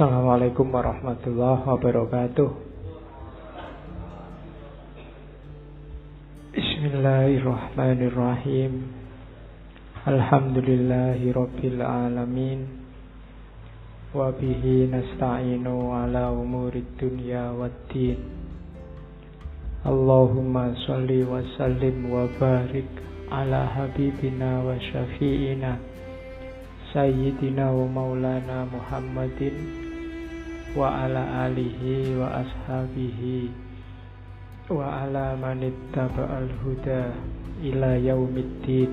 Assalamualaikum warahmatullahi wabarakatuh. Bismillahirrahmanirrahim. Alhamdulillahi rabbil alamin. Wabihi nasta'inu ala umurid dunya waddin Allahumma salli wa sallim wa barik ala habibina wa syafi'ina Sayyidina wa maulana Muhammadin wa ala alihi wa ashabihi wa ala manittaba'al huda ila yaumiddin.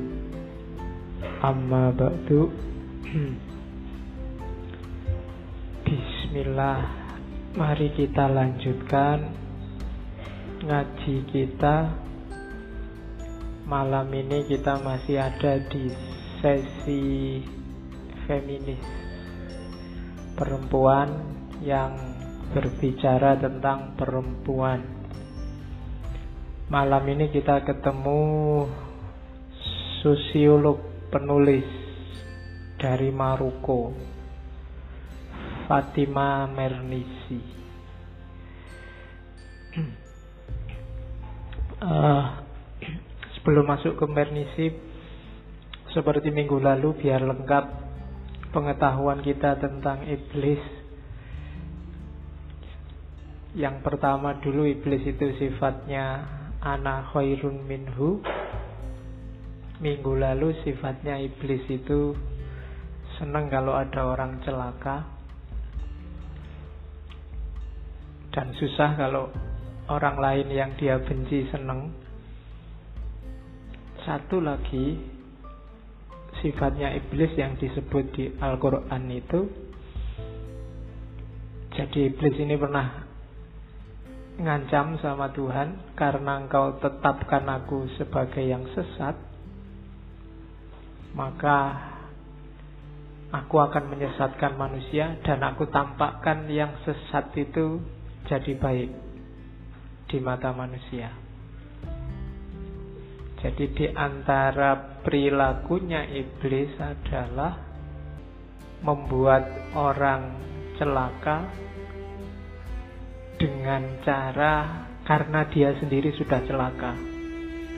Amma ba'du. Bismillah mari kita lanjutkan ngaji kita. Malam ini kita masih ada di sesi feminis perempuan yang berbicara tentang perempuan. Malam ini kita ketemu sosiolog penulis dari Maroko, Fatima Mernisi. uh, sebelum masuk ke Mernisi, seperti minggu lalu, biar lengkap pengetahuan kita tentang iblis yang pertama dulu iblis itu sifatnya ana khairun minhu. Minggu lalu sifatnya iblis itu senang kalau ada orang celaka dan susah kalau orang lain yang dia benci senang. Satu lagi sifatnya iblis yang disebut di Al-Quran itu Jadi iblis ini pernah ngancam sama Tuhan karena engkau tetapkan aku sebagai yang sesat maka aku akan menyesatkan manusia dan aku tampakkan yang sesat itu jadi baik di mata manusia. Jadi di antara perilakunya iblis adalah membuat orang celaka dengan cara karena dia sendiri sudah celaka.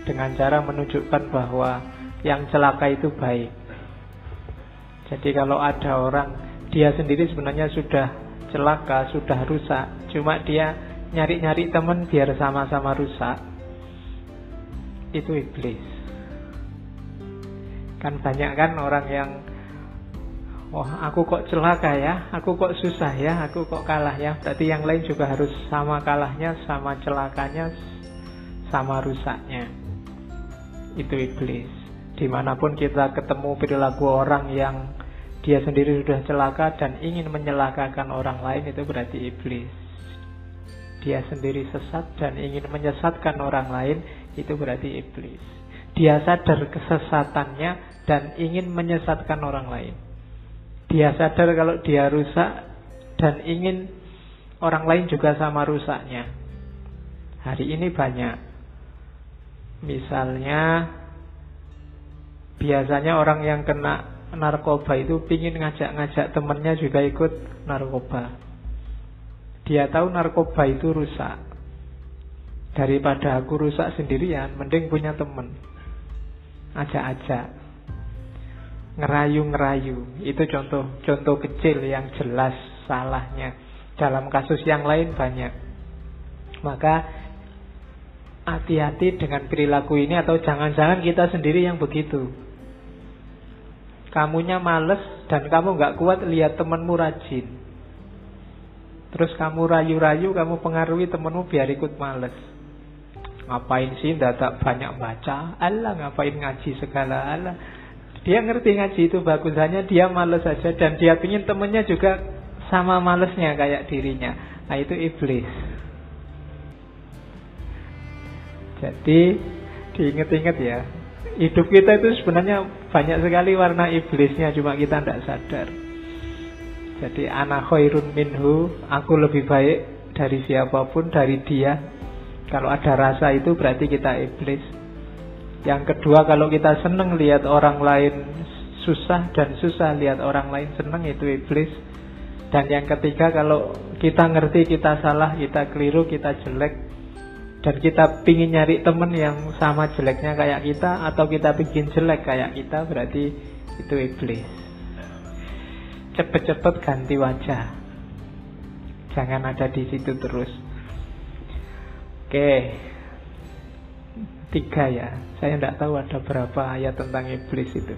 Dengan cara menunjukkan bahwa yang celaka itu baik. Jadi kalau ada orang dia sendiri sebenarnya sudah celaka, sudah rusak, cuma dia nyari-nyari teman biar sama-sama rusak. Itu iblis. Kan banyak kan orang yang Oh, aku kok celaka ya, aku kok susah ya, aku kok kalah ya. Berarti yang lain juga harus sama kalahnya, sama celakanya, sama rusaknya. Itu iblis. Di mana pun kita ketemu perilaku orang yang dia sendiri sudah celaka dan ingin menyelakakan orang lain, itu berarti iblis. Dia sendiri sesat dan ingin menyesatkan orang lain, itu berarti iblis. Dia sadar kesesatannya dan ingin menyesatkan orang lain dia sadar kalau dia rusak dan ingin orang lain juga sama rusaknya. Hari ini banyak. Misalnya biasanya orang yang kena narkoba itu pingin ngajak-ngajak temennya juga ikut narkoba. Dia tahu narkoba itu rusak. Daripada aku rusak sendirian, mending punya temen. Ajak-ajak ngerayu-ngerayu. Itu contoh-contoh kecil yang jelas salahnya. Dalam kasus yang lain banyak. Maka hati-hati dengan perilaku ini atau jangan-jangan kita sendiri yang begitu. Kamunya males dan kamu nggak kuat lihat temenmu rajin. Terus kamu rayu-rayu, kamu pengaruhi temenmu biar ikut males. Ngapain sih tak banyak baca? Allah ngapain ngaji segala Allah dia ngerti ngaji itu bagus hanya dia males saja dan dia ingin temennya juga sama malesnya kayak dirinya. Nah itu iblis. Jadi diinget-inget ya. Hidup kita itu sebenarnya banyak sekali warna iblisnya cuma kita tidak sadar. Jadi anak khairun minhu, aku lebih baik dari siapa pun dari dia. Kalau ada rasa itu berarti kita iblis. Yang kedua kalau kita senang lihat orang lain susah dan susah lihat orang lain senang itu iblis. Dan yang ketiga kalau kita ngerti kita salah, kita keliru, kita jelek dan kita pingin nyari temen yang sama jeleknya kayak kita atau kita bikin jelek kayak kita berarti itu iblis. Cepet-cepet ganti wajah. Jangan ada di situ terus. Oke. Tiga ya. Saya tidak tahu ada berapa ayat tentang iblis itu.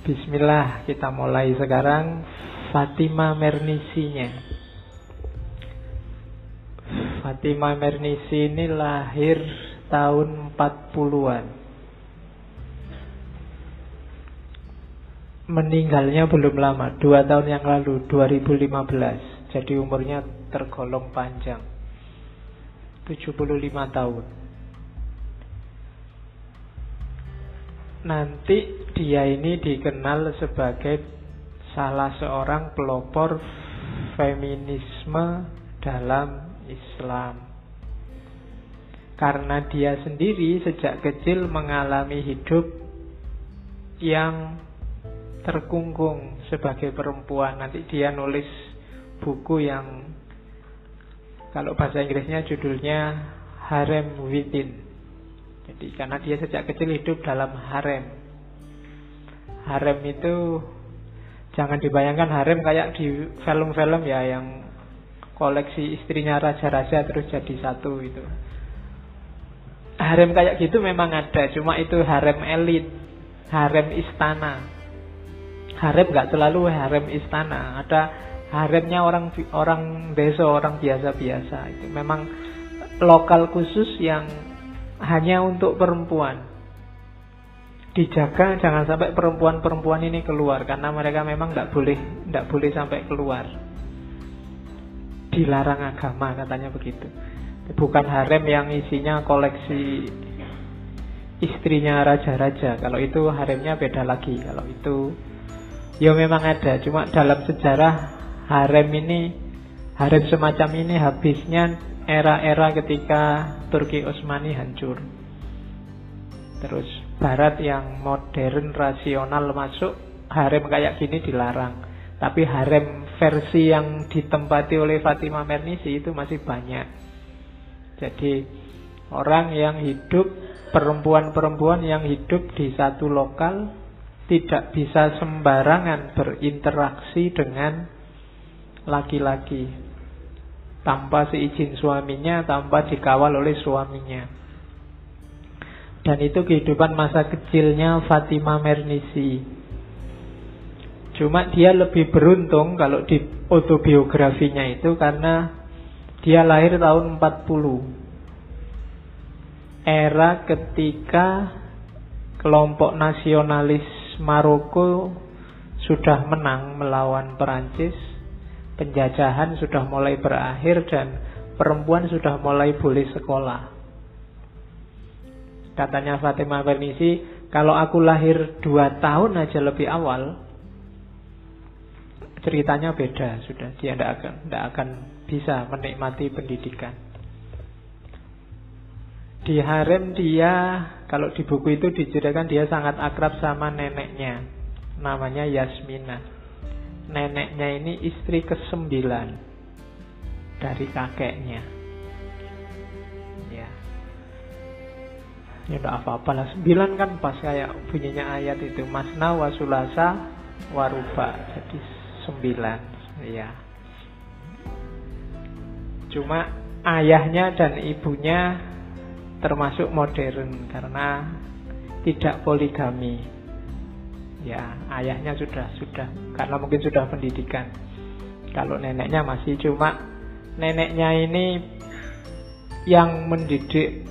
Bismillah, kita mulai sekarang Fatima Mernisinya. Fatima Mernisi ini lahir tahun 40-an. Meninggalnya belum lama, dua tahun yang lalu, 2015. Jadi umurnya tergolong panjang. 75 tahun. Nanti dia ini dikenal sebagai salah seorang pelopor feminisme dalam Islam. Karena dia sendiri sejak kecil mengalami hidup yang terkungkung sebagai perempuan. Nanti dia nulis buku yang kalau bahasa Inggrisnya judulnya Harem Within jadi karena dia sejak kecil hidup dalam harem. Harem itu jangan dibayangkan harem kayak di film-film ya yang koleksi istrinya raja-raja terus jadi satu itu. Harem kayak gitu memang ada, cuma itu harem elit, harem istana. Harem nggak selalu harem istana, ada haremnya orang orang desa, orang biasa-biasa itu. Memang lokal khusus yang hanya untuk perempuan. Dijaga jangan sampai perempuan-perempuan ini keluar karena mereka memang tidak boleh tidak boleh sampai keluar. Dilarang agama katanya begitu. Bukan harem yang isinya koleksi istrinya raja-raja. Kalau itu haremnya beda lagi. Kalau itu ya memang ada. Cuma dalam sejarah harem ini harem semacam ini habisnya era-era ketika Turki Utsmani hancur. Terus barat yang modern rasional masuk, harem kayak gini dilarang. Tapi harem versi yang ditempati oleh Fatimah Mernisi itu masih banyak. Jadi orang yang hidup, perempuan-perempuan yang hidup di satu lokal tidak bisa sembarangan berinteraksi dengan laki-laki tanpa seizin suaminya, tanpa dikawal oleh suaminya. Dan itu kehidupan masa kecilnya Fatima Mernisi. Cuma dia lebih beruntung kalau di autobiografinya itu karena dia lahir tahun 40. Era ketika kelompok nasionalis Maroko sudah menang melawan Perancis penjajahan sudah mulai berakhir dan perempuan sudah mulai boleh sekolah. Katanya Fatimah Bernisi, kalau aku lahir dua tahun aja lebih awal, ceritanya beda sudah. Dia tidak akan, tidak akan bisa menikmati pendidikan. Di harem dia, kalau di buku itu diceritakan dia sangat akrab sama neneknya. Namanya Yasmina neneknya ini istri kesembilan dari kakeknya. Ya. Ya udah apa-apa lah. Sembilan kan pas kayak bunyinya ayat itu. Masna wasulasa waruba. Jadi sembilan. Ya. Cuma ayahnya dan ibunya termasuk modern karena tidak poligami. Ya, ayahnya sudah sudah karena mungkin sudah pendidikan. Kalau neneknya masih cuma neneknya ini yang mendidik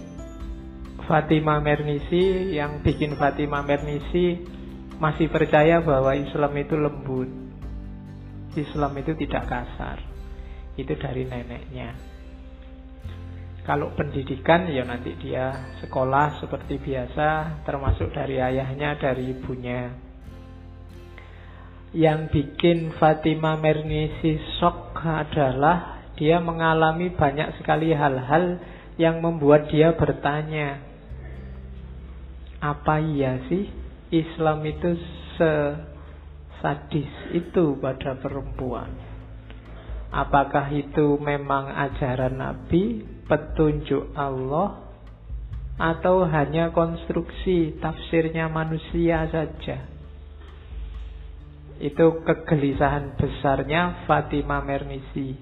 Fatima Mernisi, yang bikin Fatima Mernisi masih percaya bahwa Islam itu lembut. Islam itu tidak kasar. Itu dari neneknya. Kalau pendidikan ya nanti dia sekolah seperti biasa, termasuk dari ayahnya, dari ibunya. Yang bikin Fatima Mernisi shock adalah dia mengalami banyak sekali hal-hal yang membuat dia bertanya, apa iya sih Islam itu se sadis itu pada perempuan. Apakah itu memang ajaran Nabi, petunjuk Allah, atau hanya konstruksi tafsirnya manusia saja? Itu kegelisahan besarnya Fatima Mernisi.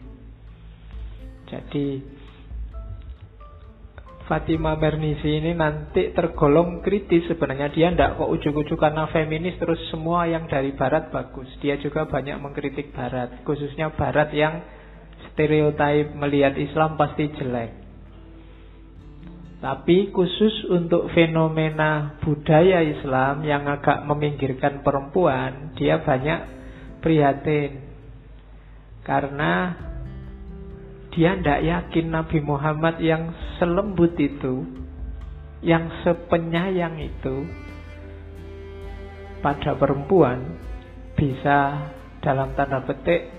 Jadi Fatima Mernisi ini nanti tergolong kritis. Sebenarnya dia tidak kok ujuk-ujuk karena feminis terus semua yang dari barat bagus. Dia juga banyak mengkritik barat khususnya barat yang stereotip melihat Islam pasti jelek tapi khusus untuk fenomena budaya Islam yang agak meminggirkan perempuan dia banyak prihatin. Karena dia tidak yakin Nabi Muhammad yang selembut itu, yang sepenyayang itu pada perempuan bisa dalam tanda petik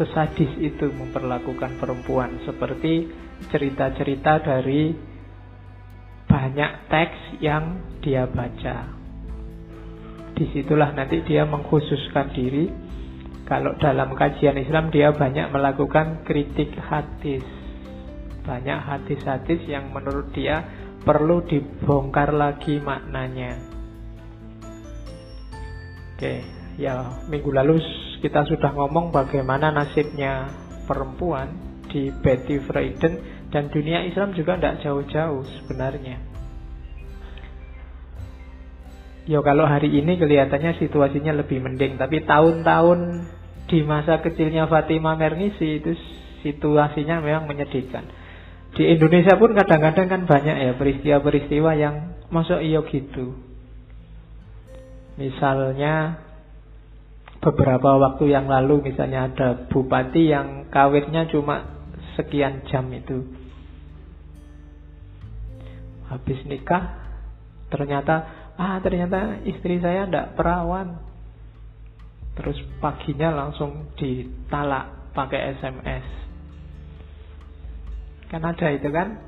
sesadis itu memperlakukan perempuan. Seperti cerita-cerita dari banyak teks yang dia baca. Di situlah nanti dia mengkhususkan diri kalau dalam kajian Islam dia banyak melakukan kritik hadis. Banyak hadis-hadis yang menurut dia perlu dibongkar lagi maknanya. Oke, ya minggu lalu kita sudah ngomong bagaimana nasibnya perempuan di Betty Friedan dan dunia Islam juga tidak jauh-jauh sebenarnya. Ya kalau hari ini kelihatannya situasinya lebih mending, tapi tahun-tahun di masa kecilnya Fatima Mernisi itu situasinya memang menyedihkan. Di Indonesia pun kadang-kadang kan banyak ya peristiwa-peristiwa yang masuk iyo gitu. Misalnya beberapa waktu yang lalu misalnya ada bupati yang kawinnya cuma sekian jam itu. Habis nikah ternyata ah ternyata istri saya tidak perawan Terus paginya langsung ditalak pakai SMS. Kan ada itu kan?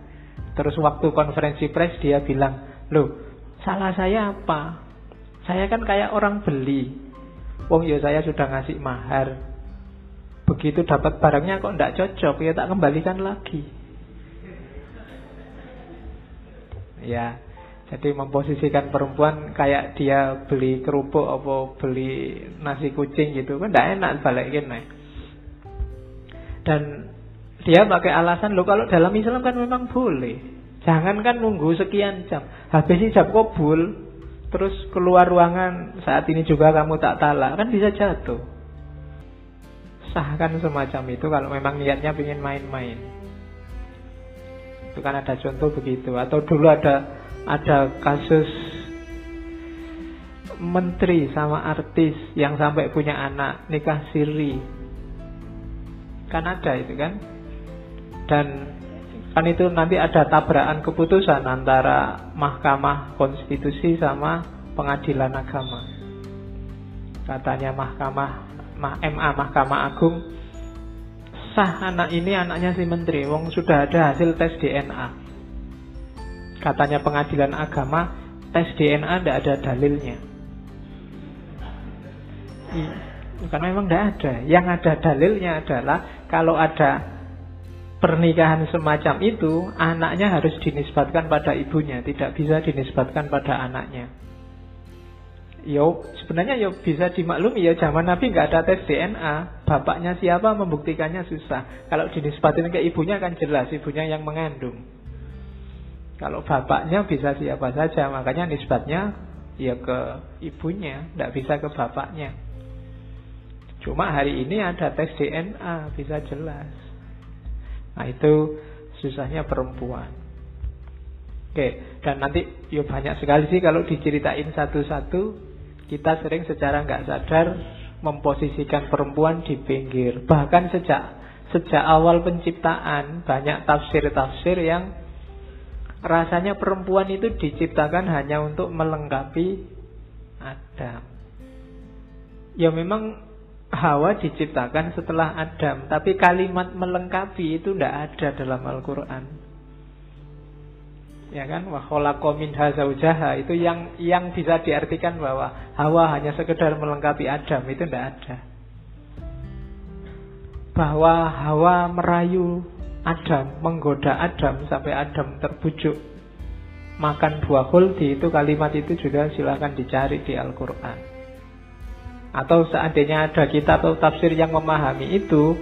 Terus waktu konferensi pers dia bilang, loh salah saya apa? Saya kan kayak orang beli. Wong ya saya sudah ngasih mahar. Begitu dapat barangnya kok tidak cocok, ya tak kembalikan lagi. Ya, jadi memposisikan perempuan kayak dia beli kerupuk apa beli nasi kucing gitu kan tidak enak balikin nih. Dan dia pakai alasan lo kalau dalam Islam kan memang boleh. Jangan kan nunggu sekian jam. Habis jam kobul terus keluar ruangan saat ini juga kamu tak talak kan bisa jatuh. Sahkan semacam itu kalau memang niatnya ingin main-main. Itu kan ada contoh begitu. Atau dulu ada ada kasus menteri sama artis yang sampai punya anak nikah siri. Kan ada itu kan? Dan kan itu nanti ada tabrakan keputusan antara mahkamah konstitusi sama pengadilan agama. Katanya mahkamah MA mahkamah agung sah anak ini anaknya si menteri wong sudah ada hasil tes DNA Katanya pengadilan agama, tes DNA tidak ada dalilnya. Karena memang tidak ada. Yang ada dalilnya adalah kalau ada pernikahan semacam itu, anaknya harus dinisbatkan pada ibunya, tidak bisa dinisbatkan pada anaknya. Yo, sebenarnya yo bisa dimaklumi ya zaman Nabi nggak ada tes DNA, bapaknya siapa membuktikannya susah. Kalau dinisbatin ke ibunya kan jelas ibunya yang mengandung. Kalau bapaknya bisa siapa saja, makanya nisbatnya ya ke ibunya, tidak bisa ke bapaknya. Cuma hari ini ada tes DNA, bisa jelas. Nah itu susahnya perempuan. Oke, dan nanti ya banyak sekali sih kalau diceritain satu-satu, kita sering secara nggak sadar memposisikan perempuan di pinggir. Bahkan sejak sejak awal penciptaan banyak tafsir-tafsir yang Rasanya perempuan itu diciptakan hanya untuk melengkapi Adam. Ya memang Hawa diciptakan setelah Adam, tapi kalimat melengkapi itu tidak ada dalam Al-Quran. Ya kan? Wa khalaqa zaujaha itu yang yang bisa diartikan bahwa Hawa hanya sekedar melengkapi Adam itu tidak ada. Bahwa Hawa merayu Adam, menggoda Adam sampai Adam terbujuk makan buah huldi itu kalimat itu juga silakan dicari di Al-Qur'an. Atau seandainya ada kita atau tafsir yang memahami itu,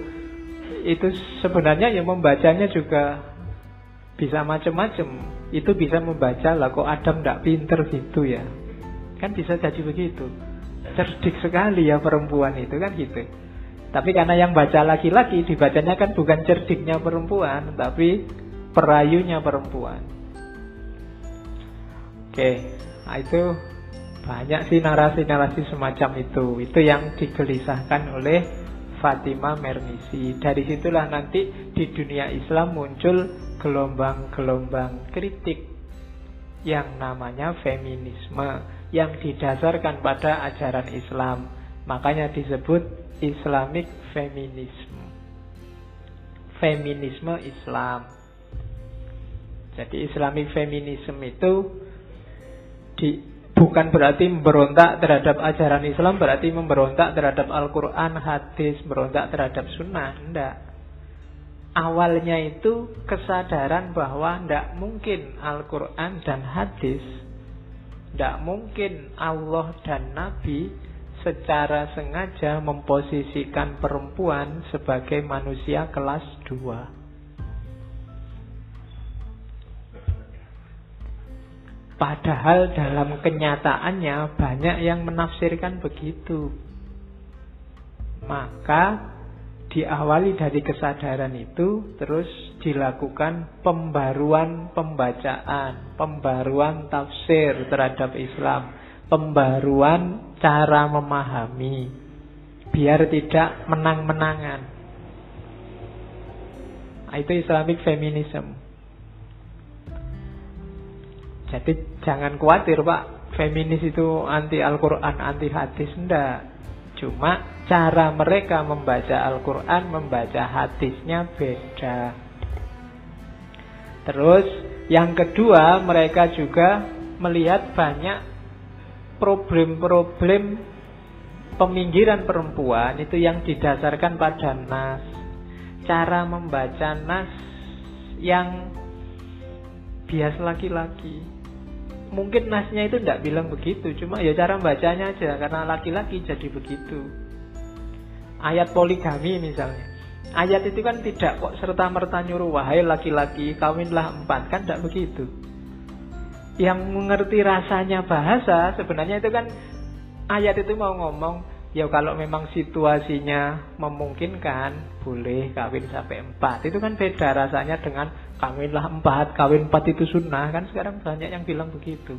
itu sebenarnya yang membacanya juga bisa macam-macam. Itu bisa membaca lah kok Adam tidak pinter gitu ya. Kan bisa jadi begitu. Cerdik sekali ya perempuan itu kan gitu. Tapi karena yang baca laki-laki dibacanya kan bukan cerdiknya perempuan, tapi perayunya perempuan. Oke, nah itu banyak sih narasi-narasi semacam itu. Itu yang digelisahkan oleh Fatima Mernisi. Dari situlah nanti di dunia Islam muncul gelombang-gelombang kritik yang namanya feminisme yang didasarkan pada ajaran Islam. Makanya disebut Islamic Feminism. Feminisme Islam. Jadi Islamic Feminism itu di, bukan berarti memberontak terhadap ajaran Islam, berarti memberontak terhadap Al-Quran, hadis, memberontak terhadap sunnah. Tidak. Awalnya itu kesadaran bahwa tidak mungkin Al-Quran dan hadis, tidak mungkin Allah dan Nabi secara sengaja memposisikan perempuan sebagai manusia kelas 2. Padahal dalam kenyataannya banyak yang menafsirkan begitu. Maka diawali dari kesadaran itu terus dilakukan pembaruan pembacaan, pembaruan tafsir terhadap Islam pembaruan cara memahami biar tidak menang-menangan. Nah, itu Islamic feminism. Jadi jangan khawatir Pak, feminis itu anti Al-Quran, anti hadis. Enggak. Cuma cara mereka membaca Al-Quran, membaca hadisnya beda. Terus yang kedua mereka juga melihat banyak problem-problem peminggiran perempuan itu yang didasarkan pada nas. Cara membaca nas yang bias laki-laki. Mungkin nasnya itu tidak bilang begitu, cuma ya cara bacanya aja karena laki-laki jadi begitu. Ayat poligami misalnya. Ayat itu kan tidak kok serta merta nyuruh wahai laki-laki kawinlah empat kan tidak begitu yang mengerti rasanya bahasa sebenarnya itu kan ayat itu mau ngomong ya kalau memang situasinya memungkinkan boleh kawin sampai empat itu kan beda rasanya dengan kawinlah empat kawin empat itu sunnah kan sekarang banyak yang bilang begitu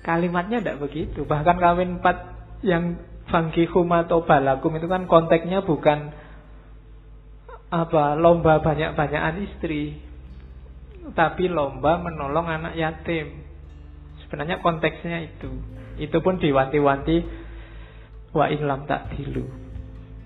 kalimatnya tidak begitu bahkan kawin empat yang fangkihum atau balakum itu kan konteksnya bukan apa lomba banyak-banyakan istri tapi lomba menolong anak yatim. Sebenarnya konteksnya itu. Itu pun diwanti-wanti wa inlam tak dilu.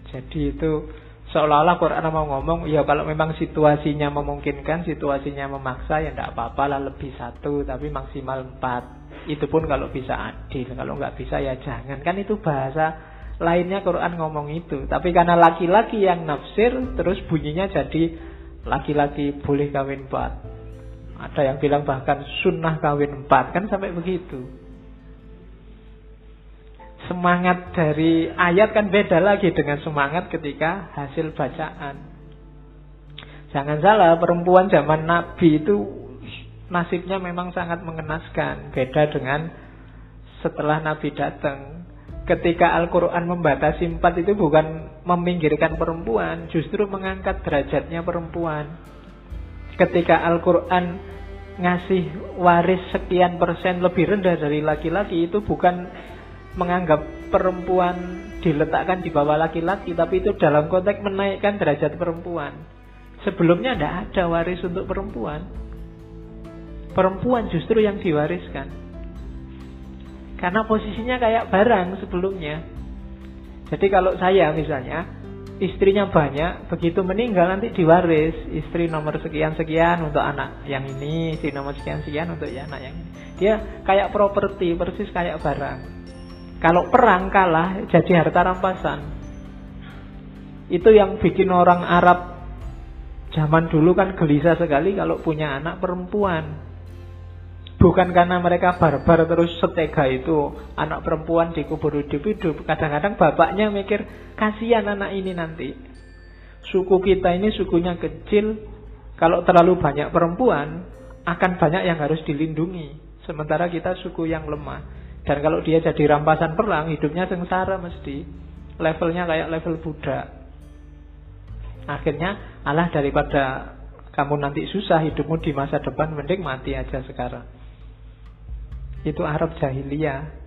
Jadi itu seolah-olah Quran mau ngomong, ya kalau memang situasinya memungkinkan, situasinya memaksa, ya tidak apa-apa lah lebih satu, tapi maksimal empat. Itu pun kalau bisa adil, kalau nggak bisa ya jangan. Kan itu bahasa lainnya Quran ngomong itu. Tapi karena laki-laki yang nafsir, terus bunyinya jadi laki-laki boleh kawin empat. Ada yang bilang bahkan sunnah kawin empat kan sampai begitu. Semangat dari ayat kan beda lagi dengan semangat ketika hasil bacaan. Jangan salah, perempuan zaman Nabi itu nasibnya memang sangat mengenaskan. Beda dengan setelah Nabi datang. Ketika Al-Quran membatasi empat itu bukan meminggirkan perempuan, justru mengangkat derajatnya perempuan. Ketika Al-Quran ngasih waris sekian persen lebih rendah dari laki-laki itu bukan menganggap perempuan diletakkan di bawah laki-laki tapi itu dalam konteks menaikkan derajat perempuan sebelumnya tidak ada waris untuk perempuan perempuan justru yang diwariskan karena posisinya kayak barang sebelumnya jadi kalau saya misalnya istrinya banyak, begitu meninggal nanti diwaris. Istri nomor sekian-sekian untuk anak yang ini, istri nomor sekian-sekian untuk ya anak yang ini. Dia kayak properti, persis kayak barang. Kalau perang kalah jadi harta rampasan. Itu yang bikin orang Arab zaman dulu kan gelisah sekali kalau punya anak perempuan. Bukan karena mereka barbar terus setega itu anak perempuan dikubur hidup-hidup. Kadang-kadang bapaknya mikir kasihan anak ini nanti. Suku kita ini sukunya kecil. Kalau terlalu banyak perempuan akan banyak yang harus dilindungi. Sementara kita suku yang lemah. Dan kalau dia jadi rampasan perang hidupnya sengsara mesti. Levelnya kayak level budak. Akhirnya Allah daripada kamu nanti susah hidupmu di masa depan mending mati aja sekarang itu Arab jahiliyah.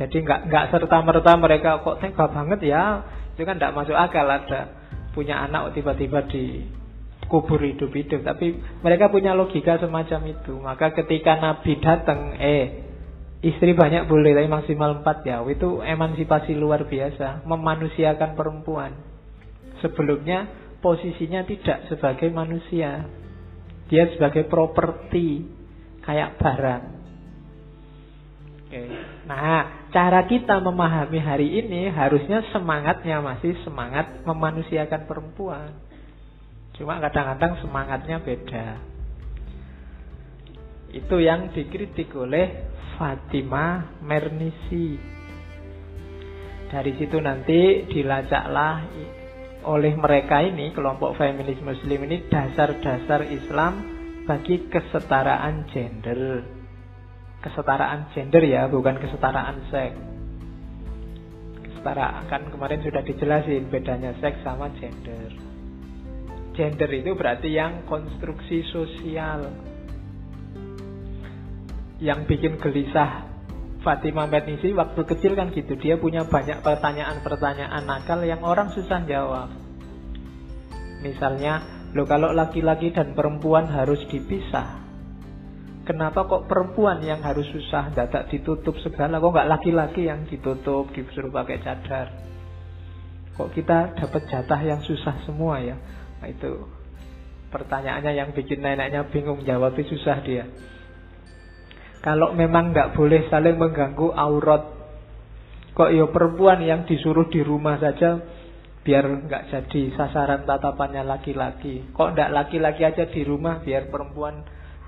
Jadi nggak nggak serta merta mereka kok tega banget ya, itu kan nggak masuk akal ada punya anak tiba-tiba di kubur hidup-hidup. Tapi mereka punya logika semacam itu. Maka ketika Nabi datang, eh istri banyak boleh tapi maksimal empat ya. Itu emansipasi luar biasa, memanusiakan perempuan. Sebelumnya posisinya tidak sebagai manusia, dia sebagai properti kayak barang. Oke. Nah, cara kita memahami hari ini harusnya semangatnya masih semangat memanusiakan perempuan. Cuma kadang-kadang semangatnya beda. Itu yang dikritik oleh Fatima Mernisi. Dari situ nanti dilacaklah oleh mereka ini, kelompok feminis muslim ini dasar-dasar Islam bagi kesetaraan gender kesetaraan gender ya, bukan kesetaraan seks. Kesetaraan kan kemarin sudah dijelasin bedanya seks sama gender. Gender itu berarti yang konstruksi sosial. Yang bikin gelisah Fatima Mednisi waktu kecil kan gitu. Dia punya banyak pertanyaan-pertanyaan nakal yang orang susah jawab. Misalnya, lo kalau laki-laki dan perempuan harus dipisah, Kenapa kok perempuan yang harus susah dadak ditutup segala Kok nggak laki-laki yang ditutup Disuruh pakai cadar Kok kita dapat jatah yang susah semua ya Nah itu Pertanyaannya yang bikin neneknya bingung Jawabnya susah dia Kalau memang nggak boleh saling mengganggu aurat Kok ya perempuan yang disuruh di rumah saja Biar nggak jadi sasaran tatapannya laki-laki Kok nggak laki-laki aja di rumah Biar perempuan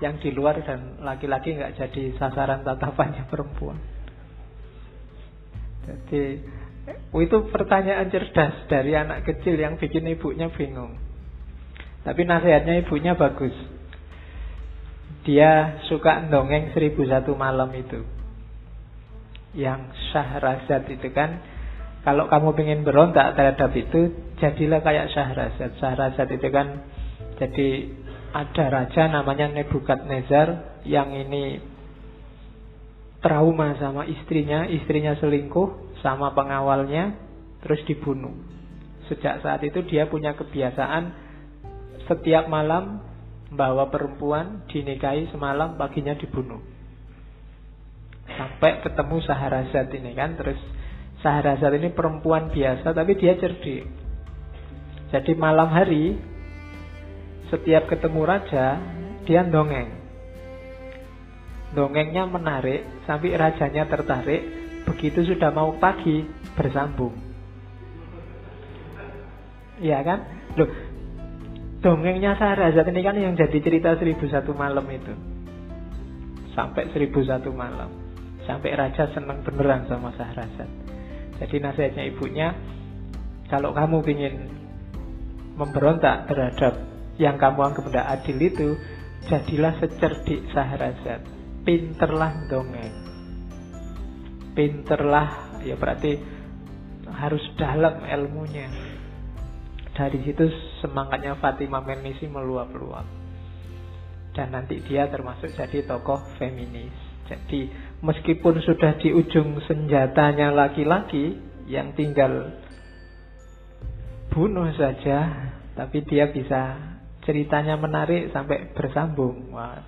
yang di luar dan laki-laki nggak jadi sasaran tatapannya perempuan. Jadi itu pertanyaan cerdas dari anak kecil yang bikin ibunya bingung. Tapi nasihatnya ibunya bagus. Dia suka dongeng seribu satu malam itu. Yang Syahrazad itu kan kalau kamu ingin berontak terhadap itu jadilah kayak Syahrazad. Syahrazad itu kan jadi ada raja namanya Nebukadnezar yang ini trauma sama istrinya, istrinya selingkuh sama pengawalnya, terus dibunuh. Sejak saat itu dia punya kebiasaan setiap malam bawa perempuan dinikahi semalam paginya dibunuh. Sampai ketemu Saharazat ini kan, terus Saharazat ini perempuan biasa tapi dia cerdik. Jadi malam hari setiap ketemu raja dia dongeng. Dongengnya menarik sampai rajanya tertarik. Begitu sudah mau pagi bersambung. Iya kan? Loh, dongengnya Saharazat ini kan yang jadi cerita seribu satu malam itu. Sampai seribu satu malam. Sampai raja senang beneran sama Saharazat. Jadi nasihatnya ibunya, kalau kamu ingin memberontak terhadap yang kamu anggap tidak adil itu jadilah secerdik Sahrazad pinterlah dongeng pinterlah ya berarti harus dalam ilmunya dari situ semangatnya Fatimah Menisi meluap-luap dan nanti dia termasuk jadi tokoh feminis jadi meskipun sudah di ujung senjatanya laki-laki yang tinggal bunuh saja tapi dia bisa ceritanya menarik sampai bersambung. Wah,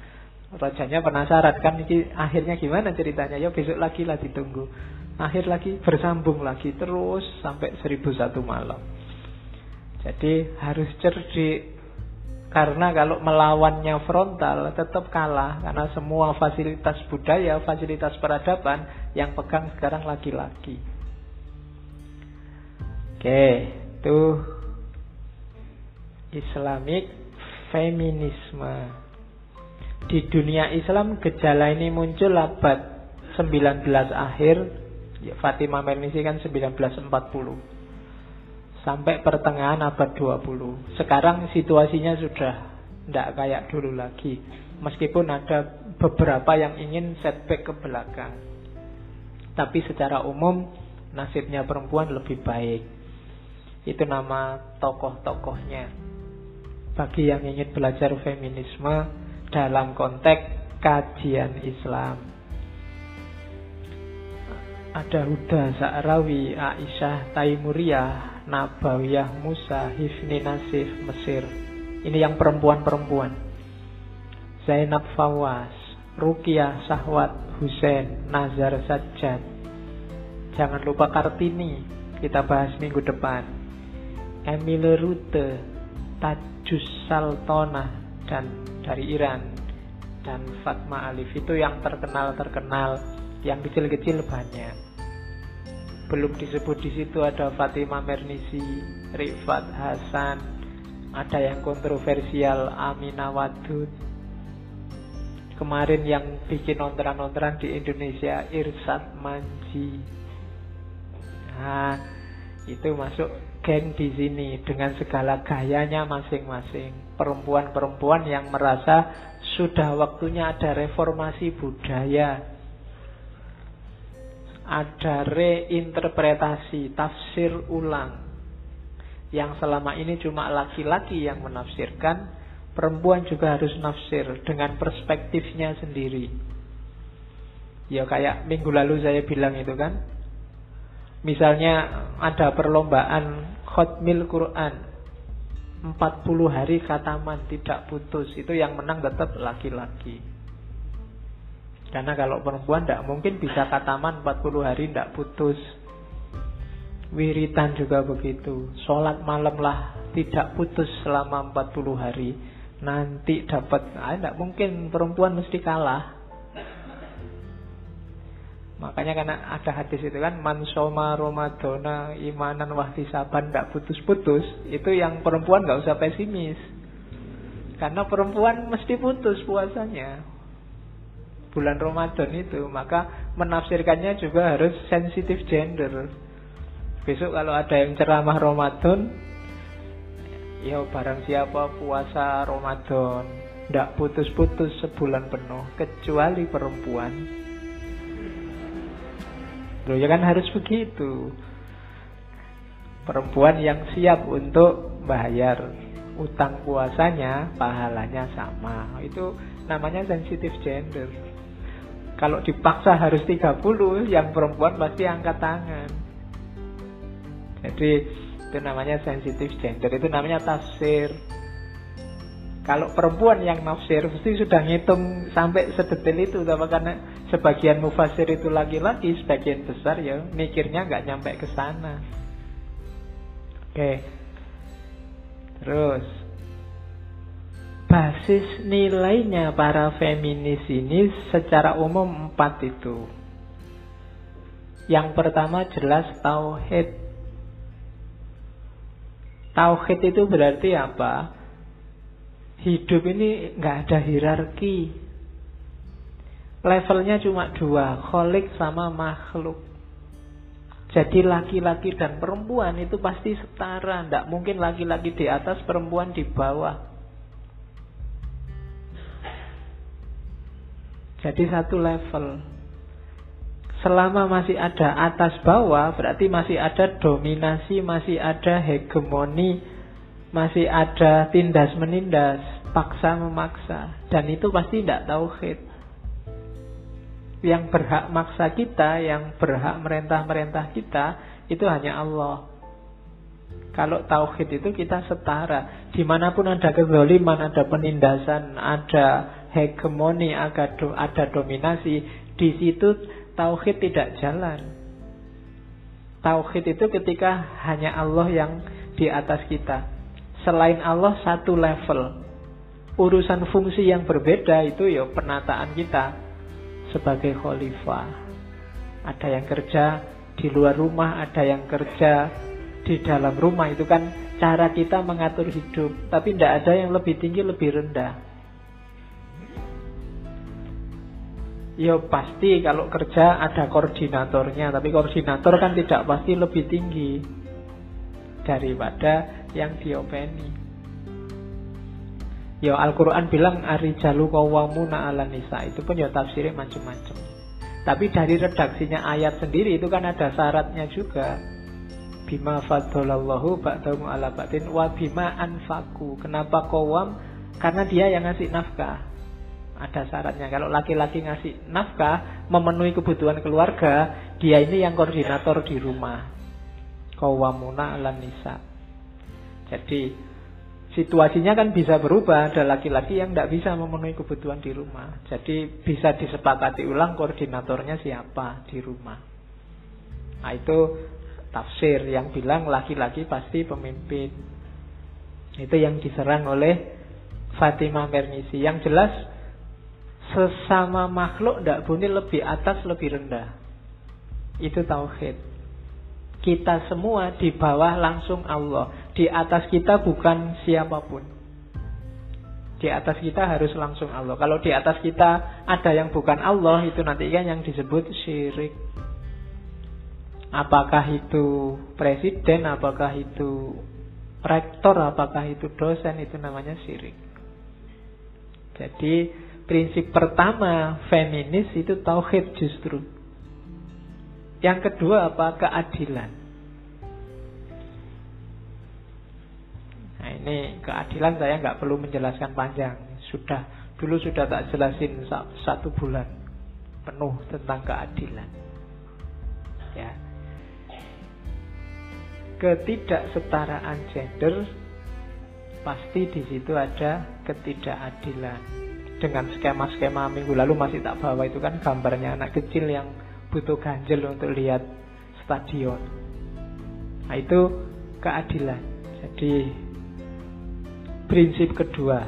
rajanya penasaran kan ini akhirnya gimana ceritanya? Ya besok lagi lah ditunggu. Akhir lagi bersambung lagi terus sampai seribu satu malam. Jadi harus cerdik karena kalau melawannya frontal tetap kalah karena semua fasilitas budaya, fasilitas peradaban yang pegang sekarang laki-laki. Oke, itu Islamic feminisme. Di dunia Islam gejala ini muncul abad 19 akhir ya, Fatimah Mernisi kan 1940 sampai pertengahan abad 20. Sekarang situasinya sudah tidak kayak dulu lagi. Meskipun ada beberapa yang ingin setback ke belakang. Tapi secara umum nasibnya perempuan lebih baik. Itu nama tokoh-tokohnya. Bagi yang ingin belajar feminisme dalam konteks kajian Islam. Ada Huda Sa'rawi, Aisyah Taimuriyah, Nabawiyah Musa Hifni Nasif Mesir. Ini yang perempuan-perempuan. Zainab Fawas Rukiah Sahwat Hussein Nazar Sajjad. Jangan lupa Kartini Kita bahas minggu depan. Emile Rute Tajus Saltona Dan dari Iran. Dan Fatma Alif Itu yang terkenal-terkenal Yang kecil-kecil banyak belum disebut di situ ada Fatimah Mernisi, Rifat Hasan, ada yang kontroversial Aminah Wadud. Kemarin yang bikin ontran-ontran di Indonesia Irsad Manji. Nah, itu masuk geng di sini dengan segala gayanya masing-masing. Perempuan-perempuan yang merasa sudah waktunya ada reformasi budaya ada reinterpretasi, tafsir ulang. Yang selama ini cuma laki-laki yang menafsirkan, perempuan juga harus nafsir dengan perspektifnya sendiri. Ya kayak minggu lalu saya bilang itu kan. Misalnya ada perlombaan khotmil Quran 40 hari kataman tidak putus Itu yang menang tetap laki-laki karena kalau perempuan tidak mungkin bisa kataman 40 hari tidak putus. Wiritan juga begitu. Sholat malam lah tidak putus selama 40 hari. Nanti dapat, ah, tidak mungkin perempuan mesti kalah. Makanya karena ada hadis itu kan mansoma romadona imanan wahtisaban tidak putus-putus itu yang perempuan nggak usah pesimis karena perempuan mesti putus puasanya bulan Ramadan itu maka menafsirkannya juga harus sensitif gender. Besok kalau ada yang ceramah Ramadan ya barang siapa puasa Ramadan tidak putus-putus sebulan penuh kecuali perempuan. Loh ya kan harus begitu. Perempuan yang siap untuk bayar utang puasanya pahalanya sama. Itu namanya sensitif gender kalau dipaksa harus 30, yang perempuan pasti angkat tangan. Jadi itu namanya sensitif gender, itu namanya tafsir. Kalau perempuan yang nafsir pasti sudah ngitung sampai sedetail itu, tapi karena sebagian mufasir itu laki-laki, sebagian besar ya mikirnya nggak nyampe ke sana. Oke, terus basis nilainya para feminis ini secara umum empat itu. Yang pertama jelas tauhid. Tauhid itu berarti apa? Hidup ini nggak ada hierarki. Levelnya cuma dua, kholik sama makhluk. Jadi laki-laki dan perempuan itu pasti setara. Tidak mungkin laki-laki di atas, perempuan di bawah. Jadi satu level. Selama masih ada atas bawah, berarti masih ada dominasi, masih ada hegemoni, masih ada tindas menindas, paksa memaksa. Dan itu pasti tidak tauhid. Yang berhak maksa kita, yang berhak merentah-merentah kita, itu hanya Allah. Kalau tauhid itu kita setara. Di mana pun ada kezoliman, ada penindasan, ada hegemoni, ada, dominasi, di situ tauhid tidak jalan. Tauhid itu ketika hanya Allah yang di atas kita. selain Allah satu level. Urusan fungsi yang berbeda itu ya penataan kita sebagai khalifah. Ada yang kerja di luar rumah, ada yang kerja di dalam rumah. Itu kan cara kita mengatur hidup. Tapi tidak ada yang lebih tinggi, lebih rendah. Ya pasti kalau kerja ada koordinatornya, tapi koordinator kan tidak pasti lebih tinggi daripada yang diopeni. Ya Al-Quran bilang Arijalu kawamuna ala nisa. Itu pun ya tafsirnya macam-macam. Tapi dari redaksinya ayat sendiri Itu kan ada syaratnya juga. Bima fadolallahu ba'damu ala ba'din Wa bima anfaku Kenapa kawam? Karena dia yang ngasih nafkah Ada syaratnya Kalau laki-laki ngasih nafkah Memenuhi kebutuhan keluarga Dia ini yang koordinator di rumah Kawamuna ala nisa Jadi situasinya kan bisa berubah. Ada laki-laki yang tidak bisa memenuhi kebutuhan di rumah. Jadi bisa disepakati ulang koordinatornya siapa di rumah. Nah itu tafsir yang bilang laki-laki pasti pemimpin. Itu yang diserang oleh Fatimah Mernisi. Yang jelas sesama makhluk tidak boleh lebih atas lebih rendah. Itu tauhid. Kita semua di bawah langsung Allah. Di atas kita bukan siapa pun. Di atas kita harus langsung Allah. Kalau di atas kita ada yang bukan Allah, itu nanti kan yang disebut syirik. Apakah itu presiden, apakah itu rektor, apakah itu dosen, itu namanya syirik. Jadi prinsip pertama feminis itu tauhid justru. Yang kedua apa? Keadilan. Nah ini keadilan saya nggak perlu menjelaskan panjang. Sudah dulu sudah tak jelasin satu bulan penuh tentang keadilan. Ya. Ketidaksetaraan gender pasti di situ ada ketidakadilan. Dengan skema-skema minggu lalu masih tak bawa itu kan gambarnya anak kecil yang butuh ganjel untuk lihat stadion. Nah, itu keadilan. Jadi prinsip kedua,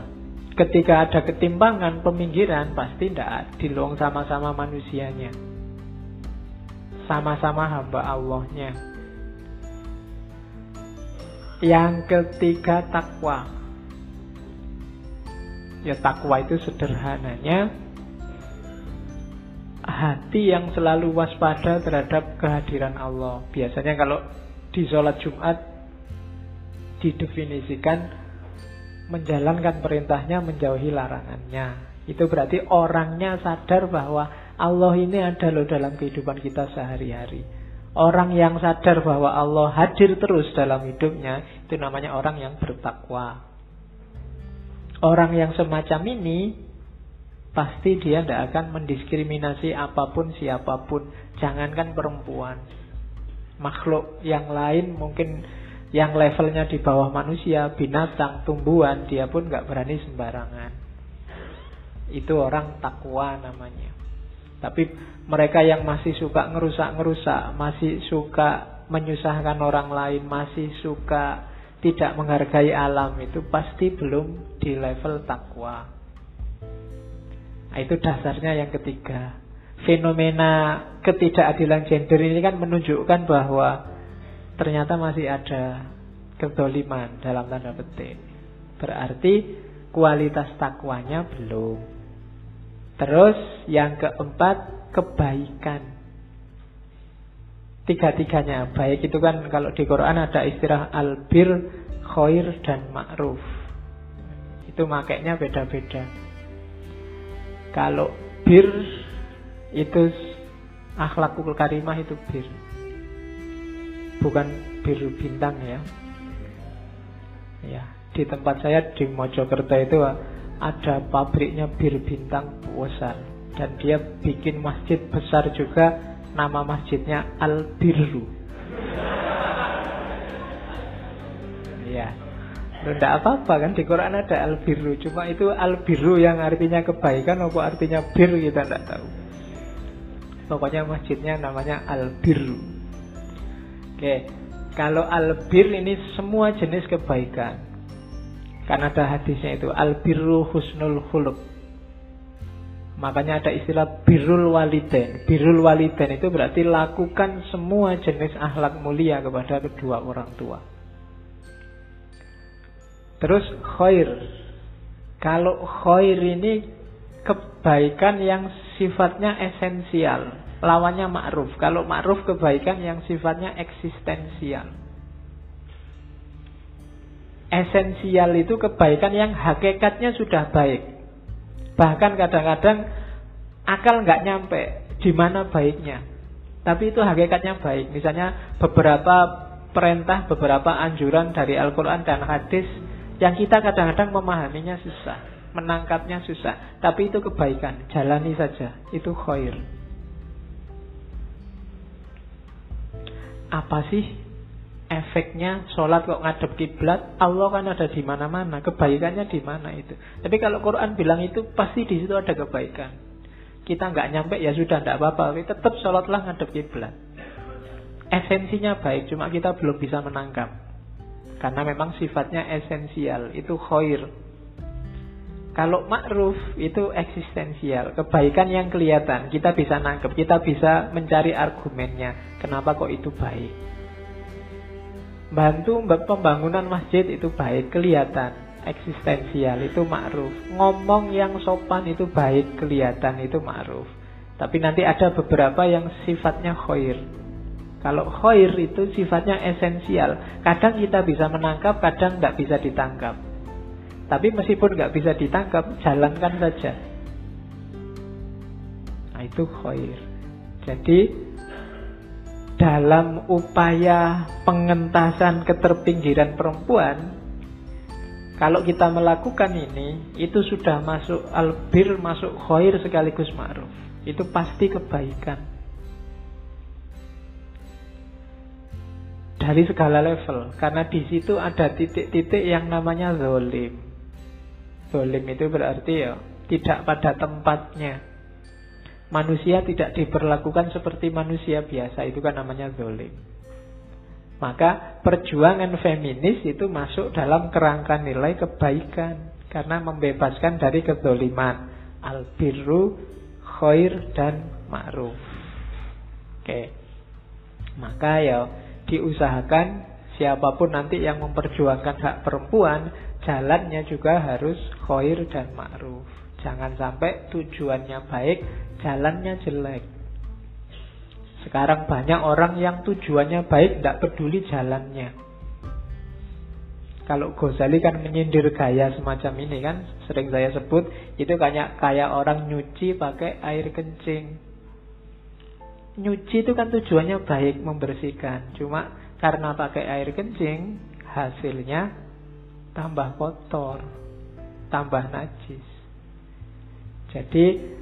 ketika ada ketimpangan peminggiran pasti tidak adil sama-sama manusianya. Sama-sama hamba Allahnya. Yang ketiga takwa. Ya takwa itu sederhananya hati yang selalu waspada terhadap kehadiran Allah. Biasanya kalau di sholat Jumat didefinisikan menjalankan perintahnya, menjauhi larangannya. Itu berarti orangnya sadar bahwa Allah ini ada loh dalam kehidupan kita sehari-hari. Orang yang sadar bahwa Allah hadir terus dalam hidupnya, itu namanya orang yang bertakwa. Orang yang semacam ini pasti dia tidak akan mendiskriminasi apa pun siapa pun. Jangankan perempuan. Makhluk yang lain mungkin yang levelnya di bawah manusia, binatang, tumbuhan, dia pun nggak berani sembarangan. Itu orang takwa namanya. Tapi mereka yang masih suka ngerusak-ngerusak, masih suka menyusahkan orang lain, masih suka tidak menghargai alam itu pasti belum di level takwa. Nah, itu dasarnya yang ketiga. Fenomena ketidakadilan gender ini kan menunjukkan bahwa ternyata masih ada kedoliman dalam tanda petik. Berarti kualitas takwanya belum. Terus yang keempat kebaikan. Tiga-tiganya baik itu kan kalau di Quran ada istilah albir, khair dan ma'ruf. Itu makainya beda-beda. Kalau bir itu akhlakul karimah itu bir. Bukan bir bintang ya. Ya, di tempat saya di Mojokerto itu ada pabriknya bir bintang besar dan dia bikin masjid besar juga nama masjidnya Al Birru. Ya, tidak apa-apa kan di Quran ada al-birru. Cuma itu al-birru yang artinya kebaikan Apa artinya bir kita tidak tahu. Pokoknya masjidnya namanya al-birru. Oke Kalau al-bir ini semua jenis kebaikan. Kan ada hadisnya itu Al-birru husnul khuluq Makanya ada istilah birrul waliden Birrul waliden itu berarti lakukan semua jenis akhlak mulia kepada kedua orang tua. Terus khair. Kalau khair ini kebaikan yang sifatnya esensial. Lawannya ma'ruf. Kalau ma'ruf kebaikan yang sifatnya eksistensial. Esensial itu kebaikan yang hakikatnya sudah baik. Bahkan kadang-kadang akal nggak nyampe di mana baiknya. Tapi itu hakikatnya baik. Misalnya beberapa perintah, beberapa anjuran dari Al-Quran dan hadis yang kita kadang-kadang memahaminya susah, menangkapnya susah. Tapi itu kebaikan, jalani saja. Itu khair. Apa sih efeknya sholat kok ngadep kiblat Allah kan ada di mana-mana kebaikannya di mana itu. Tapi kalau Quran bilang itu pasti di situ ada kebaikan. Kita nggak nyampe ya sudah tidak apa-apa. Tapi tetap sholatlah ngadep kiblat. Esensinya baik cuma kita belum bisa menangkap. Karena memang sifatnya esensial itu khair. Kalau ma'ruf itu eksistensial. Kebaikan yang kelihatan kita bisa nangkep kita bisa mencari argumennya. Kenapa kok itu baik Bantu pembangunan masjid itu baik, kelihatan, eksistensial itu ma'ruf. Ngomong yang sopan itu baik, kelihatan itu ma'ruf. Tapi nanti ada beberapa yang sifatnya khair. Kalau khair itu sifatnya esensial. Kadang kita bisa menangkap, kadang tidak bisa ditangkap. Tapi meskipun nggak bisa ditangkap, jalankan saja. Nah itu khair. Jadi dalam upaya pengentasan keterpinggiran perempuan kalau kita melakukan ini itu sudah masuk albir masuk khair sekaligus ma'ruf. Itu pasti kebaikan. Dari segala level. Karena di situ ada titik-titik yang namanya zolim. Zolim itu berarti ya tidak pada tempatnya manusia tidak diperlakukan seperti manusia biasa itu kan namanya zolim. Maka perjuangan feminis itu masuk dalam kerangka nilai kebaikan karena membebaskan dari kezoliman. Al-birru khair dan ma'ruf. Oke. Maka ya diusahakan siapa pun nanti yang memperjuangkan hak perempuan jalannya juga harus khair dan ma'ruf. Jangan sampai tujuannya baik, jalannya jelek. Sekarang banyak orang yang tujuannya baik, tidak peduli jalannya. Kalau Ghazali kan menyindir gaya semacam ini kan, sering saya sebut, itu kayak kayak orang nyuci pakai air kencing. Nyuci itu kan tujuannya baik, membersihkan. Cuma karena pakai air kencing, hasilnya tambah kotor, tambah najis. Jadi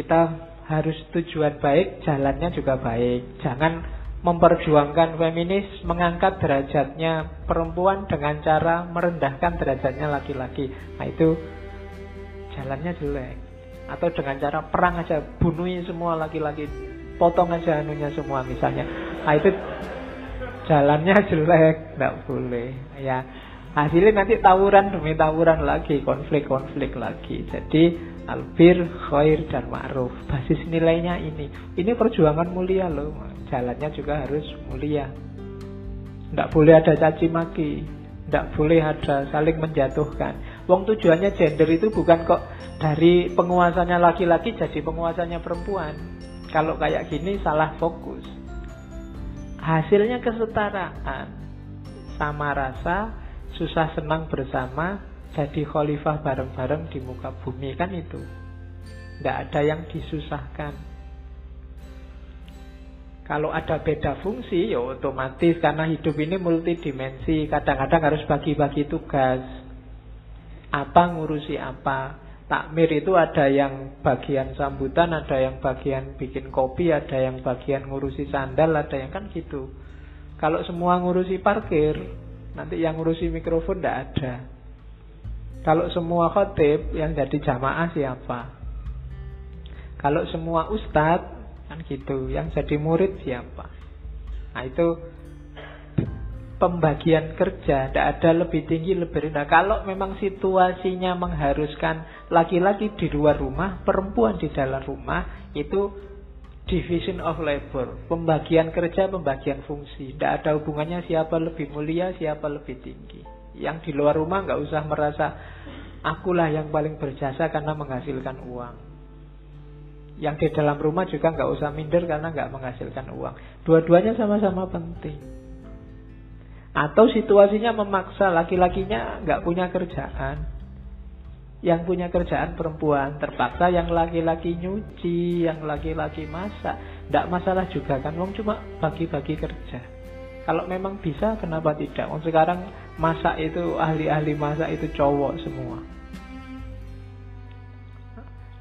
kita harus tujuan baik, jalannya juga baik. Jangan memperjuangkan feminis mengangkat derajatnya perempuan dengan cara merendahkan derajatnya laki-laki. Nah itu jalannya jelek. Atau dengan cara perang aja bunuhi semua laki-laki, potong aja anunya semua misalnya. Nah itu jalannya jelek, nggak boleh. Ya hasilnya nanti tawuran demi tawuran lagi, konflik-konflik lagi. Jadi Albir, khair, dan ma'ruf. Basis nilainya ini. Ini perjuangan mulia loh Jalannya juga harus mulia. Tidak boleh ada caci maki. Tidak boleh ada saling menjatuhkan. Wong tujuannya gender itu bukan kok Dari penguasanya laki-laki jadi penguasanya perempuan. Kalau kayak gini salah fokus. Hasilnya kesetaraan. Sama rasa Susah senang bersama jadi khalifah bareng-bareng di muka bumi kan itu. Tidak ada yang disusahkan. Kalau ada beda fungsi, ya otomatis karena hidup ini multidimensi. Kadang-kadang harus bagi-bagi tugas. Apa ngurusi apa. Takmir itu ada yang bagian sambutan, ada yang bagian bikin kopi, ada yang bagian ngurusi sandal, ada yang kan gitu. Kalau semua ngurusi parkir, nanti yang ngurusi mikrofon tidak ada. Kalau semua khotib yang jadi jamaah siapa? Kalau semua ustadz kan gitu, yang jadi murid siapa? Nah itu pembagian kerja, tidak ada lebih tinggi lebih rendah. Kalau memang situasinya mengharuskan laki-laki di luar rumah, perempuan di dalam rumah, itu division of labor, pembagian kerja, pembagian fungsi. Tidak ada hubungannya siapa lebih mulia, siapa lebih tinggi. Yang di luar rumah nggak usah merasa akulah yang paling berjasa karena menghasilkan uang. Yang di dalam rumah juga nggak usah minder karena nggak menghasilkan uang. Dua-duanya sama-sama penting. Atau situasinya memaksa laki-lakinya nggak punya kerjaan. Yang punya kerjaan perempuan terpaksa yang laki-laki nyuci, yang laki-laki masak. Tidak masalah juga kan, wong cuma bagi-bagi kerja. Kalau memang bisa, kenapa tidak? Wong sekarang masak itu ahli-ahli masak itu cowok semua.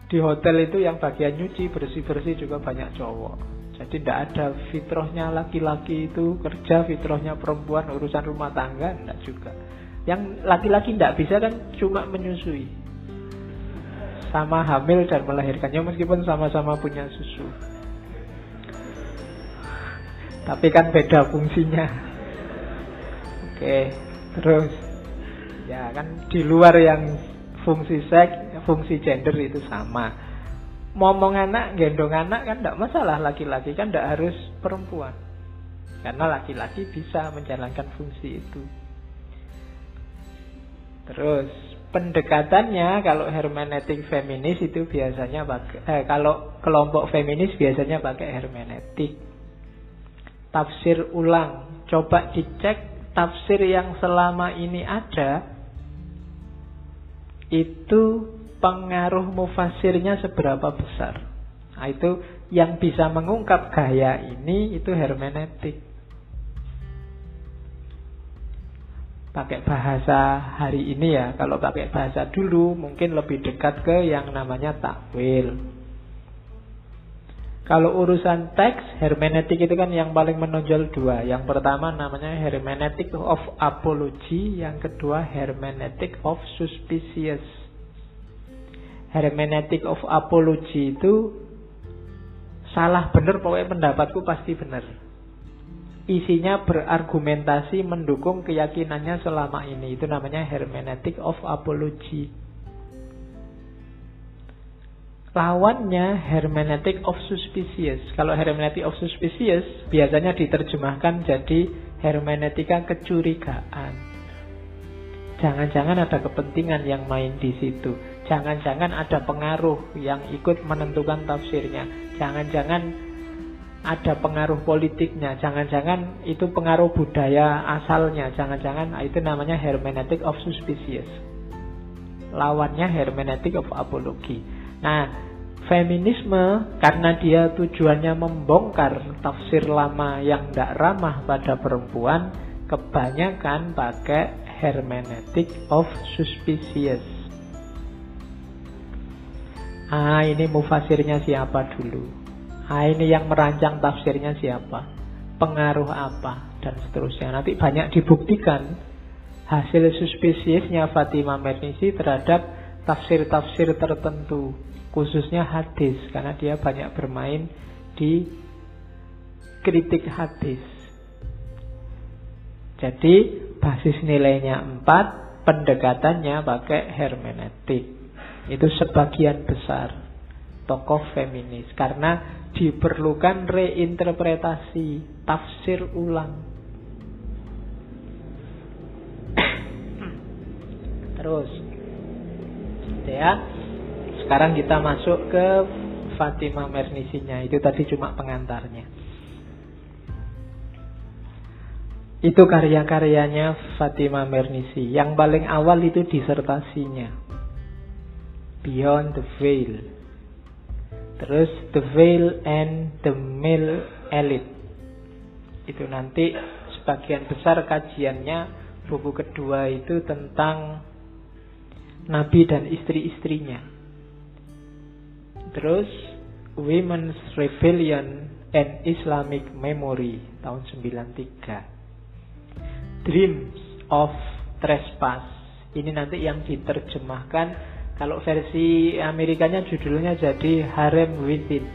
Di hotel itu yang bagian nyuci, bersih-bersih juga banyak cowok. Jadi tidak ada fitrahnya laki-laki itu kerja, fitrahnya perempuan urusan rumah tangga, tidak juga. Yang laki-laki tidak bisa kan cuma menyusui. Sama hamil dan melahirkannya meskipun sama-sama punya susu. Tapi kan beda fungsinya. Oke, terus ya kan di luar yang fungsi seks, fungsi gender itu sama ngomong anak, gendong anak kan tidak masalah laki-laki kan tidak harus perempuan. Karena laki-laki bisa menjalankan fungsi itu. Terus pendekatannya kalau hermeneutik feminis itu biasanya pakai eh, kalau kelompok feminis biasanya pakai hermeneutik. Tafsir ulang, coba dicek tafsir yang selama ini ada itu pengaruh mufasirnya seberapa besar. Nah, itu yang bisa mengungkap gaya ini itu hermeneutik. Pakai bahasa hari ini ya, kalau pakai bahasa dulu mungkin lebih dekat ke yang namanya takwil. Kalau urusan teks, hermeneutik itu kan yang paling menonjol dua. Yang pertama namanya hermeneutik of apology, yang kedua hermeneutik of suspicious hermeneutic of apology itu salah benar pokoknya pendapatku pasti benar. Isinya berargumentasi mendukung keyakinannya selama ini. Itu namanya hermeneutic of apology. Lawannya hermeneutic of suspicious. Kalau hermeneutic of suspicious biasanya diterjemahkan jadi hermeneutika kecurigaan. Jangan-jangan ada kepentingan yang main di situ. Jangan-jangan ada pengaruh yang ikut menentukan tafsirnya. Jangan-jangan ada pengaruh politiknya. Jangan-jangan itu pengaruh budaya asalnya. Jangan-jangan itu namanya hermeneutic of suspicious. Lawannya hermeneutic of apology. Nah, feminisme karena dia tujuannya membongkar tafsir lama yang tidak ramah pada perempuan, kebanyakan pakai hermeneutic of suspicious. Ah ini mufasirnya siapa dulu? Ah ini yang merancang tafsirnya siapa? Pengaruh apa? Dan seterusnya. Nanti banyak dibuktikan Hasil suspisiesnya Fatimah Mernisi terhadap Tafsir-tafsir tertentu Khususnya hadis Karena dia banyak bermain di Kritik hadis Jadi basis nilainya 4 Pendekatannya pakai hermeneutik itu sebagian besar tokoh feminis karena diperlukan reinterpretasi, tafsir ulang. Terus, ya. Sekarang kita masuk ke Fatimah Mernisinya. Itu tadi cuma pengantarnya. Itu karya-karyanya Fatimah Mernisi. Yang paling awal itu disertasinya. Beyond the Veil. Terus The Veil and the Male Elite. Itu nanti sebagian besar kajiannya buku kedua itu tentang Nabi dan istri-istrinya. Terus Women's Rebellion and Islamic Memory tahun 93. Dreams of Trespass. Ini nanti yang diterjemahkan kalau versi Amerikanya judulnya jadi Harem Within.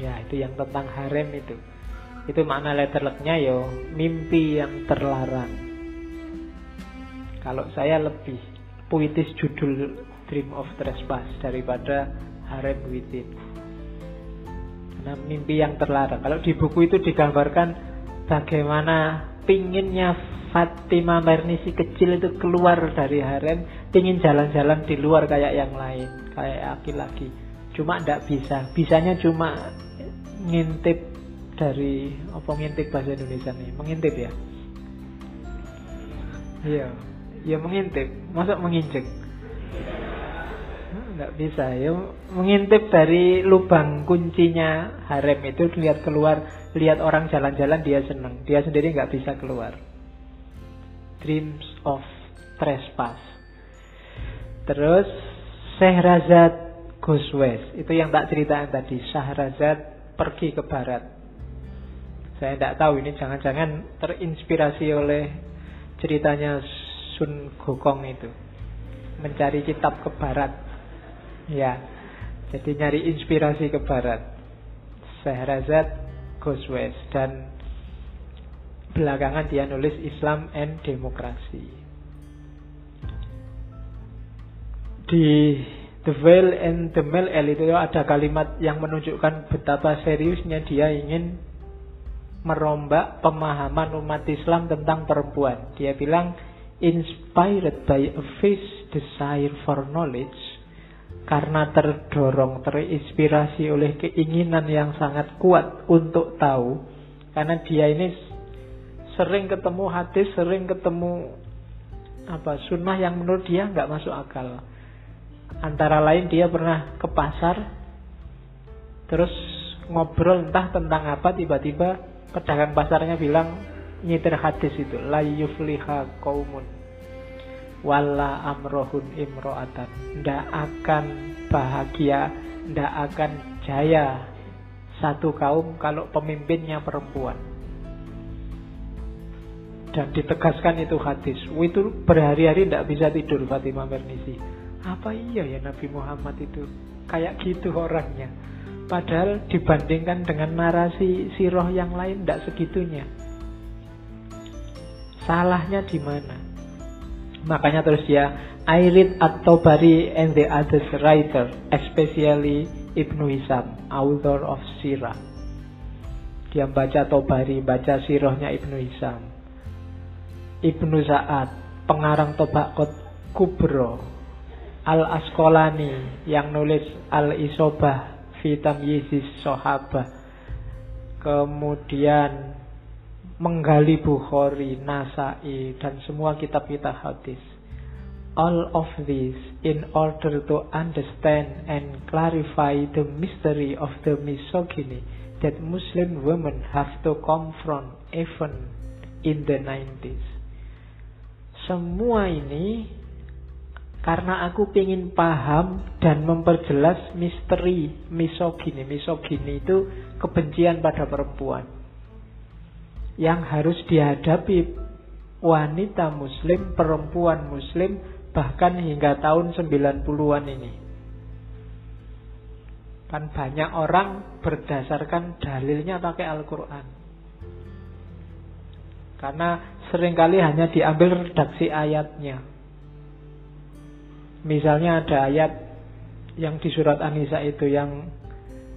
Ya, itu yang tentang harem itu. Itu makna letterleknya yo mimpi yang terlarang. Kalau saya lebih puitis judul Dream of Trespass daripada Harem Within. Karena mimpi yang terlarang. Kalau di buku itu digambarkan bagaimana pinginnya Fatima Mernisi kecil itu keluar dari harem, pingin jalan-jalan di luar kayak yang lain, kayak laki-laki. Cuma tidak bisa, bisanya cuma ngintip dari apa ngintip bahasa Indonesia nih, mengintip ya. Iya, ya mengintip, masuk menginjek. Nggak bisa ya mengintip dari lubang kuncinya harem itu lihat keluar lihat orang jalan-jalan dia seneng dia sendiri nggak bisa keluar dreams of trespass. Terus Sehrazad goes west. Itu yang tak ceritakan tadi. Sahrazad pergi ke barat. Saya tidak tahu ini jangan-jangan terinspirasi oleh ceritanya Sun Gokong itu. Mencari kitab ke barat. Ya. Jadi nyari inspirasi ke barat. Sehrazad west dan Belakangan dia nulis Islam and Demokrasi. Di The Veil and the Mel itu ada kalimat yang menunjukkan betapa seriusnya dia ingin merombak pemahaman umat Islam tentang perempuan. Dia bilang, inspired by a fierce desire for knowledge, karena terdorong, terinspirasi oleh keinginan yang sangat kuat untuk tahu, karena dia ini sering ketemu hadis, sering ketemu apa sunnah yang menurut dia nggak masuk akal. Antara lain dia pernah ke pasar, terus ngobrol entah tentang apa, tiba-tiba pedagang pasarnya bilang nyitir hadis itu, la yufliha kaumun wala amrohun imro'atan. Ndak akan bahagia, ndak akan jaya satu kaum kalau pemimpinnya perempuan dan ditegaskan itu hadis. Itu berhari-hari tidak bisa tidur Fatimah Mernisi. Apa iya ya Nabi Muhammad itu kayak gitu orangnya? Padahal dibandingkan dengan narasi siroh yang lain tidak segitunya. Salahnya di mana? Makanya terus ya, I read At-Tabari and the other writer, especially Ibnu Hisam, author of Sirah. Dia baca Tobari, baca sirohnya Ibnu Hisam. Ibnu Sa'ad, pengarang Tobakot Kubro, Al-Askolani yang nulis Al-Isobah Fitam Yizis Sohabah, kemudian menggali Bukhari, Nasai, dan semua kitab-kitab hadis. All of this in order to understand and clarify the mystery of the misogyny that Muslim women have to confront even in the 90s. Semua ini karena aku ingin paham dan memperjelas misteri misogini. Misogini itu kebencian pada perempuan. Yang harus dihadapi wanita muslim, perempuan muslim, bahkan hingga tahun 90-an ini. Kan banyak orang berdasarkan dalilnya pakai Al-Quran. Karena sering kali hanya diambil redaksi ayatnya. Misalnya ada ayat yang di surat An-Nisa itu yang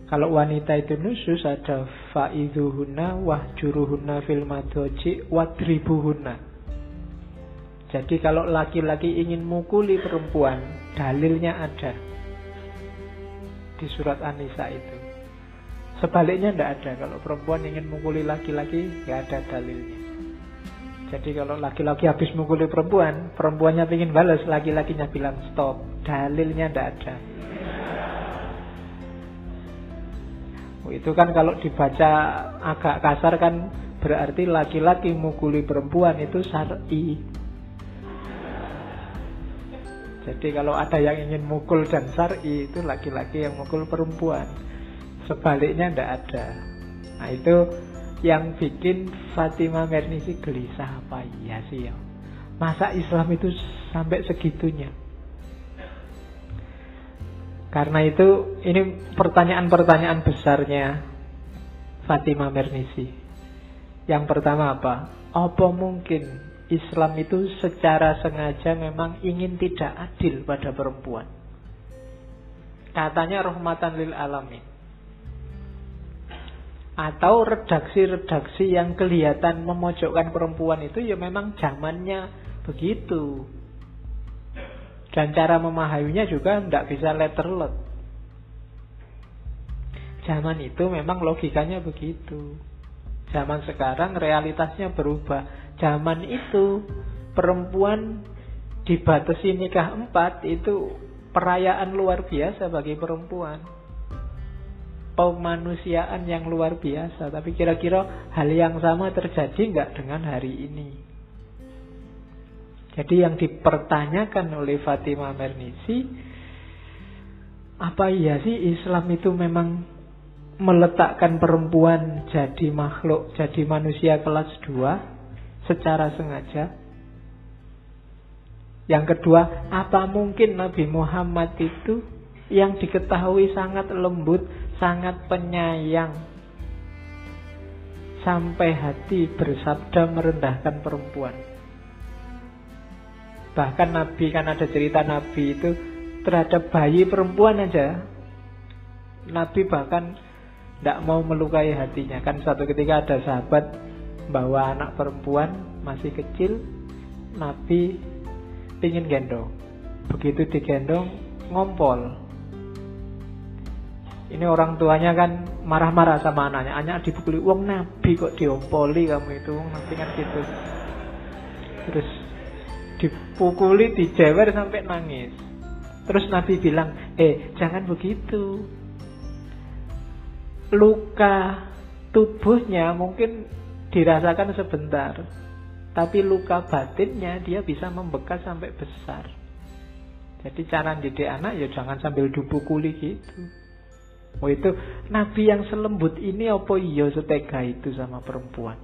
kalau wanita itu nusus ada faiduhuna wahjuruhuna fil madoji wadribuhuna. Jadi kalau laki-laki ingin mukuli perempuan, dalilnya ada di surat An-Nisa itu. Sebaliknya tidak ada. Kalau perempuan ingin mukuli laki-laki, nggak ada dalilnya. Jadi kalau laki-laki habis mukuli perempuan, perempuannya ingin balas, laki-lakinya bilang stop. Dalilnya tidak ada. Itu kan kalau dibaca agak kasar kan berarti laki-laki mukuli perempuan itu syar'i. Jadi kalau ada yang ingin mukul dan syar'i itu laki-laki yang mukul perempuan. Sebaliknya tidak ada. Nah itu yang bikin Fatima Mernisi gelisah apa iya sih ya masa Islam itu sampai segitunya karena itu ini pertanyaan-pertanyaan besarnya Fatima Mernisi Yang pertama apa? Apa mungkin Islam itu secara sengaja memang ingin tidak adil pada perempuan? Katanya rahmatan lil alamin. Atau redaksi-redaksi yang kelihatan memojokkan perempuan itu ya memang zamannya begitu. Dan cara memahaminya juga tidak bisa letterlet. Zaman itu memang logikanya begitu. Zaman sekarang realitasnya berubah. Zaman itu perempuan dibatasi nikah empat itu perayaan luar biasa bagi perempuan. Pemanusiaan yang luar biasa. Tapi kira-kira hal yang sama terjadi nggak dengan hari ini? Jadi yang dipertanyakan oleh Fatimah Mernisi, apa iya sih Islam itu memang meletakkan perempuan jadi makhluk, jadi manusia kelas dua secara sengaja? Yang kedua, apa mungkin Nabi Muhammad itu yang diketahui sangat lembut, sangat penyayang, sampai hati bersabda merendahkan perempuan. Bahkan Nabi kan ada cerita Nabi itu terhadap bayi perempuan aja. Nabi bahkan tidak mau melukai hatinya. Kan suatu ketika ada sahabat bawa anak perempuan masih kecil, Nabi ingin gendong. Begitu digendong, ngompol. Ini orang tuanya kan marah-marah sama anaknya. Anak dipukuli, uang nabi kok diompoli kamu itu. Nabi kan gitu. Terus dipukuli, dijewer sampai nangis. Terus Nabi bilang, eh jangan begitu. Luka tubuhnya mungkin dirasakan sebentar. Tapi luka batinnya dia bisa membekas sampai besar. Jadi cara didik anak ya jangan sambil dipukuli gitu. Oh itu Nabi yang selembut ini apa iya setega itu sama perempuan?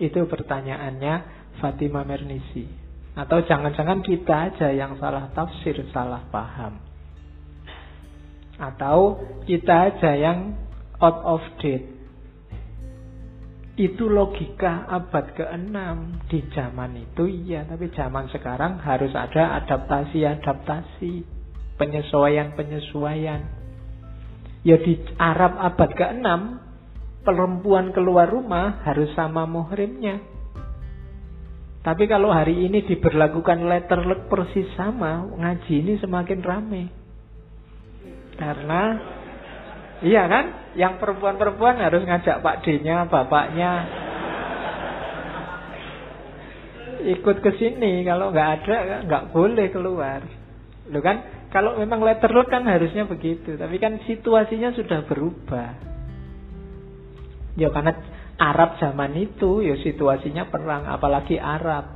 Itu pertanyaannya Fatimah Mernisi. Atau jangan-jangan kita aja yang salah tafsir, salah paham. Atau kita aja yang out of date. Itu logika abad ke-6 di zaman itu iya, tapi zaman sekarang harus ada adaptasi-adaptasi, penyesuaian-penyesuaian. Ya di Arab abad ke-6 perempuan keluar rumah harus sama muhrimnya. Tapi kalau hari ini diberlakukan letter luck persis sama, ngaji ini semakin rame. Karena Iya kan? Yang perempuan-perempuan harus ngajak Pak D-nya, bapaknya. Ikut ke sini, kalau nggak ada nggak boleh keluar. Lo kan? Kalau memang letter luck kan harusnya begitu, tapi kan situasinya sudah berubah. Ya karena Arab zaman itu ya situasinya perang, apalagi Arab.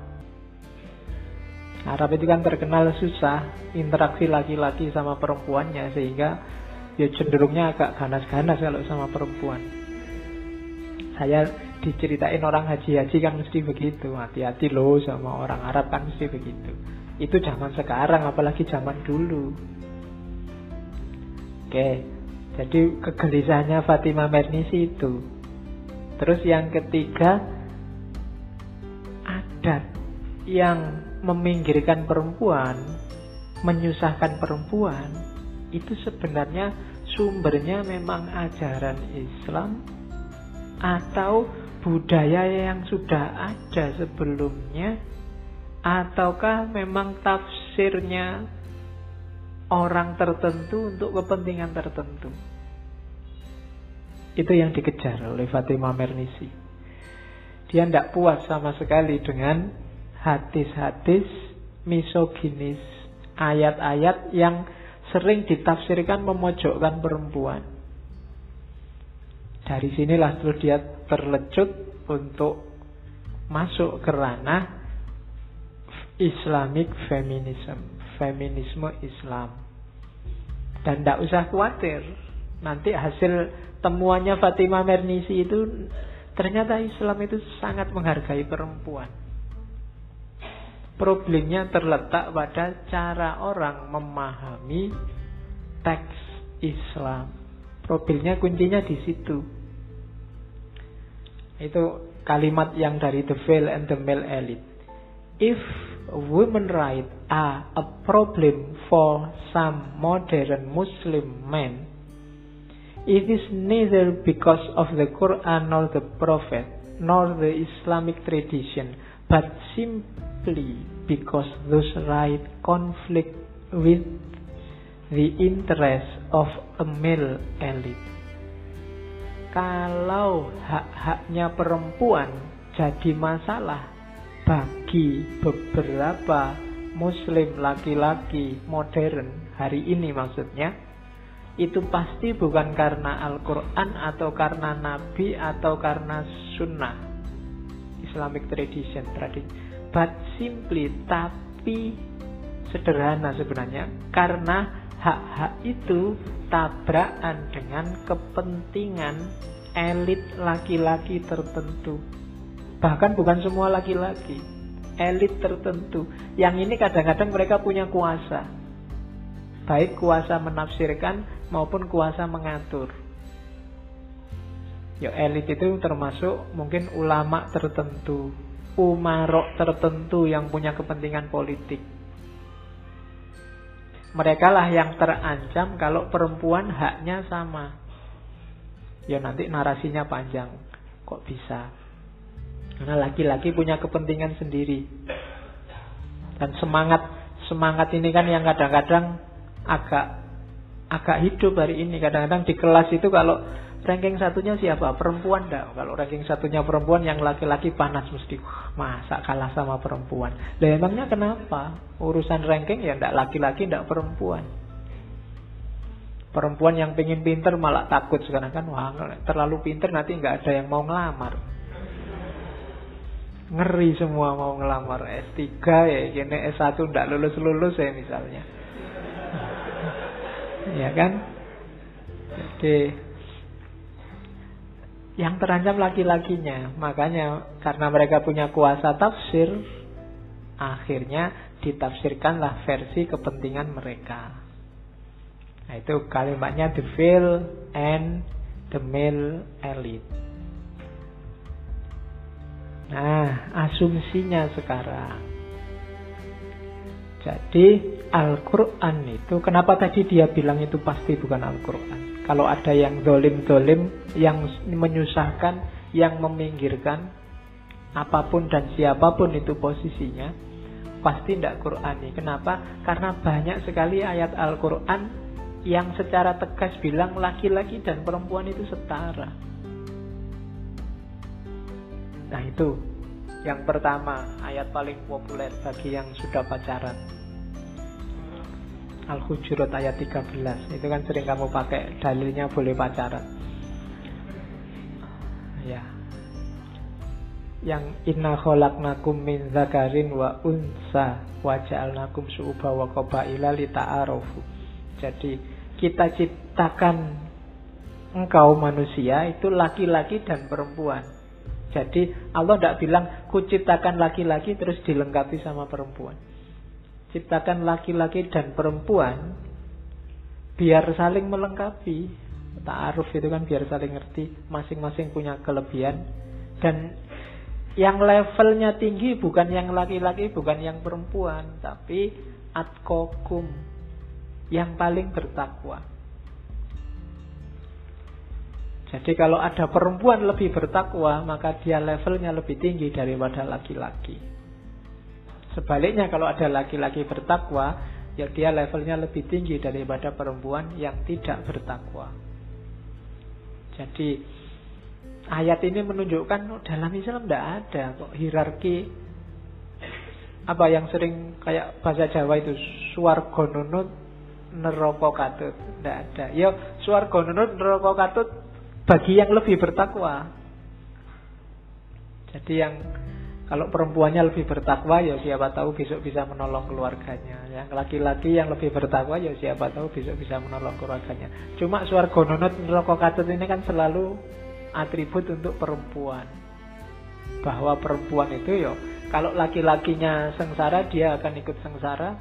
Arab itu kan terkenal susah interaksi laki-laki sama perempuannya sehingga ya cenderungnya agak ganas-ganas kalau sama perempuan. Saya diceritain orang haji-haji kan mesti begitu. Hati-hati loh sama orang Arab kan mesti begitu. Itu zaman sekarang apalagi zaman dulu. Oke, jadi kegelisahannya Fatimah Mernisi itu. Terus yang ketiga adat yang meminggirkan perempuan, menyusahkan perempuan itu sebenarnya sumbernya memang ajaran Islam atau budaya yang sudah ada sebelumnya ataukah memang tafsirnya orang tertentu untuk kepentingan tertentu itu yang dikejar oleh Fatimah Mernisi dia tidak puas sama sekali dengan hadis-hadis misoginis ayat-ayat yang sering ditafsirkan memojokkan perempuan. Dari sinilah terus dia terlecut untuk masuk ke ranah Islamic feminism, feminisme Islam. Dan tidak usah khawatir, nanti hasil temuannya Fatimah Mernisi itu ternyata Islam itu sangat menghargai perempuan. Problemnya terletak pada cara orang memahami teks Islam. Problemnya kuncinya di situ. Itu kalimat yang dari The Veil and the Male Elite. If women right are a problem for some modern Muslim men, it is neither because of the Quran nor the Prophet nor the Islamic tradition, but simply because those rights conflict with the interest of a male elite. Kalau hak-haknya perempuan jadi masalah bagi beberapa muslim laki-laki modern hari ini maksudnya itu pasti bukan karena Al-Quran atau karena Nabi atau karena Sunnah Islamic tradition tradisi but simply tapi sederhana sebenarnya karena hak-hak itu tabrakan dengan kepentingan elit laki-laki tertentu. Bahkan bukan semua laki-laki, elit tertentu. Yang ini kadang-kadang mereka punya kuasa. Baik kuasa menafsirkan maupun kuasa mengatur. Ya elit itu termasuk mungkin ulama tertentu, umarok tertentu yang punya kepentingan politik mereka lah yang terancam kalau perempuan haknya sama. Ya nanti narasinya panjang. Kok bisa? Karena laki-laki punya kepentingan sendiri. Dan semangat semangat ini kan yang kadang-kadang agak agak hidup hari ini. Kadang-kadang di kelas itu kalau ranking satunya siapa? Perempuan dah. Kalau ranking satunya perempuan yang laki-laki panas mesti masa kalah sama perempuan. Lah emangnya kenapa? Urusan ranking ya ndak laki-laki ndak perempuan. Perempuan yang pengen pinter malah takut sekarang kan wah terlalu pinter nanti nggak ada yang mau ngelamar. Ngeri semua mau ngelamar S3 ya, gini S1 ndak lulus-lulus ya misalnya. Ya kan? Jadi yang terancam laki-lakinya. Makanya karena mereka punya kuasa tafsir, akhirnya ditafsirkanlah versi kepentingan mereka. Nah, itu kalimatnya the veil and the male elite. Nah, asumsinya sekarang. Jadi Al-Quran itu, kenapa tadi dia bilang itu pasti bukan Al-Quran? Kalau ada yang dolim-dolim, yang menyusahkan, yang meminggirkan, apa pun dan siapa pun itu posisinya, pasti tidak Qurani. Kenapa? Karena banyak sekali ayat Al-Quran yang secara tegas bilang laki-laki dan perempuan itu setara. Nah itu yang pertama, ayat paling populer bagi yang sudah pacaran. Al-Hujurat ayat 13 Itu kan sering kamu pakai dalilnya boleh pacaran. Ya. Yang inna kholaknakum min zakarin wa unsa wa ja'alnakum su'uba wa qabaila lita'arofu Jadi kita ciptakan engkau manusia itu laki-laki dan perempuan. Jadi Allah tidak bilang kuciptakan laki-laki terus dilengkapi sama perempuan ciptakan laki-laki dan perempuan biar saling melengkapi. Ta'aruf itu kan biar saling ngerti, masing-masing punya kelebihan dan yang levelnya tinggi bukan yang laki-laki, bukan yang perempuan, tapi atkokum yang paling bertakwa. Jadi kalau ada perempuan lebih bertakwa, maka dia levelnya lebih tinggi daripada laki-laki. Sebaliknya kalau ada laki-laki bertakwa, ya dia levelnya lebih tinggi daripada perempuan yang tidak bertakwa. Jadi ayat ini menunjukkan oh, dalam Islam tidak ada kok hierarki apa yang sering kayak bahasa Jawa itu suarga nunut neraka katut tidak ada. Ya suarga nunut neraka katut bagi yang lebih bertakwa. Jadi yang kalau perempuannya lebih bertakwa ya siapa tahu besok bisa menolong keluarganya. Yang laki-laki yang lebih bertakwa ya siapa tahu besok bisa menolong keluarganya. Cuma suar gononot neraka katut ini kan selalu atribut untuk perempuan. Bahwa perempuan itu ya kalau laki-lakinya sengsara dia akan ikut sengsara.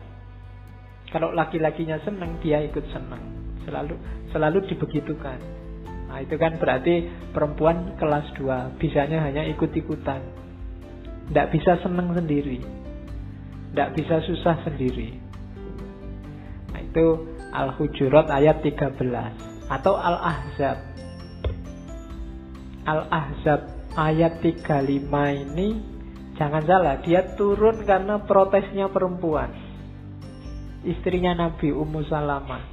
Kalau laki-lakinya senang dia ikut senang. Selalu selalu dibegitukan. Nah, itu kan berarti perempuan kelas 2 bisanya hanya ikut-ikutan. Tidak bisa seneng sendiri. Tidak bisa susah sendiri. Nah, itu Al-Hujurat ayat 13 atau Al-Ahzab. Al-Ahzab ayat 35 ini jangan salah, dia turun karena protesnya perempuan. Istrinya Nabi Ummu Salamah.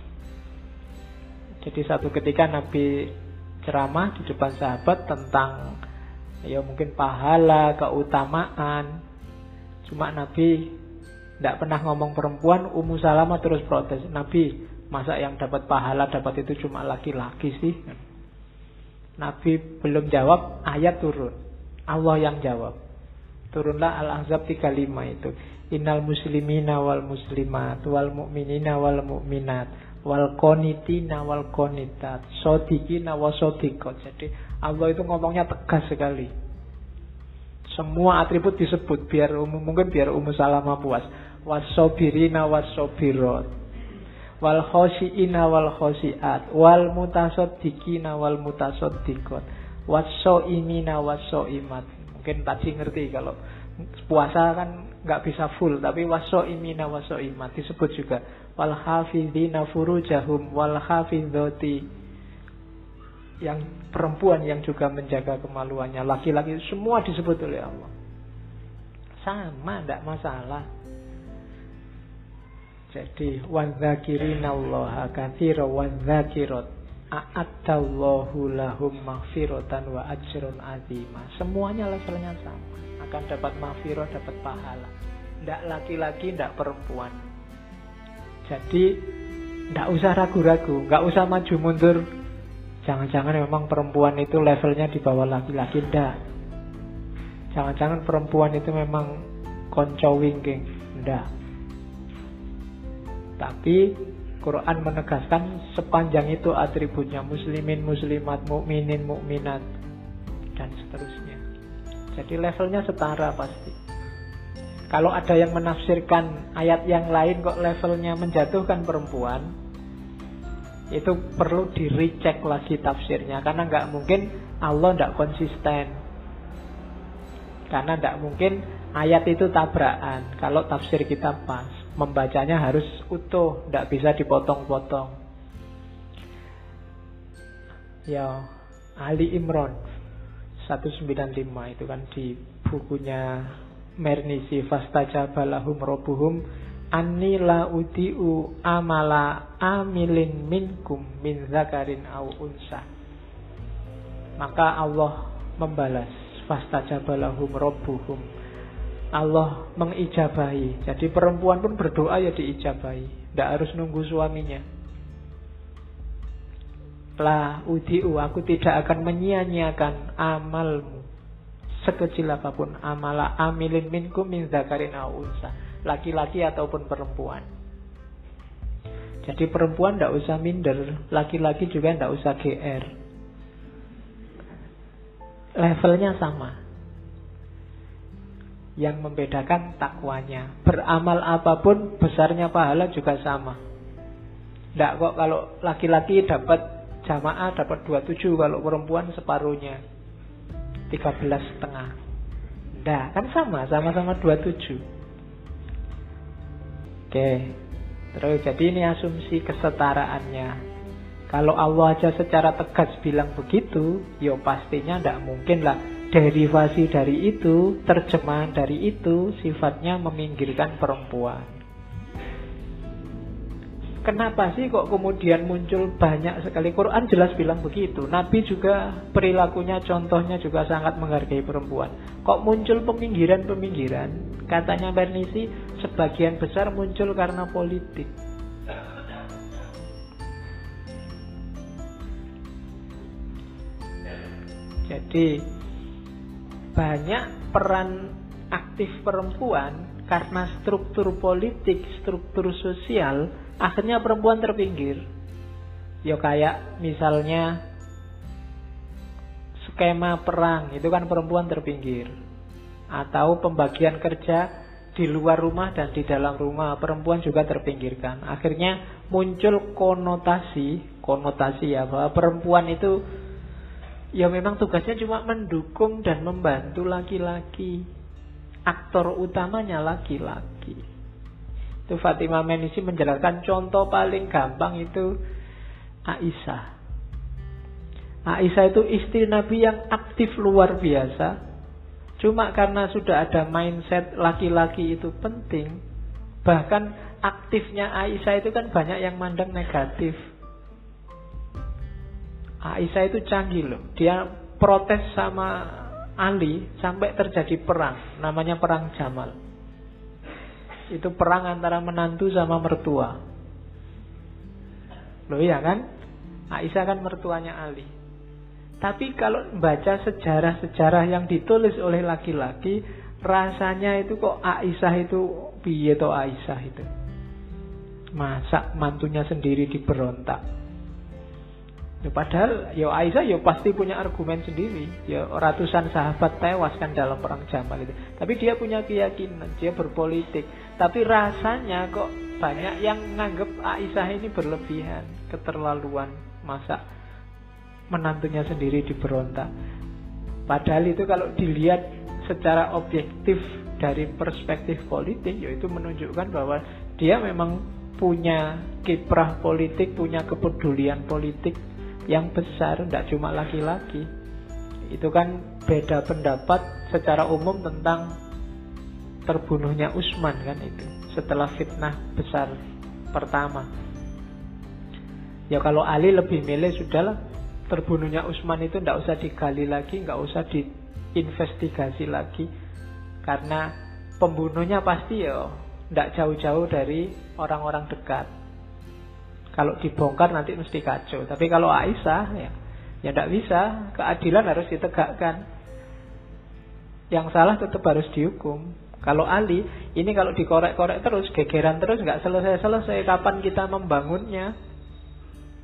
Jadi satu ketika Nabi ceramah di depan sahabat tentang ya mungkin pahala, keutamaan. Cuma Nabi tidak pernah ngomong perempuan, Ummu Salamah terus protes. Nabi, masa yang dapat pahala dapat itu cuma laki-laki sih? Nabi belum jawab, ayat turun. Allah yang jawab. Turunlah Al-Ahzab 35 itu. Innal muslimina wal muslimat wal mu'minina wal mu'minat wal konitina wal konitat sodikina wa sodikot. Jadi Allah itu ngomongnya tegas sekali. Semua atribut disebut biar umum mungkin biar umum salama puas. Wasobirina wasobirot wal khosiina wal khosiat wal mutasoddikina wal mutasoddikot wasoimina wasoimat. Mungkin tadi ngerti kalau puasa kan nggak bisa full tapi waso imina waso imat disebut juga wal hafidina furujahum wal hafidhoti yang perempuan yang juga menjaga kemaluannya laki-laki semua disebut oleh Allah sama tidak masalah jadi wadzakirina Allah katsira wadzakirat a'addallahu lahum maghfiratan wa ajrun azima semuanya levelnya sama akan dapat maghfirah, dapat pahala. Tidak laki-laki, tidak perempuan. Jadi tidak usah ragu-ragu, nggak usah maju mundur. Jangan-jangan memang perempuan itu levelnya di bawah laki-laki, tidak. Jangan-jangan perempuan itu memang konco wingking, tidak. Tapi Quran menegaskan sepanjang itu atributnya muslimin, muslimat, mukminin, mukminat dan seterusnya. Jadi levelnya setara pasti. Kalau ada yang menafsirkan ayat yang lain kok levelnya menjatuhkan perempuan, itu perlu di recheck lagi tafsirnya karena nggak mungkin Allah nggak konsisten. Karena nggak mungkin ayat itu tabrakan. Kalau tafsir kita pas, membacanya harus utuh, nggak bisa dipotong-potong. Ya, Ali Imron 195 itu kan di bukunya Mernisi fastajabalahum robuhum anni la udiu amala amilin minkum min zakarin au unsa. Maka Allah membalas fastajabalahum robuhum Allah mengijabahi. Jadi perempuan pun berdoa ya diijabahi. Tidak harus nunggu suaminya. La udiu, aku tidak akan menyia-nyiakan amalmu. Sekecil apa pun amala amilin minku min zakarin unsa. Laki-laki ataupun perempuan. Jadi perempuan tidak usah minder, laki-laki juga tidak usah GR. Levelnya sama. Yang membedakan takwanya. Beramal apa pun besarnya pahala juga sama. Tidak kok kalau laki-laki dapat jamaah dapat 27 kalau perempuan separuhnya 13 setengah Nah, kan sama, sama-sama 27 Oke. Terus jadi ini asumsi kesetaraannya. Kalau Allah aja secara tegas bilang begitu Ya pastinya tidak mungkin lah. Derivasi dari itu, terjemahan dari itu Sifatnya meminggirkan perempuan Kenapa sih kok kemudian muncul banyak sekali Quran jelas bilang begitu. Nabi juga perilakunya contohnya juga sangat menghargai perempuan. Kok muncul peminggiran-peminggiran? Katanya Bernisi sebagian besar muncul karena politik. Jadi banyak peran aktif perempuan karena struktur politik, struktur sosial akhirnya perempuan terpinggir. Ya kayak misalnya skema perang itu kan perempuan terpinggir. Atau pembagian kerja di luar rumah dan di dalam rumah perempuan juga terpinggirkan. Akhirnya muncul konotasi, konotasi ya bahwa perempuan itu ya memang tugasnya cuma mendukung dan membantu laki-laki. Aktor utamanya laki-laki. Itu Fatimah Menisi menjelaskan contoh paling gampang itu Aisyah. Aisyah itu istri Nabi yang aktif luar biasa. Cuma karena sudah ada mindset laki-laki itu penting. Bahkan aktifnya Aisyah itu kan banyak yang mandang negatif. Aisyah itu canggih loh. Dia protes sama Ali sampai terjadi perang. Namanya perang Jamal. Itu perang antara menantu sama mertua. Loh iya kan? Aisyah kan mertuanya Ali. Tapi kalau baca sejarah-sejarah yang ditulis oleh laki-laki, rasanya itu kok Aisyah itu piye to Aisyah itu. Masa mantunya sendiri diberontak. Ya, padahal ya Aisyah ya pasti punya argumen sendiri. Ya ratusan sahabat tewas kan dalam perang Jamal itu. Tapi dia punya keyakinan, dia berpolitik. Tapi rasanya kok banyak yang nganggep Aisyah ini berlebihan, keterlaluan. Masa menantunya sendiri diberontak. Padahal itu kalau dilihat secara objektif dari perspektif politik, yaitu menunjukkan bahwa dia memang punya kiprah politik, punya kepedulian politik yang besar, tidak cuma laki-laki. Itu kan beda pendapat secara umum tentang terbunuhnya Usman kan itu setelah fitnah besar pertama. Ya kalau Ali lebih milih sudahlah terbunuhnya Usman itu tidak usah digali lagi, nggak usah diinvestigasi lagi, karena pembunuhnya pasti ya tidak jauh-jauh dari orang-orang dekat. Kalau dibongkar nanti mesti kacau. Tapi kalau Aisyah ya ya tidak bisa, keadilan harus ditegakkan. Yang salah tetap harus dihukum. Kalau Ali, ini kalau dikorek-korek terus, gegeran terus, nggak selesai-selesai. Kapan kita membangunnya?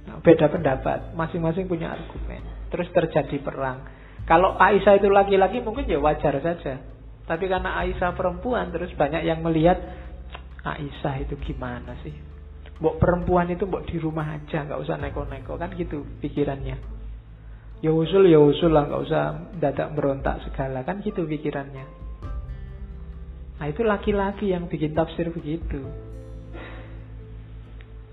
Nah, beda pendapat, masing-masing punya argumen. Terus terjadi perang. Kalau Aisyah itu laki-laki mungkin ya wajar saja. Tapi karena Aisyah perempuan terus banyak yang melihat Aisyah itu gimana sih? Mbok perempuan itu mbok di rumah aja, nggak usah neko-neko kan gitu pikirannya. Ya usul ya usul lah, nggak usah dadak berontak segala kan gitu pikirannya. Nah itu laki-laki yang bikin tafsir begitu.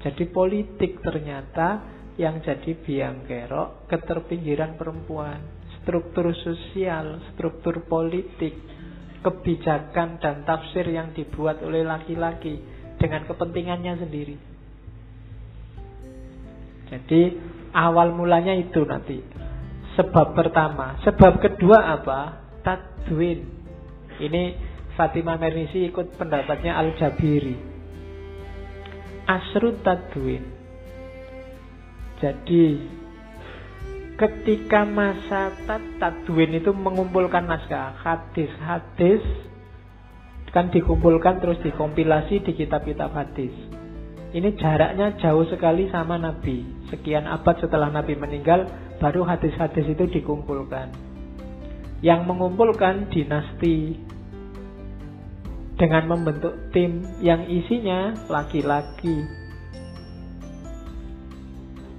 Jadi politik ternyata yang jadi biang kerok keterpinggiran perempuan, struktur sosial, struktur politik, kebijakan dan tafsir yang dibuat oleh laki-laki dengan kepentingannya sendiri. Jadi awal mulanya itu nanti. Sebab pertama, sebab kedua apa? Tadwin. Ini Fatimah Mernisi ikut pendapatnya Al-Jabiri asrut tadwin. Jadi ketika masa tadwin itu mengumpulkan naskah hadis-hadis kan dikumpulkan terus dikompilasi di kitab-kitab hadis. Ini jaraknya jauh sekali sama Nabi. Sekian abad setelah Nabi meninggal, baru hadis-hadis itu dikumpulkan. Yang mengumpulkan dinasti dengan membentuk tim yang isinya laki-laki.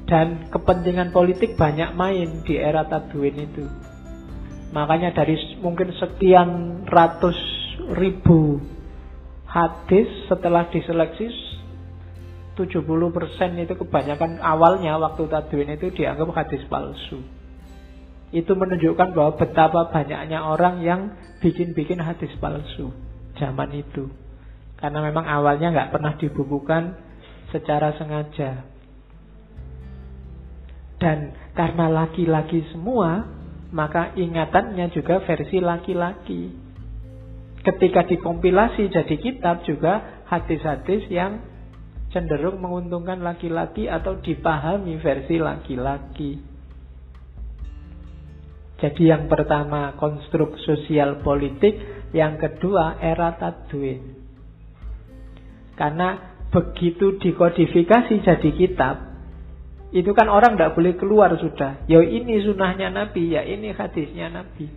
Dan kepentingan politik banyak main di era Tadwin itu. Makanya dari mungkin sekian ratus ribu hadis setelah diseleksi 70% itu kebanyakan awalnya waktu Tadwin itu dianggap hadis palsu. Itu menunjukkan bahwa betapa banyaknya orang yang bikin-bikin hadis palsu zaman itu. Karena memang awalnya nggak pernah dibukukan secara sengaja. Dan karena laki-laki semua, maka ingatannya juga versi laki-laki. Ketika dikompilasi jadi kitab juga hadis-hadis yang cenderung menguntungkan laki-laki atau dipahami versi laki-laki. Jadi yang pertama konstruk sosial politik, yang kedua era tadwin. Karena begitu dikodifikasi jadi kitab, itu kan orang tidak boleh keluar sudah. Ya ini sunahnya Nabi, ya ini hadisnya Nabi.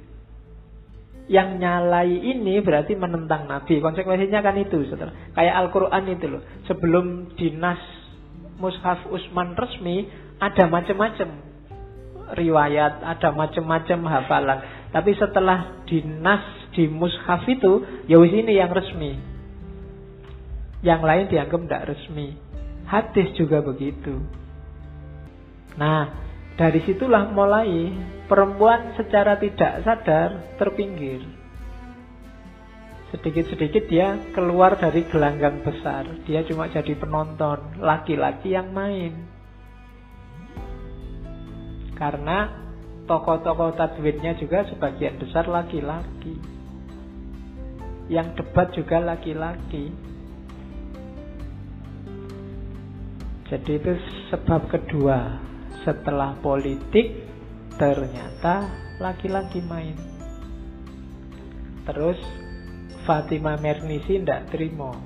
Yang nyalai ini berarti menentang Nabi. Konsekuensinya kan itu. Setelah, kayak Al-Quran itu loh. Sebelum dinas Mushaf Usman resmi, ada macam-macam riwayat, ada macam-macam hafalan. Tapi setelah dinas di mushaf itu, ya wis ini yang resmi. Yang lain dianggap tidak resmi. Hadis juga begitu. Nah, dari situlah mulai perempuan secara tidak sadar terpinggir. Sedikit-sedikit dia keluar dari gelanggang besar. Dia cuma jadi penonton, laki-laki yang main. Karena tokoh-tokoh tadwidnya juga sebagian besar laki-laki. Yang debat juga laki-laki. Jadi itu sebab kedua. Setelah politik, ternyata laki-laki main. Terus Fatima Mernisi tidak terima.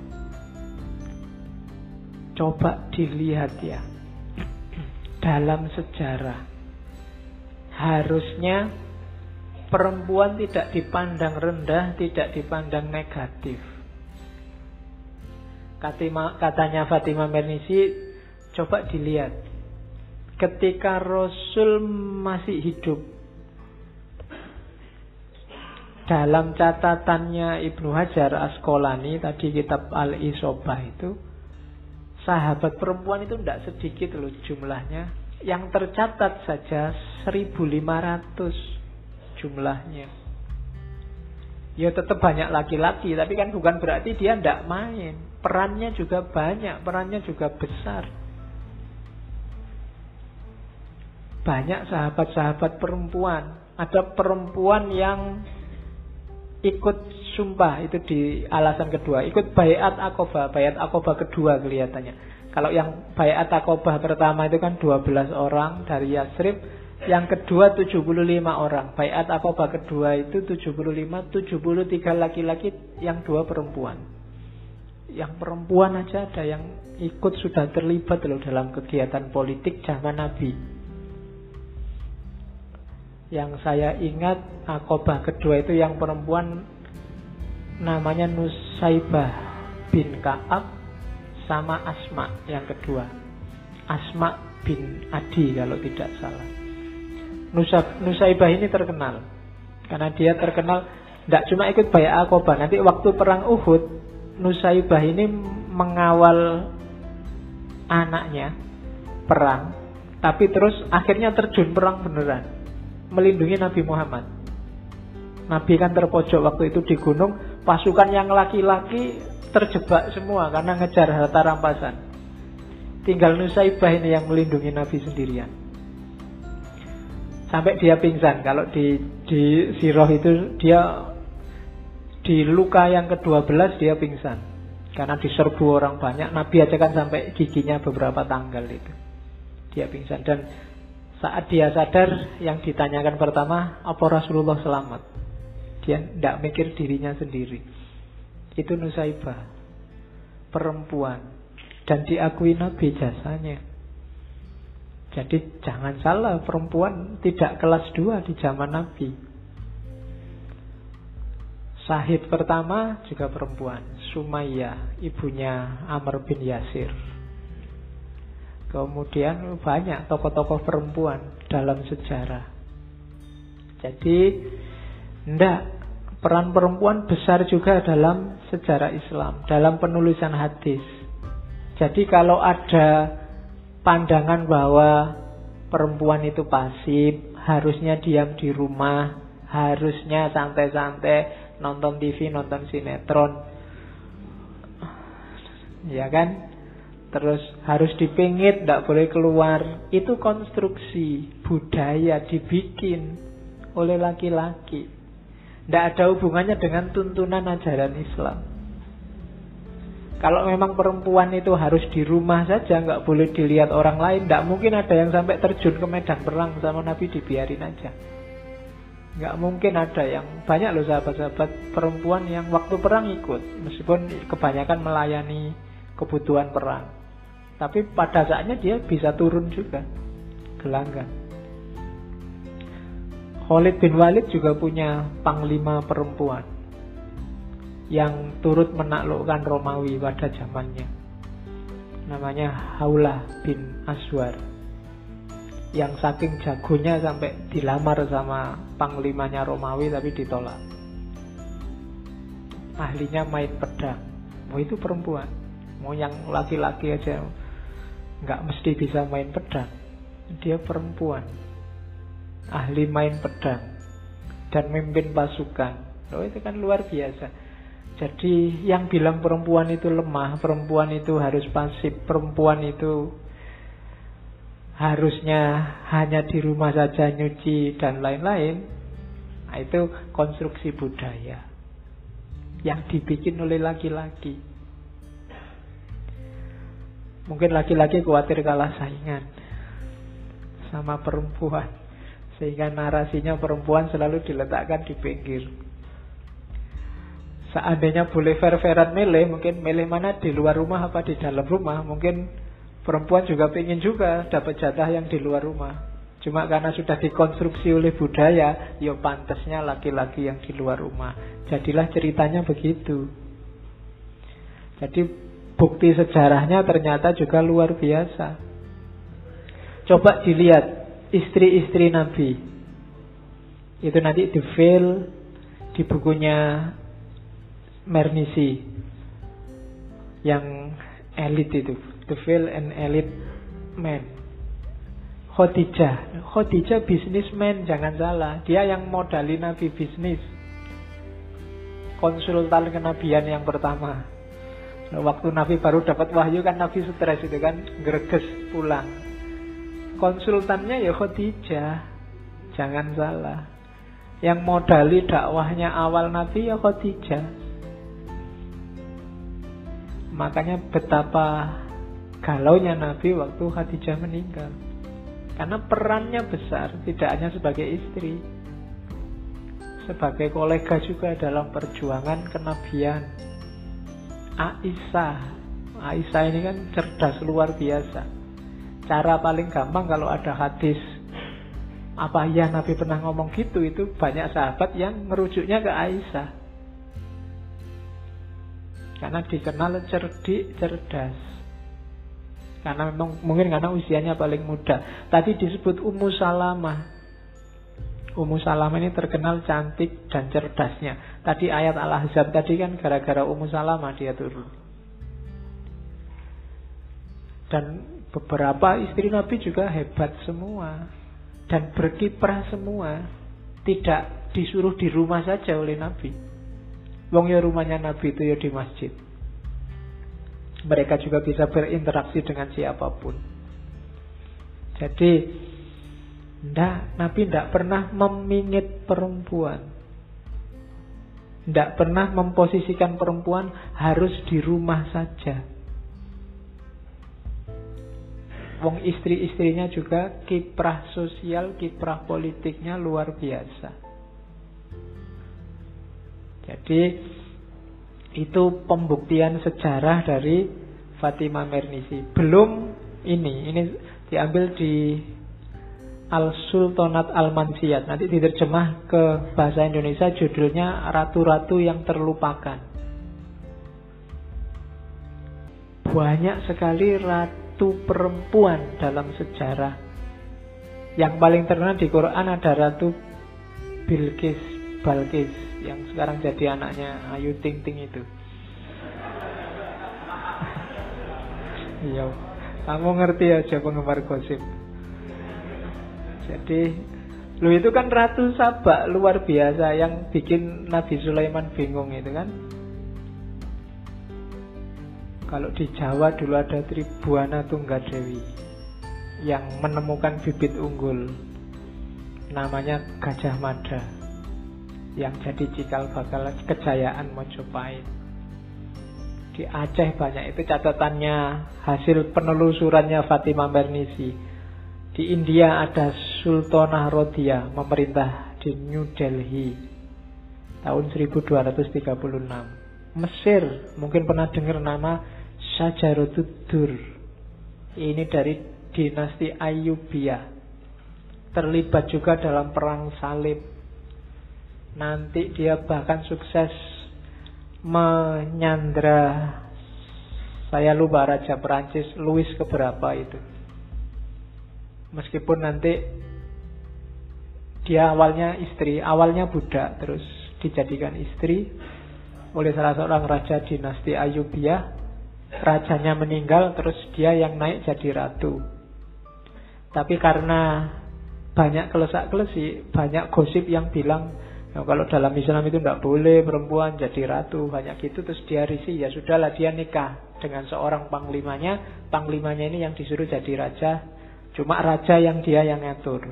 Coba dilihat ya. Dalam sejarah. Harusnya perempuan tidak dipandang rendah, tidak dipandang negatif. Katanya Fatima Mernisi, coba dilihat. Ketika Rasul masih hidup, dalam catatannya Ibnu Hajar Askolani tadi kitab Al Isobah itu sahabat perempuan itu tidak sedikit loh jumlahnya yang tercatat saja 1500 jumlahnya. Ya tetap banyak laki-laki tapi kan bukan berarti dia tidak main. Perannya juga banyak perannya juga besar. Banyak sahabat-sahabat perempuan. Ada perempuan yang ikut sumpah itu di alasan kedua. Ikut bayat akobah. Bayat akobah kedua kelihatannya. Kalau yang bayat akobah pertama itu kan 12 orang dari Yasrib yang kedua 75 orang bayat akobah kedua itu 75 73 laki-laki yang dua perempuan yang perempuan aja ada yang ikut sudah terlibat loh dalam kegiatan politik zaman Nabi yang saya ingat akobah kedua itu yang perempuan namanya Nusaibah bin Kaab sama Asma yang kedua. Asma bin Adi kalau tidak salah. Nusa, Nusaibah ini terkenal karena dia terkenal tidak cuma ikut bayar akobah. Nanti waktu perang Uhud, Nusaibah ini mengawal anaknya perang, tapi terus akhirnya terjun perang beneran melindungi Nabi Muhammad. Nabi kan terpojok waktu itu di gunung, pasukan yang laki-laki terjebak semua karena ngejar harta rampasan. Tinggal Nusaibah ini yang melindungi Nabi sendirian. Sampai dia pingsan. Kalau di di Siroh itu dia di luka yang ke-12 dia pingsan. Karena diserbu orang banyak, Nabi aja kan sampai giginya beberapa tanggal itu. Dia pingsan dan saat dia sadar, yang ditanyakan pertama, apa Rasulullah selamat? Dia tidak mikir dirinya sendiri. Itu Nusaibah. Perempuan. Dan diakui Nabi jasanya. Jadi jangan salah, perempuan tidak kelas dua di zaman Nabi. Sahid pertama juga perempuan, Sumayyah, ibunya Amr bin Yasir. Kemudian banyak tokoh-tokoh perempuan dalam sejarah. Jadi, ndak peran perempuan besar juga dalam sejarah Islam, dalam penulisan hadis. Jadi kalau ada pandangan bahwa perempuan itu pasif, harusnya diam di rumah, harusnya santai-santai nonton TV, nonton sinetron. Ya kan? Terus harus dipingit, tidak boleh keluar. Itu konstruksi budaya dibikin oleh laki-laki. Tidak ada hubungannya dengan tuntunan ajaran Islam. Kalau memang perempuan itu harus di rumah saja, nggak boleh dilihat orang lain, tidak mungkin ada yang sampai terjun ke medan perang sama Nabi dibiarin aja. Nggak mungkin ada yang banyak loh sahabat-sahabat perempuan yang waktu perang ikut, meskipun kebanyakan melayani kebutuhan perang. Tapi pada saatnya dia bisa turun juga gelanggang. Khalid bin Walid juga punya panglima perempuan yang turut menaklukkan Romawi pada zamannya. Namanya Haulah bin Aswar. yang saking jagonya sampai dilamar sama panglimanya Romawi tapi ditolak. Ahlinya main pedang. Mau itu perempuan. Mau yang laki-laki aja nggak mesti bisa main pedang. Dia perempuan. Ahli main pedang dan memimpin pasukan. Loh itu kan luar biasa. Jadi yang bilang perempuan itu lemah, perempuan itu harus pasif, perempuan itu harusnya hanya di rumah saja nyuci dan lain-lain, nah, itu konstruksi budaya yang dibikin oleh laki-laki. Mungkin laki-laki khawatir kalah saingan sama perempuan, sehingga narasinya perempuan selalu diletakkan di pinggir. Seandainya boleh fair-fairan milih, mungkin milih mana di luar rumah apa di dalam rumah, mungkin Perempuan juga pengen juga dapat jatah yang di luar rumah. Cuma karena sudah dikonstruksi oleh budaya, ya pantasnya laki-laki yang di luar rumah. Jadilah ceritanya begitu. Jadi bukti sejarahnya ternyata juga luar biasa. Coba dilihat istri-istri Nabi. Itu nanti di fail di bukunya Mernisi yang elit itu the feel and elite man. Khadijah, Khadijah bisnismen jangan salah. Dia yang modali Nabi bisnis. Konsultan kenabian yang pertama. Waktu Nabi baru dapat wahyu kan Nabi stres itu kan greges pulang. Konsultannya ya Khadijah. Jangan salah. Yang modali dakwahnya awal Nabi ya Khadijah. Makanya betapa galaunya Nabi waktu Khadijah meninggal. Karena perannya besar, tidak hanya sebagai istri, sebagai kolega juga dalam perjuangan kenabian. Aisyah, Aisyah ini kan cerdas luar biasa. Cara paling gampang kalau ada hadis apa ya Nabi pernah ngomong gitu itu banyak sahabat yang merujuknya ke Aisyah. Karena dikenal cerdik, cerdas. Karena memang mungkin karena usianya paling muda. Tadi disebut Ummu Salamah. Ummu Salamah ini terkenal cantik dan cerdasnya. Tadi ayat Al-Ahzab tadi kan gara-gara Ummu Salamah dia turun. Dan beberapa istri Nabi juga hebat semua. Dan berkiprah semua. Tidak disuruh di rumah saja oleh Nabi. Wong ya rumahnya Nabi itu ya di masjid. Mereka juga bisa berinteraksi dengan siapa pun. Jadi, ndak, Nabi tidak pernah memingit perempuan. Tidak pernah memposisikan perempuan harus di rumah saja. Wong istri-istrinya juga kiprah sosial, kiprah politiknya luar biasa. Jadi itu pembuktian sejarah dari Fatimah Mernisi. Belum ini, ini diambil di Al Sultanat Al Mansiyat. Nanti diterjemah ke bahasa Indonesia judulnya Ratu-ratu yang terlupakan. Banyak sekali ratu perempuan dalam sejarah. Yang paling terkenal di Quran ada Ratu Bilqis, Balkis yang sekarang jadi anaknya Ayu Ting Ting itu. Iya, kamu ngerti aja penggemar gosip. Jadi, lu itu kan ratu Sabak luar biasa yang bikin Nabi Sulaiman bingung itu kan. Kalau di Jawa dulu ada Tribuana Tunggadewi yang menemukan bibit unggul namanya Gajah Mada yang jadi cikal bakal kejayaan Mojopahit. Di Aceh banyak itu catatannya hasil penelusurannya Fatimah Bernisi. Di India ada Sultanah Rodia memerintah di New Delhi tahun 1236. Mesir mungkin pernah dengar nama Sajarotudur. Ini dari dinasti Ayyubiyah. Terlibat juga dalam perang salib Nanti dia bahkan sukses menyandra saya lupa Raja Perancis Louis keberapa itu. Meskipun nanti dia awalnya istri, awalnya budak, terus dijadikan istri oleh salah seorang raja dinasti Ayubiyah. Rajanya meninggal, terus dia yang naik jadi ratu. Tapi karena banyak kelesak-kelesi, banyak gosip yang bilang Ya, kalau dalam Islam itu tidak boleh perempuan jadi ratu banyak gitu terus dia risih ya sudahlah dia nikah dengan seorang panglimanya. Panglimanya ini yang disuruh jadi raja cuma raja yang dia yang ngatur.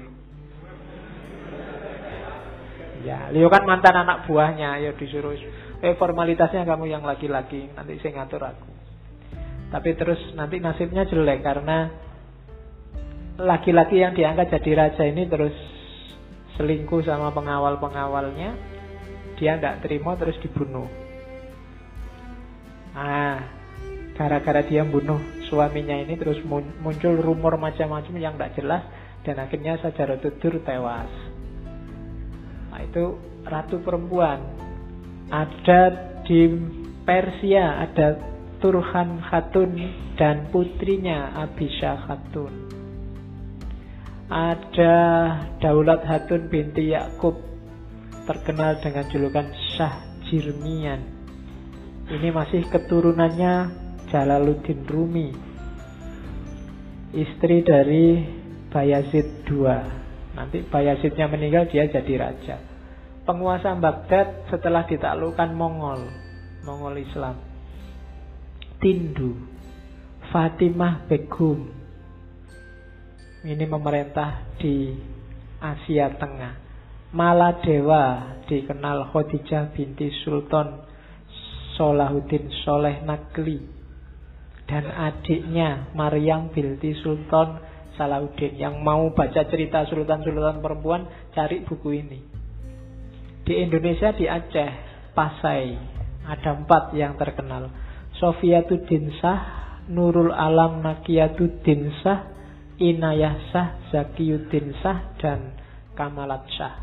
Ya Leo kan mantan anak buahnya ya disuruh eh formalitasnya kamu yang laki-laki nanti saya ngatur aku. Tapi terus nanti nasibnya jelek karena laki-laki yang diangkat jadi raja ini terus selingkuh sama pengawal-pengawalnya, dia tidak terima terus dibunuh. Ah, gara-gara dia bunuh suaminya ini terus muncul rumor macam-macam yang tidak jelas dan akhirnya Sajaratudur tewas. Nah, itu ratu perempuan. Ada di Persia ada Turhan Khatun dan putrinya Abisha Khatun. Ada Daulat Hatun binti Yakub terkenal dengan julukan Syah Jirmian. Ini masih keturunannya Jalaluddin Rumi. Istri dari Bayazid II. Nanti Bayazidnya meninggal dia jadi raja. Penguasa Baghdad setelah ditaklukkan Mongol, Mongol Islam. Tindu, Fatimah Begum, ini memerintah di Asia Tengah. Maladewa dikenal Khadijah binti Sultan Solahuddin Soleh Nagli dan adiknya Maryam binti Sultan Salahuddin yang mau baca cerita sultan-sultan perempuan cari buku ini. Di Indonesia di Aceh, Pasai ada empat yang terkenal. Sofiatuddin Sah, Nurul Alam Nakiyatuddin Sah, Inayah Sah, Zakiyuddin Sah, dan Kamalat Sah.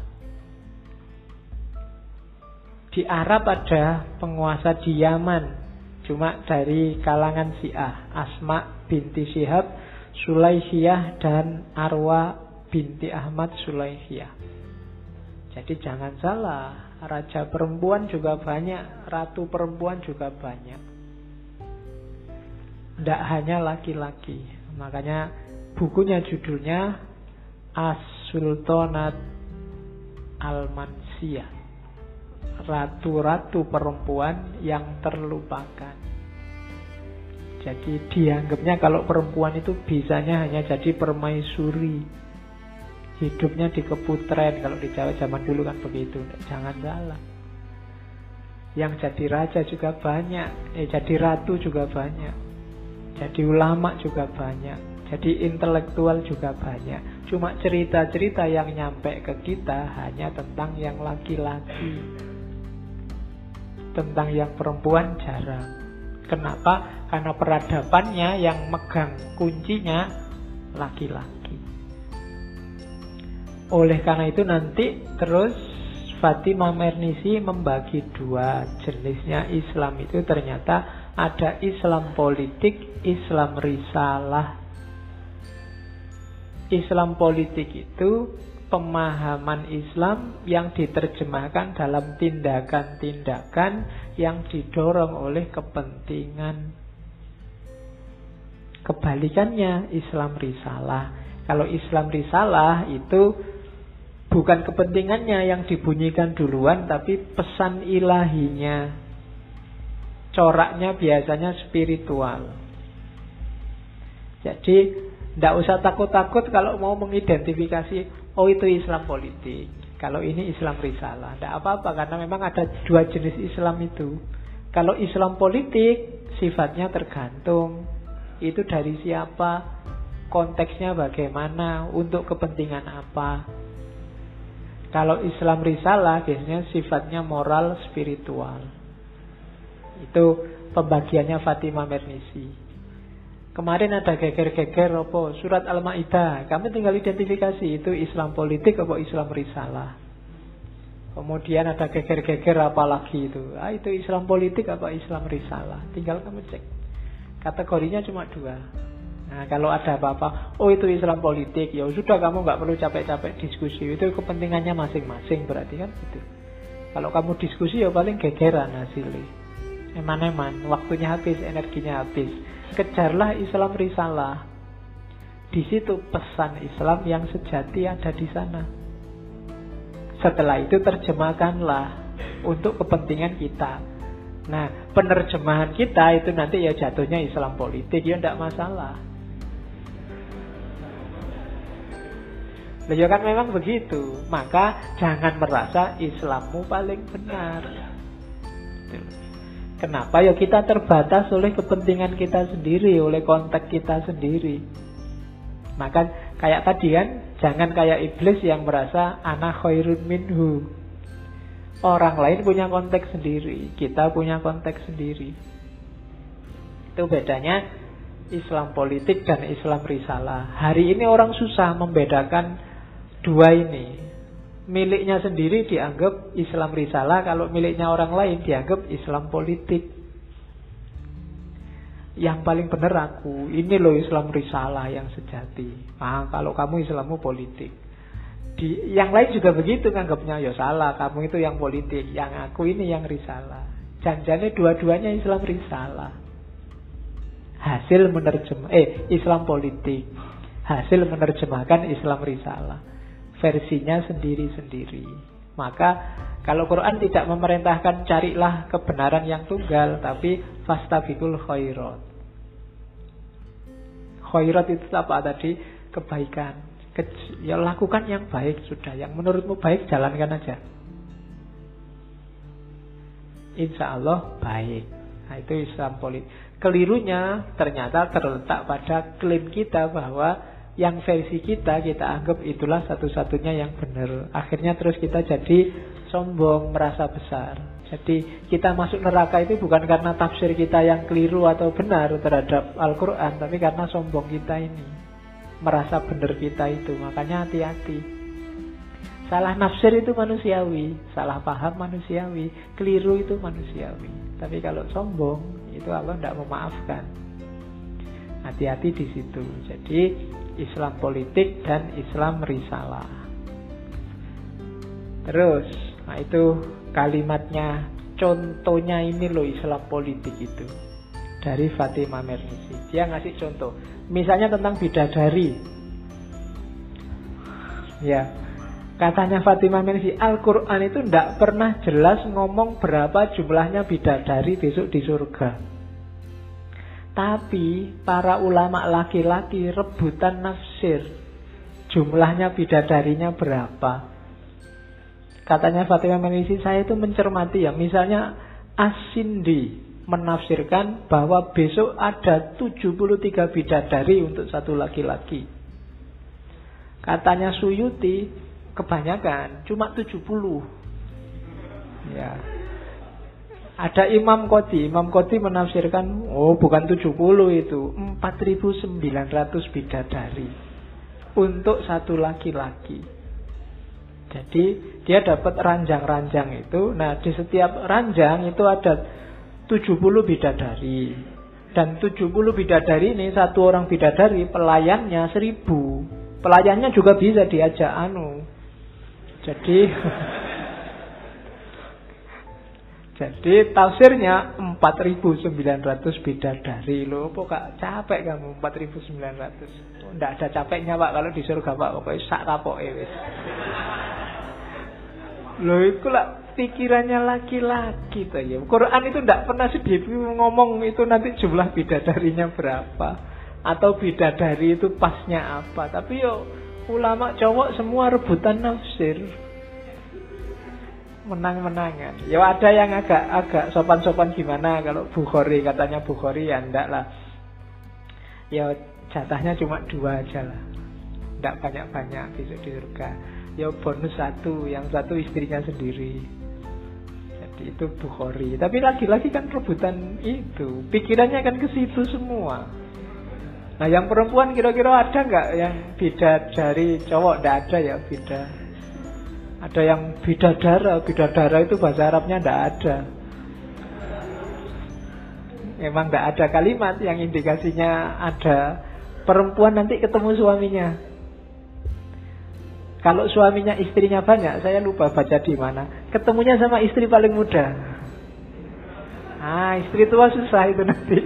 Di Arab ada penguasa di Yaman, cuma dari kalangan Syiah, Asma binti Syihab, Sulaihiyah, dan Arwa binti Ahmad Sulaihiyah. Jadi jangan salah, raja perempuan juga banyak, ratu perempuan juga banyak. Tidak hanya laki-laki. Makanya Bukunya judulnya As-Sultanat Al-Mansiyah Ratu-ratu perempuan yang terlupakan. Jadi dianggapnya kalau perempuan itu bisanya hanya jadi permaisuri. Hidupnya di keputren Kalau di Jawa zaman dulu kan begitu Jangan salah. Yang jadi raja juga banyak Eh jadi ratu juga banyak Jadi ulama juga banyak jadi intelektual juga banyak. Cuma cerita-cerita yang nyampe ke kita hanya tentang yang laki-laki. Tentang yang perempuan jarang. Kenapa? Karena peradabannya yang megang kuncinya laki-laki. Oleh karena itu nanti terus Fatimah Mernisi membagi dua jenisnya Islam itu ternyata ada Islam politik, Islam risalah. Islam politik itu pemahaman Islam yang diterjemahkan dalam tindakan-tindakan yang didorong oleh kepentingan. Kebalikannya Islam risalah. Kalau Islam risalah itu bukan kepentingannya yang dibunyikan duluan tapi pesan ilahinya. Coraknya biasanya spiritual. Jadi tidak usah takut-takut kalau mau mengidentifikasi, oh itu Islam politik. Kalau ini Islam risalah. Tidak apa-apa karena memang ada dua jenis Islam itu. Kalau Islam politik sifatnya tergantung. Itu dari siapa, konteksnya bagaimana, untuk kepentingan apa. Kalau Islam risalah biasanya sifatnya moral spiritual. Itu pembagiannya Fatimah Mernisi. Kemarin ada geger-geger apa surat Al-Maidah. Kami tinggal identifikasi itu Islam politik apa Islam risalah. Kemudian ada geger-geger apa lagi itu. Ah, itu Islam politik apa Islam risalah. Tinggal kamu cek. Kategorinya cuma dua. Nah kalau ada apa-apa, oh itu Islam politik, ya sudah kamu nggak perlu capek-capek diskusi. Itu kepentingannya masing-masing berarti kan gitu. Kalau kamu diskusi ya paling gegeran hasilnya. Eman-eman, waktunya habis, energinya habis. Kejarlah Islam risalah. Di situ pesan Islam yang sejati ada di sana. Setelah itu terjemahkanlah untuk kepentingan kita. Nah, penerjemahan kita itu nanti ya jatuhnya Islam politik, ya tidak masalah. Ya kan memang begitu. Maka jangan merasa Islammu paling benar. Kenapa? Ya kita terbatas oleh kepentingan kita sendiri, oleh konteks kita sendiri. Maka kayak tadi kan, jangan kayak iblis yang merasa anak khairun minhu. Orang lain punya konteks sendiri, kita punya konteks sendiri. Itu bedanya Islam politik dan Islam risalah. Hari ini orang susah membedakan dua ini. Miliknya sendiri dianggap Islam risalah, kalau miliknya orang lain dianggap Islam politik. Yang paling benar aku, ini loh Islam risalah yang sejati. Ah, kalau kamu Islammu politik. Di, yang lain juga begitu nganggapnya ya salah, kamu itu yang politik, yang aku ini yang risalah. Janjane dua-duanya Islam risalah. Hasil menerjemah eh Islam politik. Hasil menerjemahkan Islam risalah. Versinya sendiri-sendiri. Maka kalau Quran tidak memerintahkan carilah kebenaran yang tunggal, tapi fastabikul khairat. Khairat itu apa tadi? Kebaikan ya lakukan yang baik sudah. Yang menurutmu baik jalankan aja. Insya Allah baik. Nah, itu Islam politik. Kelirunya ternyata terletak pada klaim kita bahwa yang versi kita kita anggap itulah satu-satunya yang benar. Akhirnya terus kita jadi sombong, merasa besar. Jadi kita masuk neraka itu bukan karena tafsir kita yang keliru atau benar terhadap Al-Quran, tapi karena sombong kita ini merasa benar kita itu. Makanya hati-hati. Salah nafsir itu manusiawi, salah paham manusiawi, keliru itu manusiawi. Tapi kalau sombong, itu Allah tidak memaafkan. Hati-hati di situ. Jadi Islam politik dan Islam risalah. Terus, nah itu kalimatnya, contohnya ini loh Islam politik itu dari Fatimah Mernisi. Dia ngasih contoh. Misalnya tentang bidadari. Ya. Katanya Fatimah Mensi, Al-Quran itu tidak pernah jelas ngomong berapa jumlahnya bidadari besok di surga. Tapi para ulama laki-laki rebutan nafsir. Jumlahnya bidadarinya berapa. Katanya Fatimah Menisi, saya itu mencermati ya. Misalnya Asindi menafsirkan bahwa besok ada 73 bidadari untuk satu laki-laki. Katanya Suyuti kebanyakan cuma 70. Ya. Ada Imam Qadi, Imam Qadi menafsirkan oh bukan 70 itu, 4900 bidadari untuk satu laki-laki. Jadi dia dapat ranjang-ranjang itu. Nah, di setiap ranjang itu ada 70 bidadari. Dan 70 bidadari ini satu orang bidadari pelayannya 1000. Pelayannya juga bisa diajak anu. Jadi Jadi tafsirnya 4900 bidadari loh. Pokok capek kamu 4900. Tidak ada capeknya Pak kalau di surga Pak. Pokoknya sak rapoke wis. Loh itu lah pikirannya laki-laki tuh ya. Quran itu tidak pernah sih ngomong itu nanti jumlah bidadarinya berapa atau bidadari itu pasnya apa. Tapi yo ulama cowok semua rebutan nafsir. Menang-menangan. Ya ada yang agak agak sopan-sopan gimana kalau Bukhari katanya Bukhari ya ndak lah. Ya jatahnya cuma dua aja lah. Ndak banyak-banyak besok di surga. Ya bonus satu, yang satu istrinya sendiri itu Bukhari. Tapi lagi-lagi kan rebutan itu. Pikirannya kan ke situ semua. Nah yang perempuan kira-kira ada nggak yang beda dari cowok? Tidak ada ya beda. Ada yang bidadara, bidadara itu bahasa Arabnya tidak ada. Memang tidak ada kalimat yang indikasinya ada Perempuan nanti ketemu suaminya. Kalau suaminya istrinya banyak, saya lupa baca di mana. Ketemunya sama istri paling muda. Ah, istri tua susah itu nanti.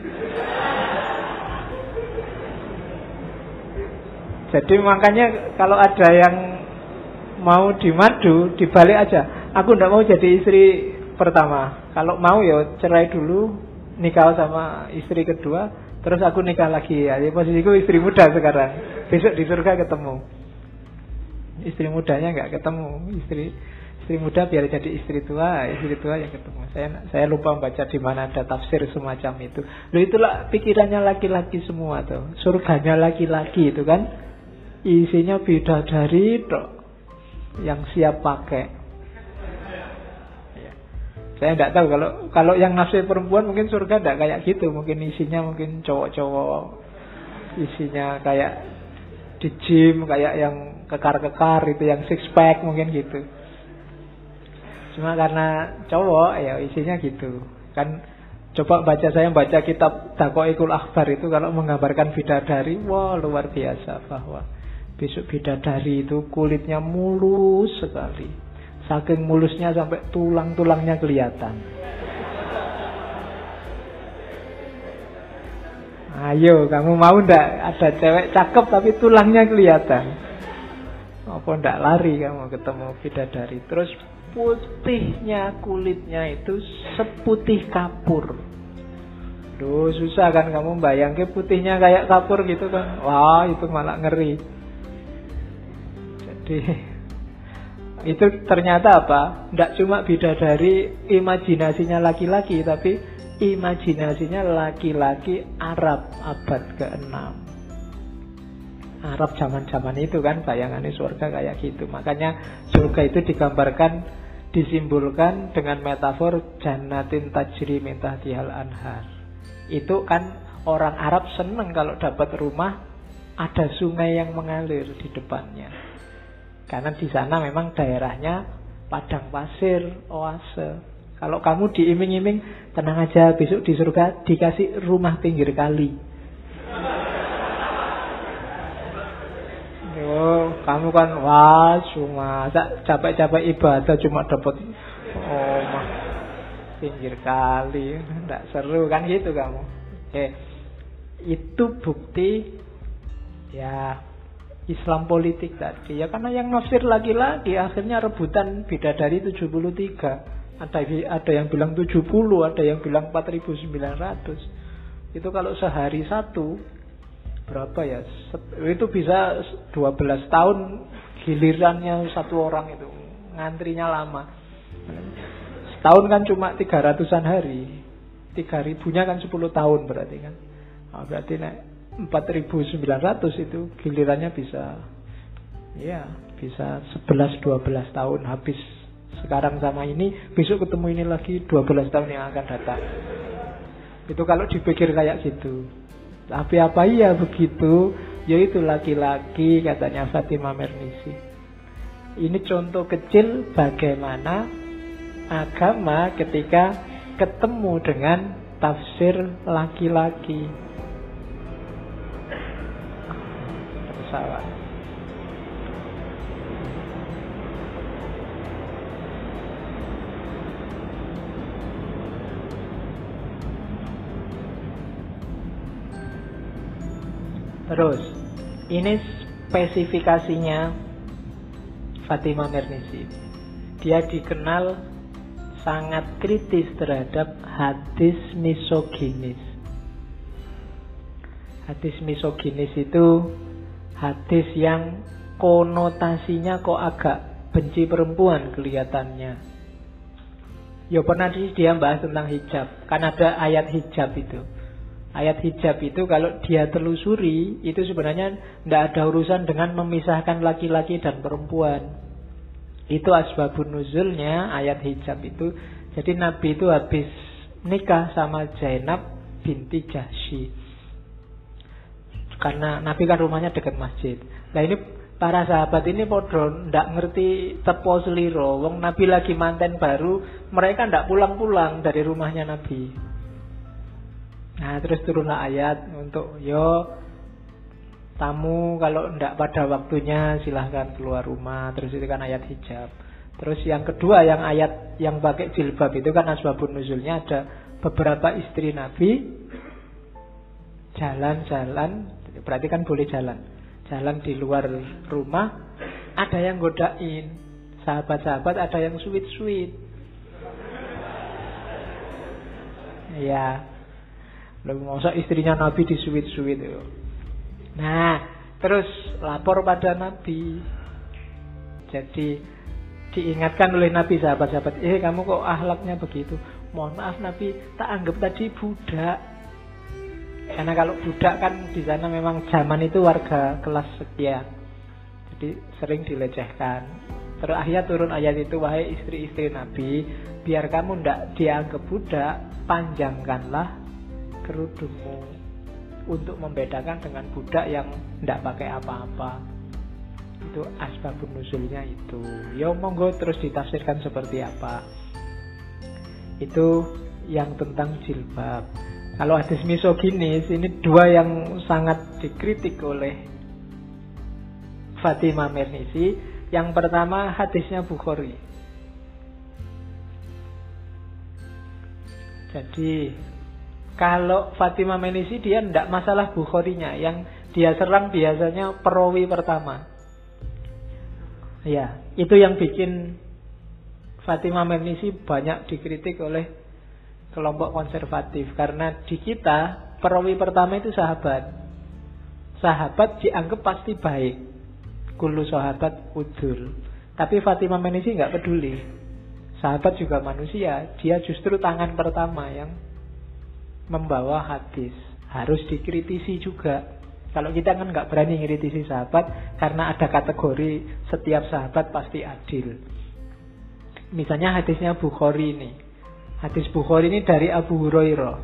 Jadi makanya kalau ada yang mau dimadu, dibalik aja. Aku tidak mau jadi istri pertama. Kalau mau ya cerai dulu, nikah sama istri kedua, terus aku nikah lagi. Ya, posisiku istri muda sekarang. Besok di surga ketemu istri mudanya nggak ketemu istri istri muda biar jadi istri tua istri tua yang ketemu saya saya lupa baca di mana ada tafsir semacam itu lo itulah pikirannya laki-laki semua tuh surganya laki-laki itu kan isinya bidadari tok yang siap pakai ya. saya nggak tahu kalau kalau yang nafsu perempuan mungkin surga tidak kayak gitu mungkin isinya mungkin cowok-cowok isinya kayak di gym kayak yang kekar-kekar itu yang six pack mungkin gitu. Cuma karena cowok ya isinya gitu. Kan coba baca saya baca kitab Dakoikul Akbar itu kalau menggambarkan bidadari, wah luar biasa bahwa besok bidadari itu kulitnya mulus sekali. Saking mulusnya sampai tulang-tulangnya kelihatan. Ayo, kamu mau ndak ada cewek cakep tapi tulangnya kelihatan? Apa ndak lari kamu ketemu bidadari Terus putihnya kulitnya itu seputih kapur Duh susah kan kamu bayangke putihnya kayak kapur gitu kan Wah itu malah ngeri Jadi itu ternyata apa? Tidak cuma bidadari imajinasinya laki-laki Tapi imajinasinya laki-laki Arab abad ke-6 Arab zaman-zaman itu kan bayangannya surga kayak gitu. Makanya surga itu digambarkan disimbolkan dengan metafor jannatin tajri min tahtihal anhar. Itu kan orang Arab seneng kalau dapat rumah ada sungai yang mengalir di depannya. Karena di sana memang daerahnya padang pasir, oase. Kalau kamu diiming-iming, tenang aja besok di surga dikasih rumah pinggir kali. Oh, kamu kan wah cuma capek-capek ibadah cuma dapat oh mah pinggir kali, tidak seru kan gitu kamu. Oke, itu bukti ya Islam politik tadi. Ya karena yang nafsir lagi-lagi akhirnya rebutan beda dari 73 ada ada yang bilang 70 ada yang bilang 4900 itu kalau sehari satu berapa ya? Itu bisa 12 tahun gilirannya satu orang itu ngantrinya lama. Setahun kan cuma 300an hari. 3000 nya kan 10 tahun berarti kan. Nah, berarti nek 4900 itu gilirannya bisa ya bisa 11 12 tahun habis sekarang sama ini besok ketemu ini lagi 12 tahun yang akan datang itu kalau dipikir kayak gitu tapi apa iya begitu? Yaitu laki-laki katanya Fatimah Mernisi. Ini contoh kecil bagaimana agama ketika ketemu dengan tafsir laki-laki. Pesawat. Terus, ini spesifikasinya Fatimah Mernisi. Dia dikenal sangat kritis terhadap hadis misoginis. Hadis misoginis itu hadis yang konotasinya kok agak benci perempuan kelihatannya. Ya pernah dia bahas tentang hijab, kan ada ayat hijab itu. Ayat hijab itu kalau dia telusuri itu sebenarnya tidak ada urusan dengan memisahkan laki-laki dan perempuan. Itu asbabun nuzulnya ayat hijab itu. Jadi Nabi itu habis nikah sama Zainab binti Jahsy. Karena Nabi kan rumahnya dekat masjid. Nah ini para sahabat ini podo ndak ngerti tepo seliro. Wong Nabi lagi manten baru, mereka ndak pulang-pulang dari rumahnya Nabi. Nah, terus turunlah ayat untuk yo tamu kalau tidak pada waktunya silahkan keluar rumah. Terus itu kan ayat hijab. Terus yang kedua yang ayat yang pakai jilbab itu kan asbabun nuzulnya ada beberapa istri Nabi jalan-jalan, berarti kan boleh jalan. Jalan di luar rumah, ada yang godain. Sahabat-sahabat ada yang sweet-sweet. Ya. Lalu masa istrinya Nabi di sweet-sweet. Nah, terus lapor pada Nabi. Jadi diingatkan oleh Nabi sahabat-sahabat, eh kamu kok ahlaknya begitu? Mohon maaf Nabi, tak anggap tadi budak. Karena kalau budak kan di sana memang zaman itu warga kelas sekian. Jadi sering dilecehkan. Terus akhirnya turun ayat itu, wahai istri-istri Nabi, biar kamu ndak dianggap budak, panjangkanlah kerudungmu untuk membedakan dengan budak yang ndak pakai apa-apa itu asbabun nuzulnya itu ya monggo terus ditafsirkan seperti apa itu yang tentang jilbab kalau hadis misoginis ini dua yang sangat dikritik oleh Fatimah Mernisi yang pertama hadisnya Bukhari. Jadi kalau Fatimah Menisi dia tidak masalah Bukharinya. Yang dia serang biasanya perawi pertama. Ya, itu yang bikin Fatimah Menisi banyak dikritik oleh kelompok konservatif karena di kita perawi pertama itu sahabat. Sahabat dianggap pasti baik. Kulu sahabat udul. Tapi Fatimah Menisi nggak peduli. Sahabat juga manusia, dia justru tangan pertama yang membawa hadis. Harus dikritisi juga. Kalau kita kan nggak berani ngritisi sahabat karena ada kategori setiap sahabat pasti adil. Misalnya hadisnya Bukhari ini. Hadis Bukhari ini dari Abu Hurairah.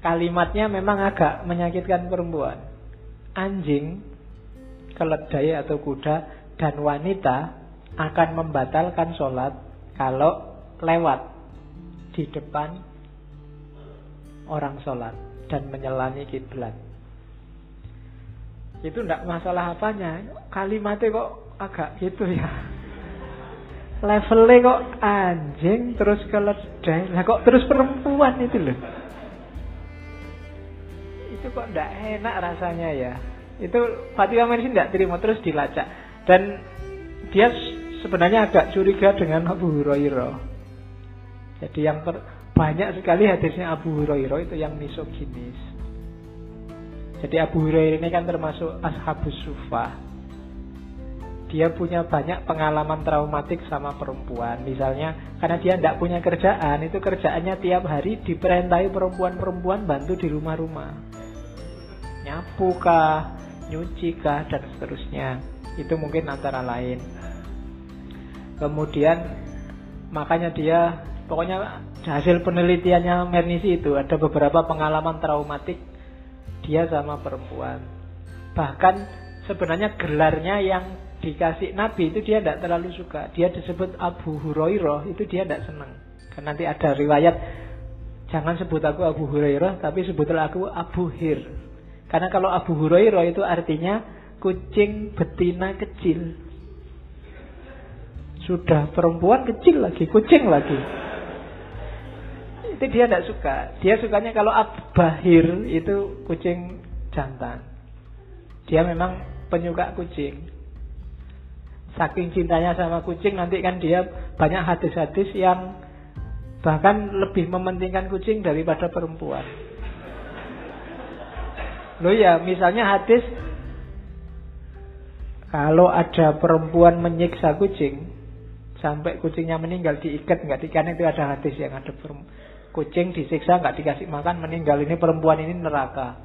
Kalimatnya memang agak menyakitkan perempuan. Anjing, keledai atau kuda dan wanita akan membatalkan sholat kalau lewat di depan orang sholat dan menyelani kiblat itu tidak masalah apanya kalimatnya kok agak gitu ya levelnya kok anjing terus keledai. Lah kok terus perempuan itu loh? Itu kok tidak enak rasanya ya? Itu Fatimah Mersi tidak terima terus dilacak. Dan dia sebenarnya agak curiga dengan Abu Hurairah. Jadi yang per, banyak sekali hadisnya Abu Hurairah itu yang misoginis. Jadi Abu Hurairah ini kan termasuk ashabus sufah. Dia punya banyak pengalaman traumatik sama perempuan. Misalnya karena dia tidak punya kerjaan, itu kerjaannya tiap hari diperintahi perempuan-perempuan bantu di rumah-rumah. Nyapu kah, nyuci kah, dan seterusnya. Itu mungkin antara lain. Kemudian makanya dia pokoknya hasil penelitiannya Mernisi itu ada beberapa pengalaman traumatik dia sama perempuan. Bahkan sebenarnya gelarnya yang dikasih Nabi itu dia tidak terlalu suka. Dia disebut Abu Hurairah itu dia tidak senang. Karena nanti ada riwayat jangan sebut aku Abu Hurairah tapi sebutlah aku Abu Hir. Karena kalau Abu Hurairah itu artinya kucing betina kecil. Sudah perempuan kecil lagi, kucing lagi itu dia tidak suka. Dia sukanya kalau abahir itu kucing jantan. Dia memang penyuka kucing. Saking cintanya sama kucing nanti kan dia banyak hadis-hadis yang bahkan lebih mementingkan kucing daripada perempuan. Loh ya, misalnya hadis kalau ada perempuan menyiksa kucing sampai kucingnya meninggal diikat nggak diikat itu ada hadis yang ada Kucing disiksa nggak dikasih makan meninggal ini perempuan ini neraka.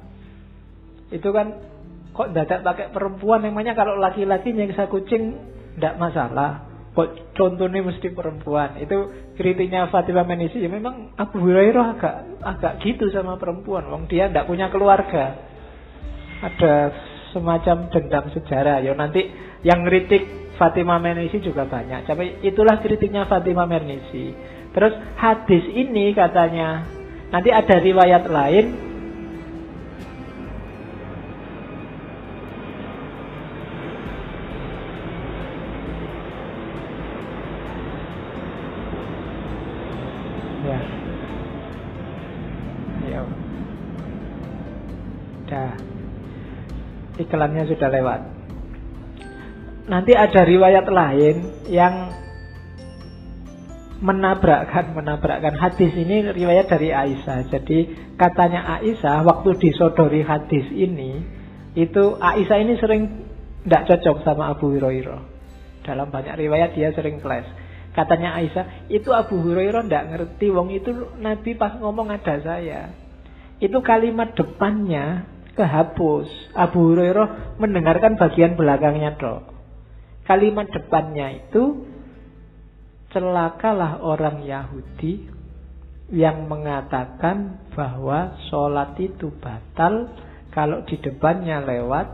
Itu kan kok dadak pakai perempuan namanya kalau laki-laki nyiksa kucing tidak masalah. Kok contohnya mesti perempuan. Itu kritiknya Fatimah Menisi ya memang Abu Hurairah agak agak gitu sama perempuan. Wong dia tidak punya keluarga. Ada semacam dendam sejarah. Ya nanti yang kritik Fatimah Menisi juga banyak. Tapi itulah kritiknya Fatimah Menisi. Terus hadis ini katanya nanti ada riwayat lain Ya. Dah. Iklannya sudah lewat. Nanti ada riwayat lain yang menabrakkan menabrakkan hadis ini riwayat dari Aisyah. Jadi katanya Aisyah waktu disodori hadis ini itu Aisyah ini sering tidak cocok sama Abu Hurairah. Dalam banyak riwayat dia sering clash. Katanya Aisyah, itu Abu Hurairah tidak ngerti. Wong itu Nabi pas ngomong ada saya. Itu kalimat depannya kehapus. Abu Hurairah mendengarkan bagian belakangnya dok. Kalimat depannya itu celakalah orang Yahudi yang mengatakan bahwa sholat itu batal kalau di depannya lewat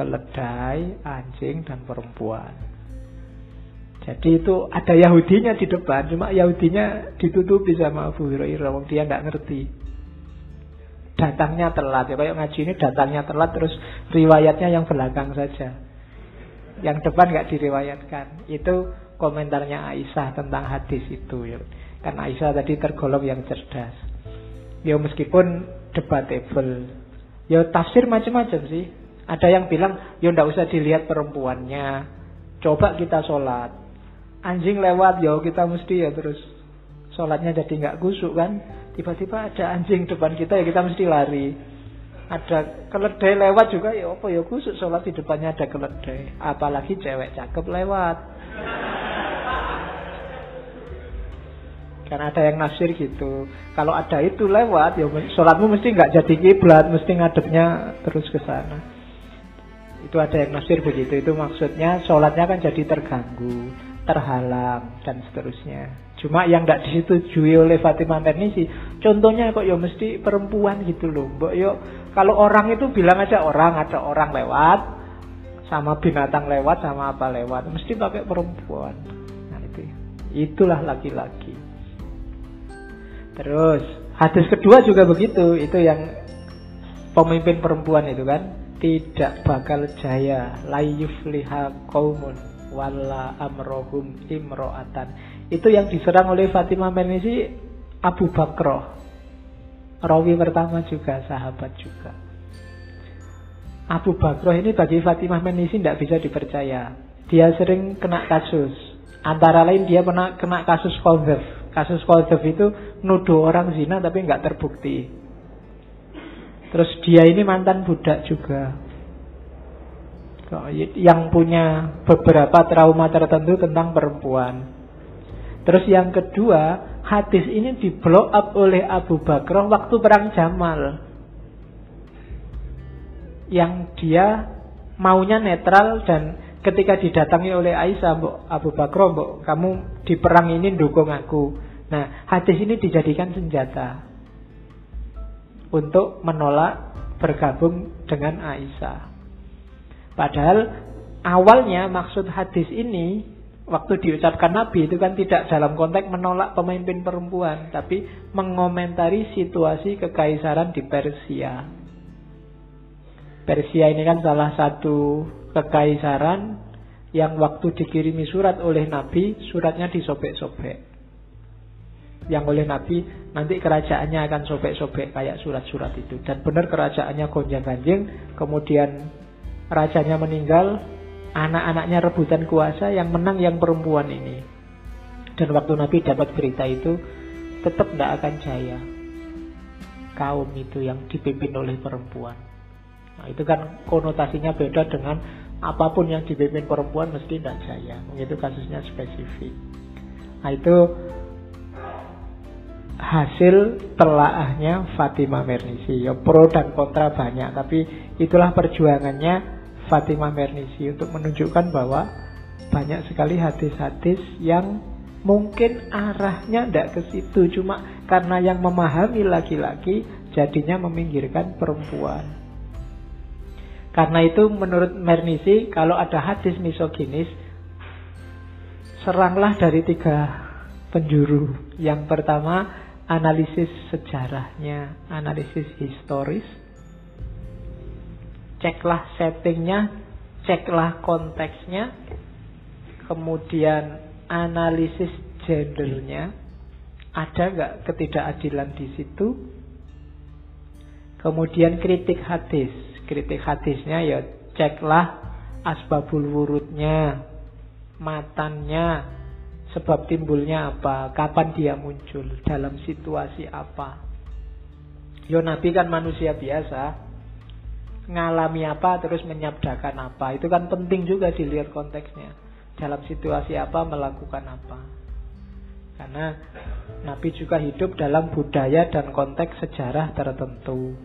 keledai, anjing, dan perempuan. Jadi itu ada Yahudinya di depan, cuma Yahudinya ditutupi sama Abu Hurairah, dia nggak ngerti. Datangnya telat, ya kayak ngaji ini datangnya telat, terus riwayatnya yang belakang saja. Yang depan nggak diriwayatkan. Itu komentarnya Aisyah tentang hadis itu ya. Kan Aisyah tadi tergolong yang cerdas. Ya meskipun debatable. Ya tafsir macam-macam sih. Ada yang bilang ya ndak usah dilihat perempuannya. Coba kita sholat. Anjing lewat ya kita mesti ya terus sholatnya jadi nggak kusuk kan. Tiba-tiba ada anjing depan kita ya kita mesti lari ada keledai lewat juga ya apa ya kusuk sholat di depannya ada keledai apalagi cewek cakep lewat Karena ada yang nafsir gitu. Kalau ada itu lewat, ya sholatmu mesti nggak jadi kiblat, mesti ngadepnya terus ke sana. Itu ada yang nafsir begitu. Itu maksudnya sholatnya kan jadi terganggu, terhalang dan seterusnya. Cuma yang tidak disetujui oleh Fatimah Ternisi, contohnya kok ya mesti perempuan gitu loh. Mbok yuk kalau orang itu bilang aja orang, ada orang lewat, sama binatang lewat, sama apa lewat, mesti pakai perempuan. Nah itu, itulah laki-laki. Terus hadis kedua juga begitu, itu yang pemimpin perempuan itu kan tidak bakal jaya layuf liha kaumun wala amrohum imroatan. Itu yang diserang oleh Fatimah Menisi Abu Bakroh. Rawi pertama juga sahabat juga. Abu Bakroh ini bagi Fatimah Menisi tidak bisa dipercaya. Dia sering kena kasus. Antara lain dia pernah kena kasus konverf Kasus Qadhaf itu nuduh orang zina tapi nggak terbukti. Terus dia ini mantan budak juga. Yang punya beberapa trauma tertentu tentang perempuan. Terus yang kedua, hadis ini di blow up oleh Abu Bakar waktu perang Jamal. Yang dia maunya netral dan ketika didatangi oleh Aisyah, Mbok Abu Bakar, Mbok kamu di perang ini dukung aku. Nah, hadis ini dijadikan senjata untuk menolak bergabung dengan Aisyah. Padahal awalnya maksud hadis ini waktu diucapkan Nabi itu kan tidak dalam konteks menolak pemimpin perempuan, tapi mengomentari situasi kekaisaran di Persia. Persia ini kan salah satu kekaisaran yang waktu dikirimi surat oleh Nabi, suratnya disobek-sobek. Yang oleh Nabi, nanti kerajaannya akan sobek-sobek kayak surat-surat itu. Dan benar kerajaannya gonjang-ganjing, kemudian rajanya meninggal, anak-anaknya rebutan kuasa, yang menang yang perempuan ini. Dan waktu Nabi dapat berita itu, tetap tidak akan jaya. Kaum itu yang dipimpin oleh perempuan. Nah, itu kan konotasinya beda dengan apa pun yang dipimpin perempuan mesti tidak jaya. Itu kasusnya spesifik. Nah, itu hasil telaahnya Fatimah Mernisi. Ya pro dan kontra banyak, tapi itulah perjuangannya Fatimah Mernisi untuk menunjukkan bahwa banyak sekali hadis-hadis yang mungkin arahnya tidak ke situ, cuma karena yang memahami laki-laki jadinya meminggirkan perempuan. Karena itu menurut Mernisi kalau ada hadis misoginis seranglah dari tiga penjuru. Yang pertama analisis sejarahnya, analisis historis. Ceklah settingnya, ceklah konteksnya, kemudian analisis gendernya, Ada nggak ketidakadilan di situ? Kemudian kritik hadis. Kritik hadisnya ya ceklah asbabul wurudnya, matannya, sebab timbulnya apa, kapan dia muncul, dalam situasi apa. Yo Nabi kan manusia biasa, ngalami apa terus menyabdakan apa. Itu kan penting juga dilihat konteksnya. Dalam situasi apa melakukan apa. Karena Nabi juga hidup dalam budaya dan konteks sejarah tertentu.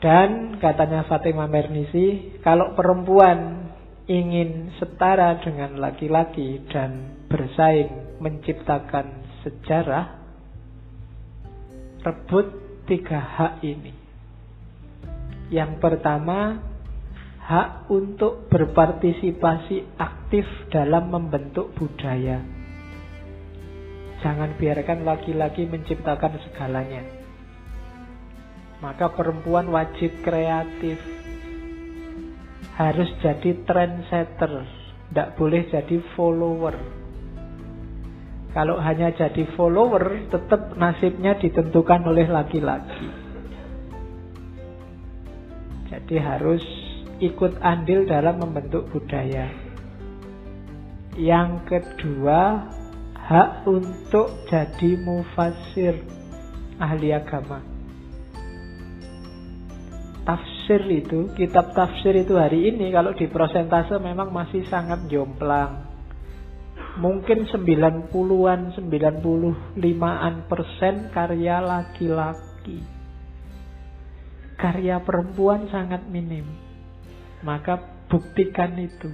Dan katanya Fatimah Mernisi, kalau perempuan ingin setara dengan laki-laki dan bersaing menciptakan sejarah, rebut tiga hak ini. Yang pertama, hak untuk berpartisipasi aktif dalam membentuk budaya. Jangan biarkan laki-laki menciptakan segalanya. Maka perempuan wajib kreatif. Harus jadi trendsetter. Tidak boleh jadi follower. Kalau hanya jadi follower, tetap nasibnya ditentukan oleh laki-laki. Jadi harus ikut andil dalam membentuk budaya. Yang kedua, hak untuk jadi mufasir ahli agama. Tafsir itu, kitab tafsir itu hari ini kalau di prosentase memang masih sangat jomplang. Mungkin 90-an, 95-an persen karya laki-laki. Karya perempuan sangat minim. Maka buktikan itu.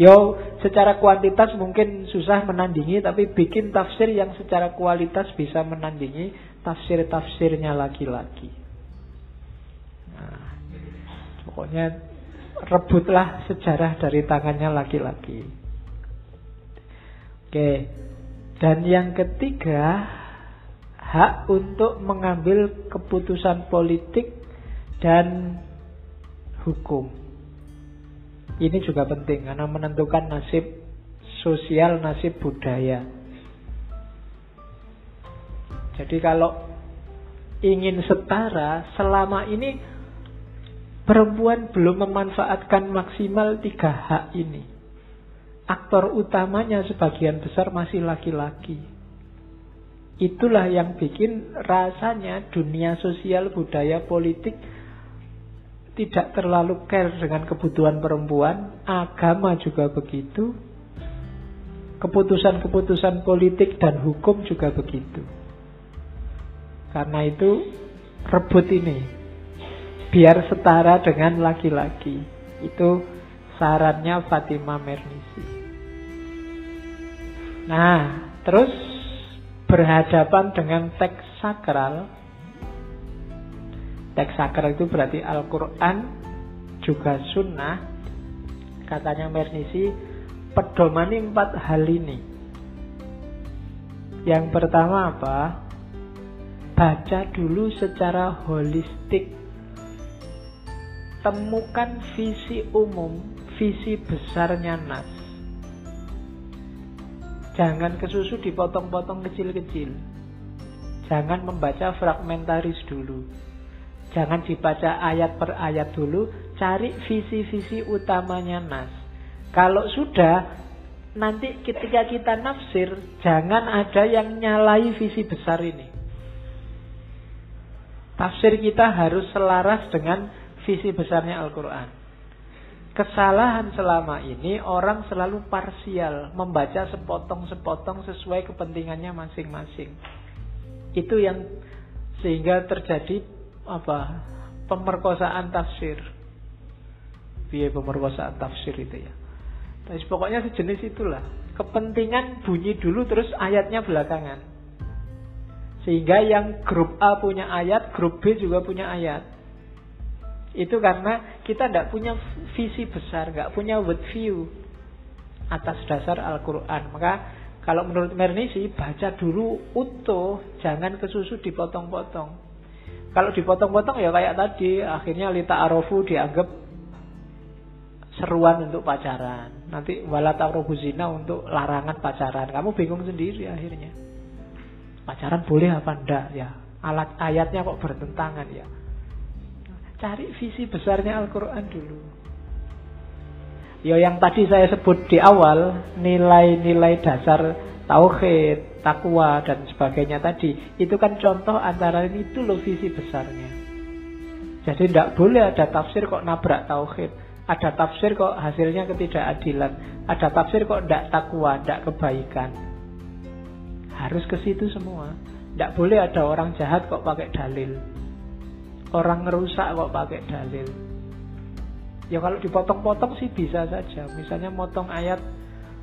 Yo, secara kuantitas mungkin susah menandingi, tapi bikin tafsir yang secara kualitas bisa menandingi tafsir-tafsirnya laki-laki. Nah, pokoknya rebutlah sejarah dari tangannya laki-laki. Oke, dan yang ketiga, hak untuk mengambil keputusan politik dan hukum. Ini juga penting karena menentukan nasib sosial, nasib budaya. Jadi kalau ingin setara, selama ini perempuan belum memanfaatkan maksimal tiga hak ini. Aktor utamanya sebagian besar masih laki-laki. Itulah yang bikin rasanya dunia sosial, budaya, politik tidak terlalu care dengan kebutuhan perempuan, agama juga begitu, keputusan-keputusan politik dan hukum juga begitu. Karena itu rebut ini biar setara dengan laki-laki. Itu sarannya Fatimah Mernisi. Nah, terus berhadapan dengan teks sakral Teks sakral itu berarti Al-Quran juga sunnah. Katanya Mernisi, pedomani empat hal ini. Yang pertama apa? Baca dulu secara holistik. Temukan visi umum, visi besarnya Nas. Jangan kesusu dipotong-potong kecil-kecil. Jangan membaca fragmentaris dulu Jangan dibaca ayat per ayat dulu, cari visi-visi utamanya Nas. Kalau sudah, nanti ketika kita nafsir, jangan ada yang nyalai visi besar ini. Tafsir kita harus selaras dengan visi besarnya Al-Quran. Kesalahan selama ini orang selalu parsial, membaca sepotong-sepotong sesuai kepentingannya masing-masing. Itu yang sehingga terjadi apa pemerkosaan tafsir. Biaya pemerkosaan tafsir itu ya. Tapi pokoknya sejenis itulah. Kepentingan bunyi dulu terus ayatnya belakangan. Sehingga yang grup A punya ayat grup B juga punya ayat itu karena kita tidak punya visi besar nggak punya world view atas dasar Al-Quran maka kalau menurut Mernisi baca dulu utuh jangan kesusu dipotong-potong kalau dipotong-potong ya kayak tadi, akhirnya Lita Arofu dianggap seruan untuk pacaran. Nanti wala zina untuk larangan pacaran. Kamu bingung sendiri akhirnya. Pacaran boleh apa enggak ya? Alat ayatnya kok bertentangan ya. Cari visi besarnya Al-Quran dulu. Ya yang tadi saya sebut di awal, nilai-nilai dasar tauhid, takwa dan sebagainya tadi, itu kan contoh antara ini itu loh visi besarnya. Jadi tidak boleh ada tafsir kok nabrak tauhid. Ada tafsir kok hasilnya ketidakadilan. Ada tafsir kok tidak takwa, tidak kebaikan. Harus ke situ semua. Tidak boleh ada orang jahat kok pakai dalil. Orang ngerusak kok pakai dalil. Ya kalau dipotong-potong sih bisa saja. Misalnya motong ayat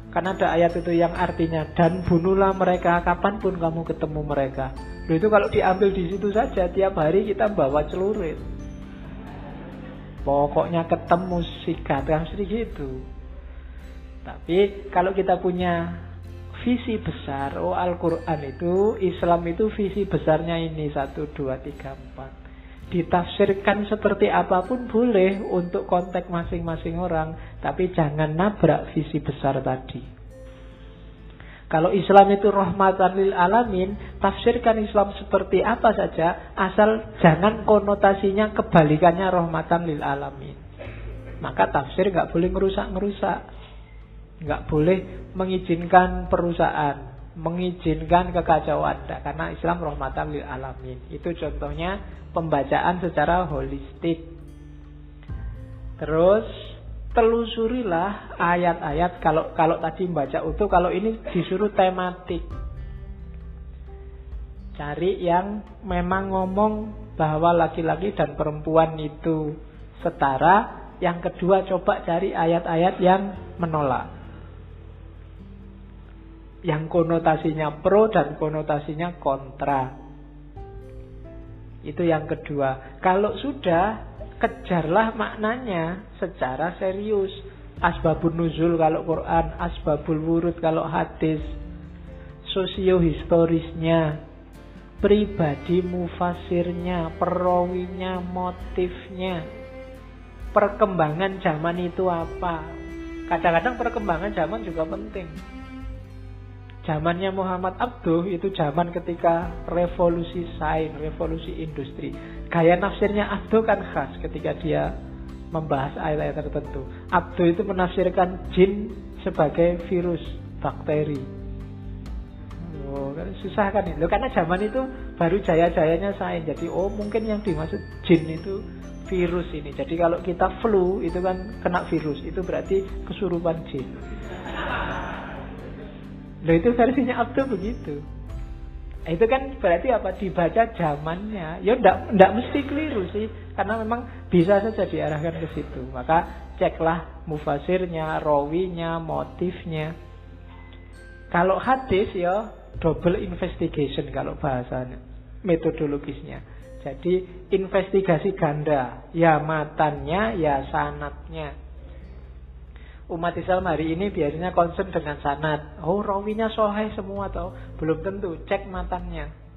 karena ada ayat itu yang artinya dan bunuhlah mereka kapan pun kamu ketemu mereka. Loh itu kalau diambil di situ saja tiap hari kita bawa celurit. Pokoknya ketemu sikat kan gitu. Tapi kalau kita punya visi besar, oh Al-Quran itu, Islam itu visi besarnya ini, satu, dua, tiga, empat. Ditafsirkan seperti apa pun boleh untuk konteks masing-masing orang, tapi jangan nabrak visi besar tadi. Kalau Islam itu rahmatan lil alamin, tafsirkan Islam seperti apa saja, asal jangan konotasinya kebalikannya rahmatan lil alamin. Maka tafsir nggak boleh ngerusak-ngerusak, nggak boleh mengizinkan perusahaan, mengizinkan kekacauan, karena Islam rahmatan lil alamin. Itu contohnya pembacaan secara holistik. Terus telusurilah ayat-ayat kalau kalau tadi membaca utuh kalau ini disuruh tematik cari yang memang ngomong bahwa laki-laki dan perempuan itu setara yang kedua coba cari ayat-ayat yang menolak yang konotasinya pro dan konotasinya kontra itu yang kedua kalau sudah kejarlah maknanya secara serius. Asbabun nuzul kalau Quran, asbabul wurud kalau hadis, sosiohistorisnya, pribadi mufasirnya, perawinya, motifnya, perkembangan zaman itu apa. Kadang-kadang perkembangan zaman juga penting. Zamannya Muhammad Abduh itu zaman ketika revolusi sains, revolusi industri. Gaya nafsirnya Abduh kan khas ketika dia membahas ayat-ayat tertentu. Abduh itu menafsirkan jin sebagai virus, bakteri. Oh, susah kan itu. Karena zaman itu baru jaya-jayanya sains. Jadi oh mungkin yang dimaksud jin itu virus ini. Jadi kalau kita flu itu kan kena virus, itu berarti kesurupan jin. Loh itu versinya Abdul begitu. Nah, itu kan berarti apa? Dibaca zamannya. Ya ndak ndak mesti keliru sih, karena memang bisa saja diarahkan ke situ. Maka ceklah mufasirnya, rawinya, motifnya. Kalau hadis ya double investigation kalau bahasanya, metodologisnya. Jadi investigasi ganda, ya matannya, ya sanatnya umat Islam hari ini biasanya concern dengan sanat. Oh, rawinya sohai semua atau belum tentu. Cek matannya.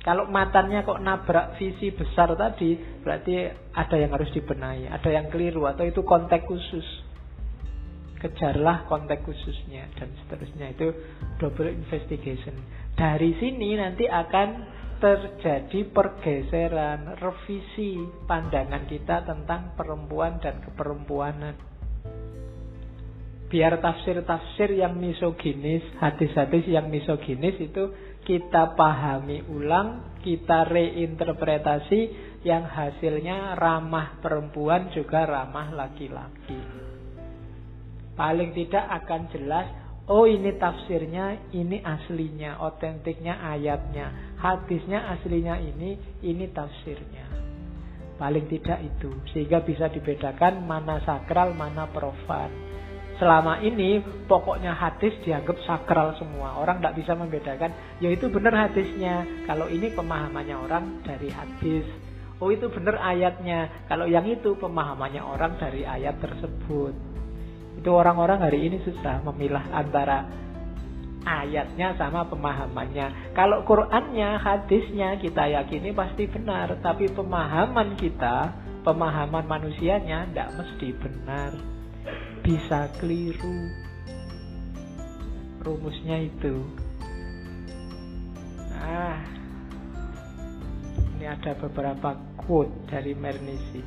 Kalau matannya kok nabrak visi besar tadi, berarti ada yang harus dibenahi, ada yang keliru atau itu konteks khusus. Kejarlah konteks khususnya dan seterusnya itu double investigation. Dari sini nanti akan terjadi pergeseran, revisi pandangan kita tentang perempuan dan keperempuanan biar tafsir-tafsir yang misoginis, hadis-hadis yang misoginis itu kita pahami ulang, kita reinterpretasi yang hasilnya ramah perempuan juga ramah laki-laki. Paling tidak akan jelas, oh ini tafsirnya, ini aslinya, otentiknya ayatnya, hadisnya aslinya ini, ini tafsirnya. Paling tidak itu, sehingga bisa dibedakan mana sakral, mana profan selama ini pokoknya hadis dianggap sakral semua. Orang tidak bisa membedakan, ya itu benar hadisnya. Kalau ini pemahamannya orang dari hadis. Oh itu benar ayatnya. Kalau yang itu pemahamannya orang dari ayat tersebut. Itu orang-orang hari ini susah memilah antara ayatnya sama pemahamannya. Kalau Qurannya, hadisnya kita yakini pasti benar, tapi pemahaman kita, pemahaman manusianya tidak mesti benar. Bisa keliru. Rumusnya itu. Nah, ini ada beberapa quote dari Mernisi.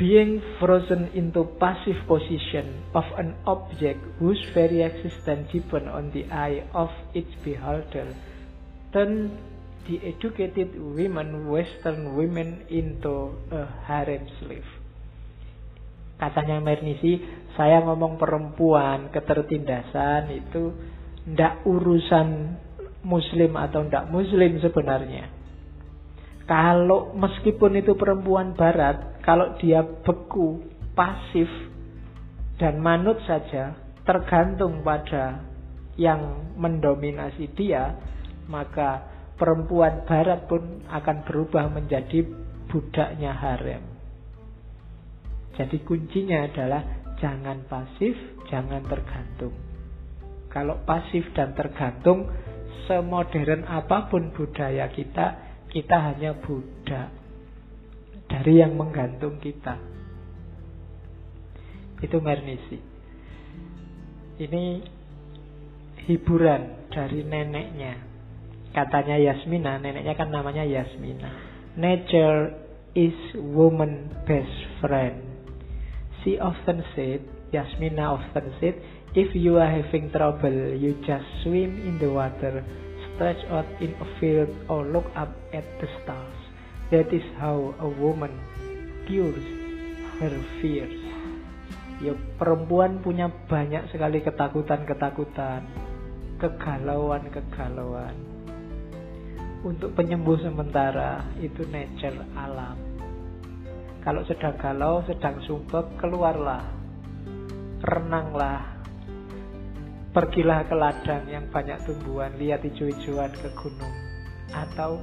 Being frozen into passive position of an object whose very existence depends on the eye of its beholder, turn the educated women, Western women, into a harem slave. Katanya Mernisi, saya ngomong perempuan ketertindasan itu ndak urusan muslim atau tidak muslim sebenarnya. Kalau meskipun itu perempuan barat, kalau dia beku, pasif, dan manut saja, tergantung pada yang mendominasi dia, maka perempuan barat pun akan berubah menjadi budaknya harem. Jadi kuncinya adalah jangan pasif, jangan tergantung. Kalau pasif dan tergantung, semodern apa pun budaya kita, kita hanya budak dari yang menggantung kita. Itu Mernisi. Ini hiburan dari neneknya. Katanya Yasmina, neneknya kan namanya Yasmina. Nature is woman best friend. She often said, Yasmina often said, If you are having trouble, you just swim in the water, stretch out in a field, or look up at the stars. That is how a woman cures her fears. Ya, perempuan punya banyak sekali ketakutan-ketakutan, kegalauan-kegalauan. Untuk penyembuh sementara itu nature alam. Kalau sedang galau, sedang sumpah, keluarlah, renanglah, Pergilah ke ladang yang banyak tumbuhan, lihat hijau-hijauan ke gunung. Atau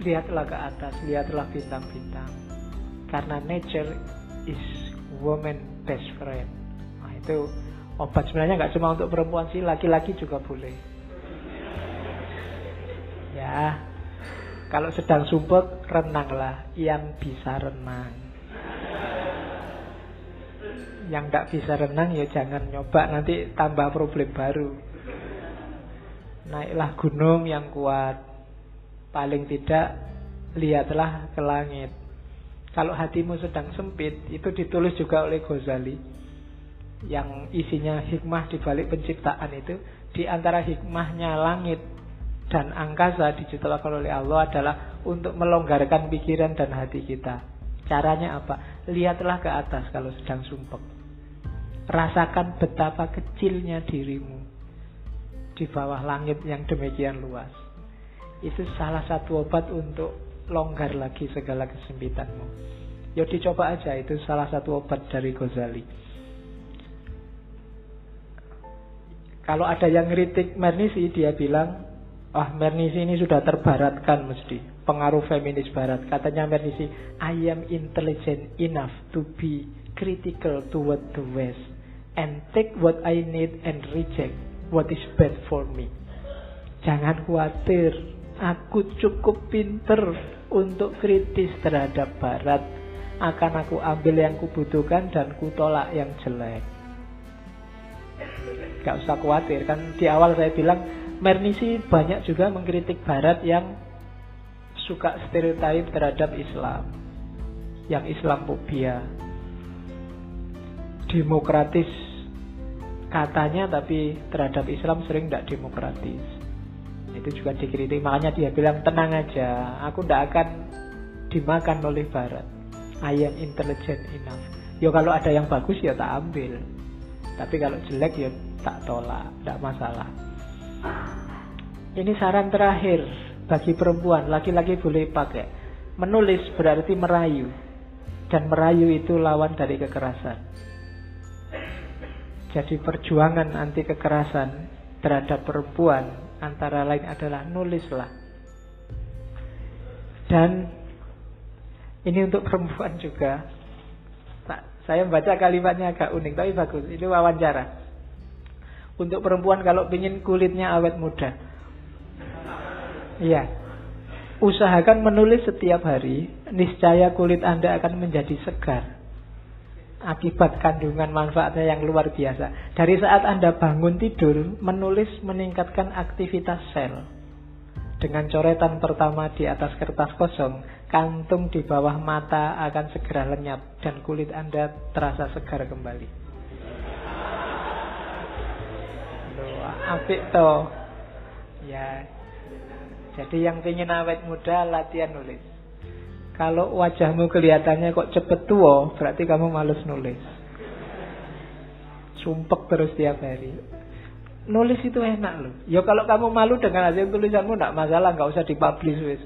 lihatlah ke atas, lihatlah bintang-bintang. Karena nature is woman best friend. Nah, itu obat sebenarnya nggak cuma untuk perempuan sih, laki-laki juga boleh. Ya, kalau sedang sumpek, renanglah. Yang bisa renang. Yang tidak bisa renang ya jangan nyoba. Nanti tambah problem baru. Naiklah gunung yang kuat. Paling tidak lihatlah ke langit. Kalau hatimu sedang sempit itu ditulis juga oleh Ghazali. Yang isinya hikmah di balik penciptaan itu di antara hikmahnya langit dan angkasa diciptakan oleh Allah adalah untuk melonggarkan pikiran dan hati kita. Caranya apa? Lihatlah ke atas kalau sedang sumpek. Rasakan betapa kecilnya dirimu di bawah langit yang demikian luas. Itu salah satu obat untuk longgar lagi segala kesempitanmu. Ya dicoba aja, itu salah satu obat dari Ghazali. Kalau ada yang ngeritik Mernisi, dia bilang, ah Mernisi ini sudah terbaratkan mesti. Pengaruh feminis barat. Katanya Mernisi, I am intelligent enough to be critical toward the West and take what I need and reject what is bad for me. Jangan khawatir, aku cukup pinter untuk kritis terhadap barat. Akan aku ambil yang kubutuhkan dan kutolak yang jelek. Gak usah khawatir, kan di awal saya bilang Mernisi banyak juga mengkritik barat yang suka stereotip terhadap Islam. Yang Islam fobia, demokratis katanya tapi terhadap Islam sering tidak demokratis. Itu juga dikritik makanya dia bilang tenang aja aku tidak akan dimakan oleh Barat. I am intelligent enough. Yo kalau ada yang bagus ya tak ambil. Tapi kalau jelek ya tak tolak tidak masalah ini saran terakhir bagi perempuan laki-laki boleh pakai menulis berarti merayu dan merayu itu lawan dari kekerasan jadi perjuangan anti kekerasan terhadap perempuan antara lain adalah nulislah. Dan ini untuk perempuan juga. saya membaca kalimatnya agak unik tapi bagus. Ini wawancara. Untuk perempuan kalau ingin kulitnya awet muda. Iya. Usahakan menulis setiap hari, niscaya kulit Anda akan menjadi segar. Akibat kandungan manfaatnya yang luar biasa. Dari saat Anda bangun tidur, menulis meningkatkan aktivitas sel. Dengan coretan pertama di atas kertas kosong, kantung di bawah mata akan segera lenyap dan kulit Anda terasa segar kembali. Apik toh. Ya. Jadi yang ingin awet muda latihan nulis. Kalau wajahmu kelihatannya kok cepet tua, berarti kamu males nulis. Sumpek terus tiap hari. Nulis itu enak loh. Ya kalau kamu malu dengan hasil tulisanmu tidak masalah, nggak usah dipublish wis.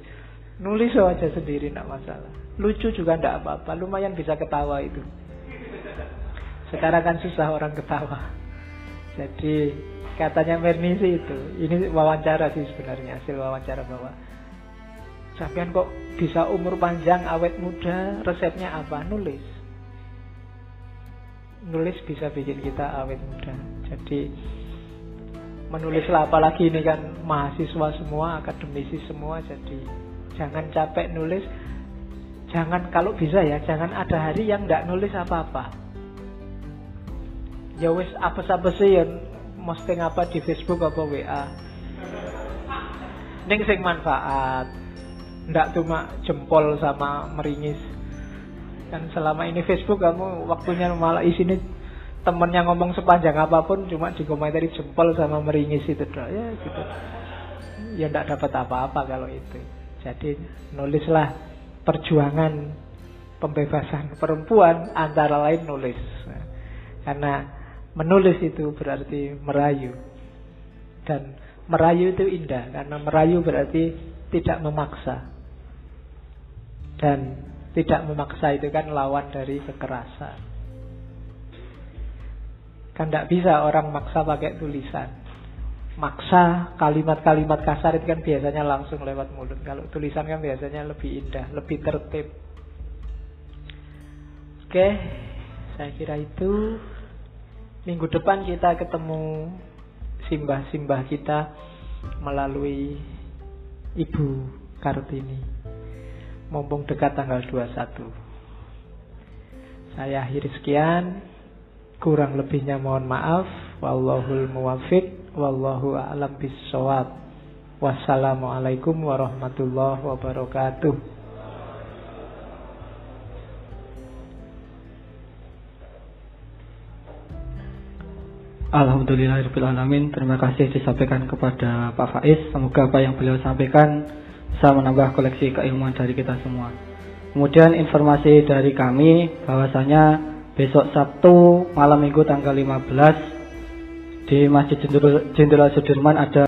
Nulis aja sendiri tidak masalah. Lucu juga tidak apa-apa, lumayan bisa ketawa itu. Sekarang kan susah orang ketawa. Jadi katanya Mernisi itu, ini wawancara sih sebenarnya hasil wawancara bahwa Sampean kok bisa umur panjang, awet muda, resepnya apa? Nulis. Nulis bisa bikin kita awet muda. Jadi menulislah apalagi ini kan mahasiswa semua, akademisi semua, jadi jangan capek nulis. Jangan kalau bisa ya, jangan ada hari yang nggak nulis apa-apa. Ya wis apa-apa sih yang posting apa di Facebook apa WA. Ning sing manfaat, Nggak cuma jempol sama meringis. Kan selama ini Facebook kamu waktunya malah isinya temennya ngomong sepanjang apa pun cuma dikomentari jempol sama meringis itu doh. ya gitu. Ya nggak dapat apa-apa kalau itu. Jadi nulislah perjuangan pembebasan perempuan antara lain nulis. Karena menulis itu berarti merayu. Dan merayu itu indah karena merayu berarti tidak memaksa. Dan tidak memaksa itu kan lawan dari kekerasan. Kan tidak bisa orang maksa pakai tulisan. Maksa kalimat-kalimat kasar itu kan biasanya langsung lewat mulut. Kalau tulisan kan biasanya lebih indah, lebih tertib. Oke, saya kira itu minggu depan kita ketemu simbah-simbah kita melalui Ibu Kartini mumpung dekat tanggal 21. Saya akhiri sekian. Kurang lebihnya mohon maaf. Wallahul muwafiq. Wallahu a'lam bissawab. Wassalamualaikum warahmatullahi wabarakatuh. Alhamdulillahirrahmanirrahim Terima kasih disampaikan kepada Pak Faiz Semoga apa yang beliau sampaikan bisa menambah koleksi keilmuan dari kita semua. Kemudian informasi dari kami bahwasanya besok Sabtu malam Minggu tanggal 15 di Masjid Jenderal Sudirman ada